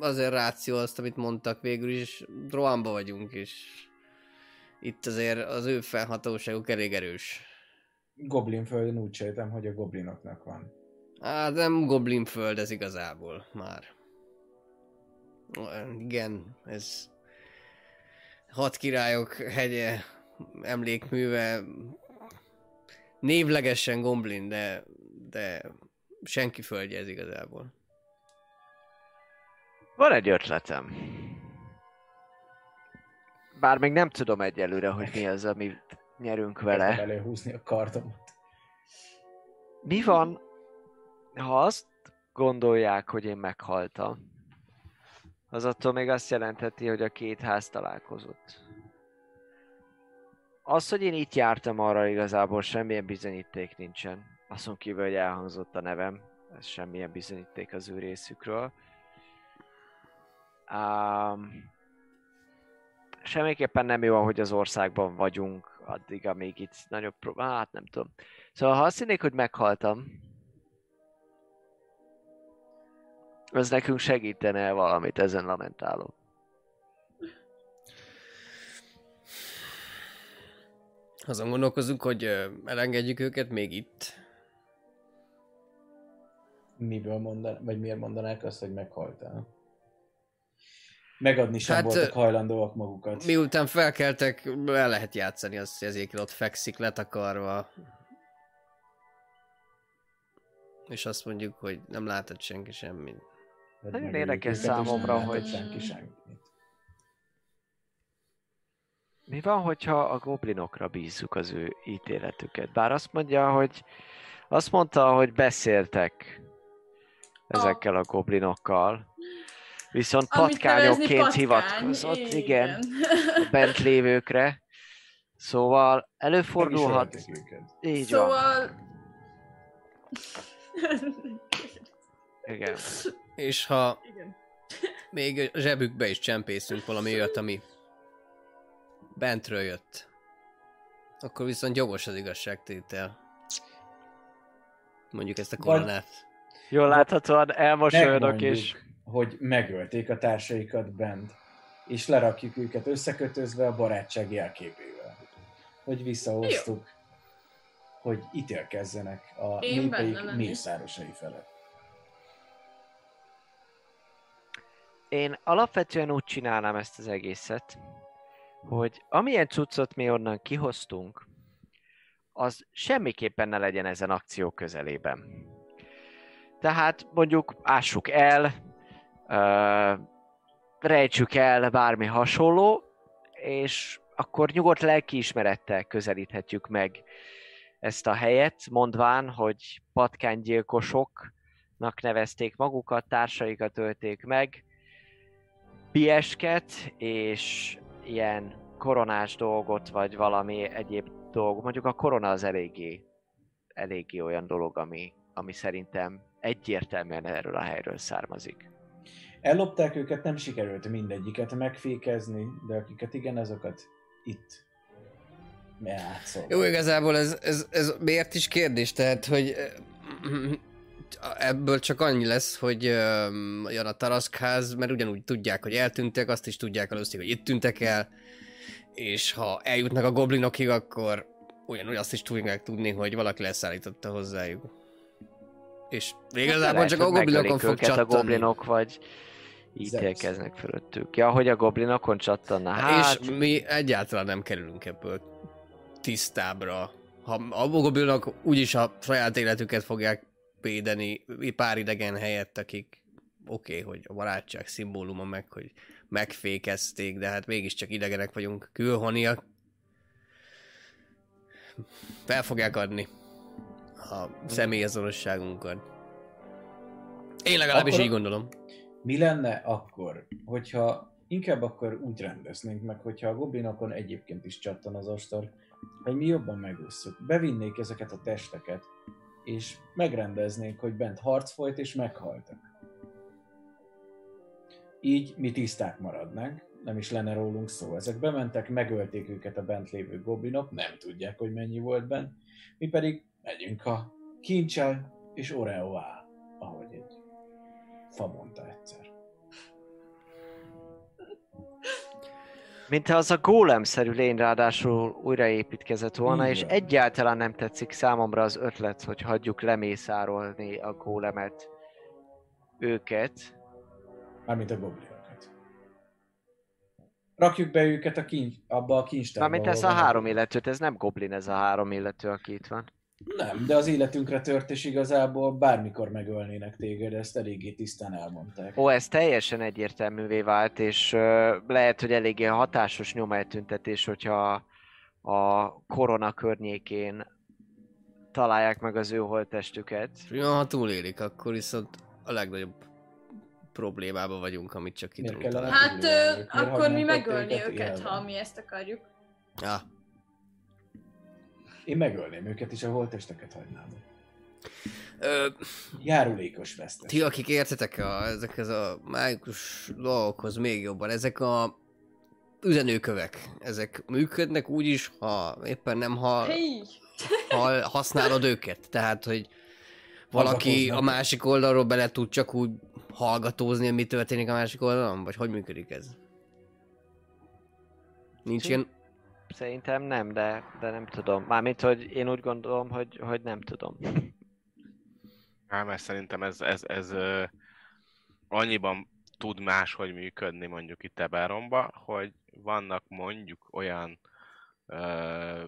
azért ráció azt, amit mondtak végül is, Rohanba vagyunk, és itt azért az ő felhatóságuk elég erős. Goblin földön úgy sejtem, hogy a goblinoknak van. Hát nem Goblin föld ez igazából már. Igen, ez hat királyok hegye, emlékműve, névlegesen Goblin, de, de senki földje ez igazából. Van egy ötletem. Bár még nem tudom egyelőre, hogy mi az, amit nyerünk Kezdem vele. előhúzni a kardomat. Mi van, ha azt gondolják, hogy én meghaltam? Az attól még azt jelentheti, hogy a két ház találkozott. Az, hogy én itt jártam arra igazából semmilyen bizonyíték nincsen. Azon kívül, hogy elhangzott a nevem. Ez semmilyen bizonyíték az ő részükről. Um, semmiképpen nem jó, hogy az országban vagyunk, addig, amíg itt nagyobb pro- Hát nem tudom. Szóval ha azt hinnék, hogy meghaltam, az nekünk segítene valamit, ezen lamentálok. Azon gondolkozunk, hogy elengedjük őket még itt. Miből mondan, vagy miért mondanák azt, hogy meghaltál? Megadni sem Hát, voltak hajlandóak magukat. Miután felkeltek, el lehet játszani hogy ezért ott fekszik letakarva. És azt mondjuk, hogy nem látott senki semmit. Nagyon érdekes számomra, hogy- Senki semmit. Mi van, hogyha a goblinokra bízzuk az ő ítéletüket? Bár azt mondja, hogy azt mondta, hogy beszéltek ezekkel a goblinokkal. Viszont Amit patkányokként patkány, hivatkozott, igen, a bent lévőkre. Szóval előfordulhat, így van, Szóval... igen. És ha Igen. még a zsebükbe is csempészünk valami olyat, ami bentről jött, akkor viszont jogos az igazságtétel. Mondjuk ezt a Vagy- koronát. Jól láthatóan elmosolyodok, és hogy megölték a társaikat bent, és lerakjuk őket összekötözve a barátság jelképével. Hogy visszahoztuk, hogy ítélkezzenek a népeik mészárosai felett. Én alapvetően úgy csinálnám ezt az egészet, hogy amilyen cuccot mi onnan kihoztunk, az semmiképpen ne legyen ezen akció közelében. Tehát mondjuk ássuk el, ö, rejtsük el bármi hasonló, és akkor nyugodt lelkiismerettel közelíthetjük meg ezt a helyet, mondván, hogy patkánygyilkosoknak nevezték magukat, társaikat ölték meg, piesket, és ilyen koronás dolgot, vagy valami egyéb dolog. Mondjuk a korona az eléggé, eléggé olyan dolog, ami, ami szerintem egyértelműen erről a helyről származik. Ellopták őket, nem sikerült mindegyiket megfékezni, de akiket igen, azokat itt játszol. Jó, igazából ez, ez, ez miért is kérdés? Tehát, hogy ö, ebből csak annyi lesz, hogy ö, jön a taraszkház, mert ugyanúgy tudják, hogy eltűntek, azt is tudják először, hogy itt tűntek el, és ha eljutnak a goblinokig, akkor ugyanúgy azt is tudják tudni, hogy valaki leszállította hozzájuk. És igazából Hát csak a goblinokon fog őket a goblinok, vagy ítélkeznek fölöttük. Ja, hogy a goblinokon csattanna. Hát, És mi egyáltalán nem kerülünk ebből tisztábra. Ha a goblinok úgyis a saját életüket fogják védeni pár idegen helyett, akik oké, okay, hogy a barátság szimbóluma meg, hogy megfékezték, de hát mégiscsak idegenek vagyunk, külhoniak. Fel fogják adni a személyazonosságunkat. Én legalábbis Akkor- így gondolom. Mi lenne akkor, hogyha inkább akkor úgy rendeznénk meg, hogyha a goblinokon egyébként is csattan az ostor, hogy mi jobban megúszszuk. Bevinnék ezeket a testeket, és megrendeznénk, hogy bent harc folyt, és meghaltak. Így mi tiszták maradnánk, nem is lenne rólunk szó. Ezek bementek, megölték őket a bent lévő goblinok, nem tudják, hogy mennyi volt bent. Mi pedig megyünk a kincsel és Oreoá, ahogy egy fa mondta egyszer. Mintha az a gólem-szerű lény ráadásul újraépítkezett volna, Így és egyáltalán nem tetszik számomra az ötlet, hogy hagyjuk lemészárolni a gólemet őket. Mármint a goblinokat. Rakjuk be őket a kincs, abba a kincstárba. Mármint ez a három illetőt, ez nem goblin ez a három illető, aki itt van. Nem, de az életünkre tört, és igazából bármikor megölnének téged, ezt eléggé tisztán elmondták. Ó, ez teljesen egyértelművé vált, és ö, lehet, hogy eléggé hatásos nyomeltüntetés, hogyha a korona környékén találják meg az ő holttestüket. Ja, ha túlélik, akkor viszont a legnagyobb problémába vagyunk, amit csak ki tudunk. Hát ö, akkor mi megölni őket őket, ha mi ezt akarjuk. Ja. Én megölném őket, és a holtesteket hagynám. Ö, Járulékos vesztes. ti, akik értetek a, ezekhez a mágikus dolgokhoz még jobban, ezek a üzenőkövek, ezek működnek úgy is, ha éppen nem ha, Hey! ha használod őket. Tehát, hogy valaki a másik oldalról bele tud csak úgy hallgatózni, hogy mi történik a másik oldalon? Vagy hogy működik ez? Nincs ilyen... Szerintem nem, de, de nem tudom. Mármint, hogy én úgy gondolom, hogy, hogy nem tudom. Hát, mert szerintem ez, ez, ez ö, annyiban tud máshogy működni mondjuk itt Eberomba, hogy vannak mondjuk olyan ö,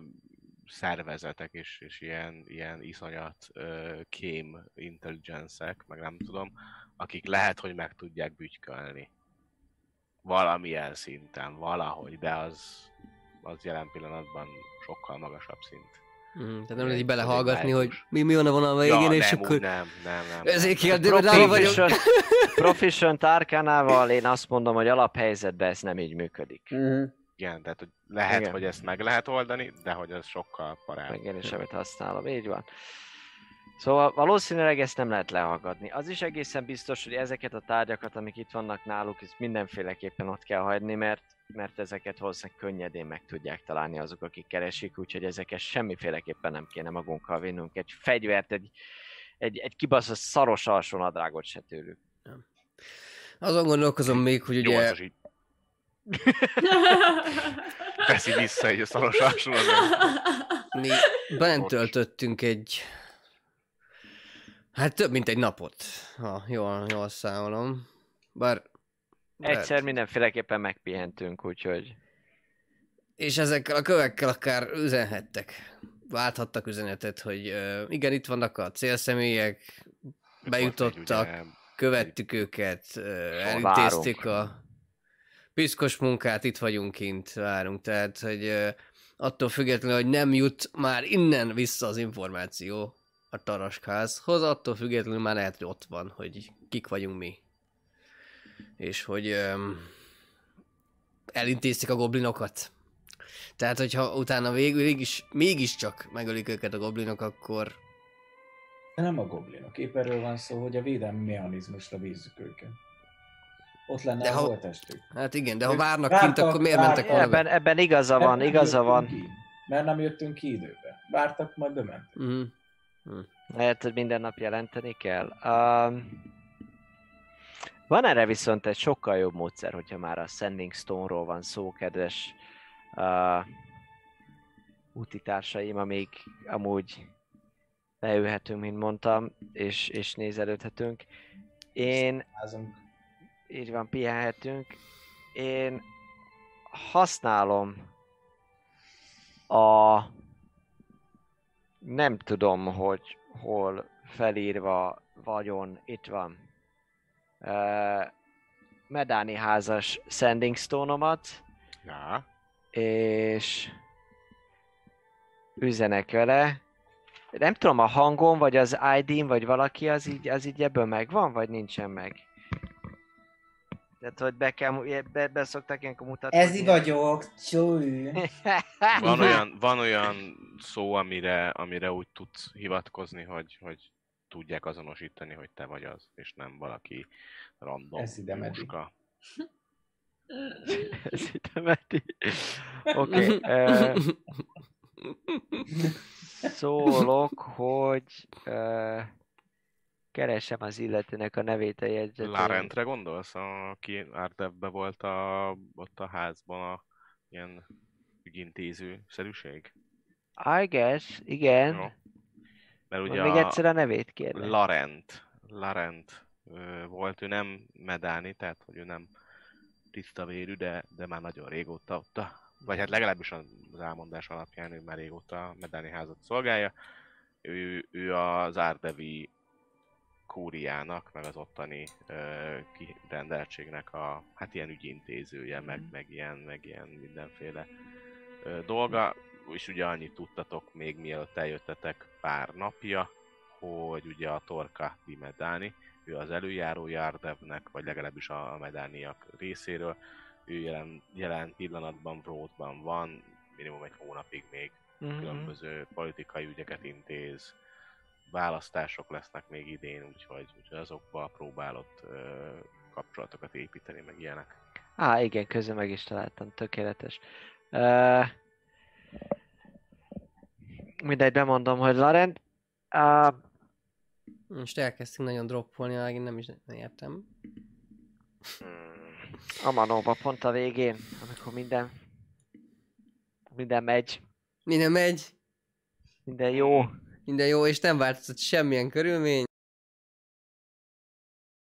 szervezetek és, és ilyen, ilyen iszonyat ö, kém intelligencek, meg nem tudom, akik lehet, hogy meg tudják bütykölni. Valamilyen szinten, valahogy, de az, az jelen pillanatban sokkal magasabb szint. Mm, tehát nem lehet így belehallgatni, hogy mi, mi van a vonal végén, ja, és nem, akkor... úgy nem, nem, nem. Ezért kérdőben rá vagyok. Proficient, Arkánával én azt mondom, hogy alaphelyzetben ez nem így működik. Mhm. Igen, tehát hogy lehet, Igen. hogy ezt meg lehet oldani, de hogy ez sokkal parább. Én is amit használom, így van. Szóval valószínűleg ezt nem lehet lehallgatni. Az is egészen biztos, hogy ezeket a tárgyakat, amik itt vannak náluk, ezt mindenféleképpen ott kell hagyni, mert, mert ezeket valószínűleg könnyedén meg tudják találni azok, akik keresik, úgyhogy ezeket semmiféleképpen nem kéne magunkkal vinnünk. Egy fegyvert, egy, egy, egy kibaszott szaros alsó nadrágot se tőlük. Azon gondolkozom még, hogy Jó, ugye így teszi vissza egy szaros hasonlóan. mi bent töltöttünk egy... Hát több mint egy napot, ha jól, jól számolom. Bár... Egyszer mindenféleképpen megpihentünk, úgyhogy... És ezekkel a kövekkel akár üzenhettek. Válthattak üzenetet, hogy igen, itt vannak a célszemélyek, bejutottak, követtük őket, ö, elintézték a piszkos munkát, itt vagyunk kint, várunk. Tehát, hogy attól függetlenül, hogy nem jut már innen vissza az információ a Taraskázhoz, attól függetlenül már lehet, hogy ott van, hogy kik vagyunk mi. És hogy ö, elintézték a goblinokat. Tehát, hogyha utána végül mégis, mégiscsak megölik őket a goblinok, akkor De nem a goblinok. Épp erről van szó, hogy a védelmi mechanizmusra bízzuk őket. Ott lenne De a ha- holtestük. hát igen, de ha várnak vártak- kint, akkor miért vártak- mentek volna Ebben, be? ebben igaza van, nem igaza van. Ki. Mert nem jöttünk ki időbe. Vártak, majd bementünk. Mhm. Lehet, hogy minden nap jelenteni kell. Um, van erre viszont egy sokkal jobb módszer, hogyha már a Sending Stone-ról van szó, kedves uh, útitársaim, amíg amúgy leülhetünk, mint mondtam, és, és nézelődhetünk. Én Házunk. így van, pihenhetünk. Én használom a nem tudom, hogy hol felírva vagyon, itt van. Uh, Medáni házas Sending Stone-omat, Ja, és üzenek vele. Nem tudom, a hangom, vagy az ID-m, vagy valaki, az így, az így ebből megvan, vagy nincsen meg? Tehát, hogy be, kell, be, be szokták ilyenkor mutatni. Ezi vagyok, csúly. van olyan, van olyan szó, amire, amire úgy tudsz hivatkozni, hogy, hogy tudják azonosítani, hogy te vagy az, és nem valaki random Ez ide muska. Ez itt meti. Oké. ö, Szólok, hogy uh, keresem az illetőnek a nevét a jegyzeteim. Larentre gondolsz, aki Ardevbe volt a, ott a házban a ilyen ügyintéző szerűség? I guess, igen. Jó. Mert Ugye még a egyszer a nevét kérlek. Larent, Larent volt, ő nem medáni, tehát hogy ő nem tiszta vérű, de, de már nagyon régóta ott a, vagy hát legalábbis az elmondás alapján ő már régóta a medáni házat szolgálja. Ő, ő az Árdevi kúriának, meg az ottani ö, kirendeltségnek a, hát ilyen ügyintézője, meg, meg ilyen, meg ilyen mindenféle ö, dolga, és ugye annyit tudtatok még mielőtt eljöttetek pár napja, hogy ugye a Torka di Medáni, ő az előjáró Járdevnek, vagy legalábbis a medániak részéről, ő jelen, jelen pillanatban Vrótban van, minimum egy hónapig még Mhm. különböző politikai ügyeket intéz, választások lesznek még idén, úgyhogy, úgyhogy azokba próbálott ö, kapcsolatokat építeni, meg ilyenek. Á, igen, közben meg is találtam, tökéletes. Uh, mindegy, bemondom, hogy Larent. Uh, Most elkezdtünk nagyon droppolni, megint nem is értem. a Manóba pont a végén, amikor minden minden megy, Minden megy, minden jó. Minden jó, és nem változott semmilyen körülmény.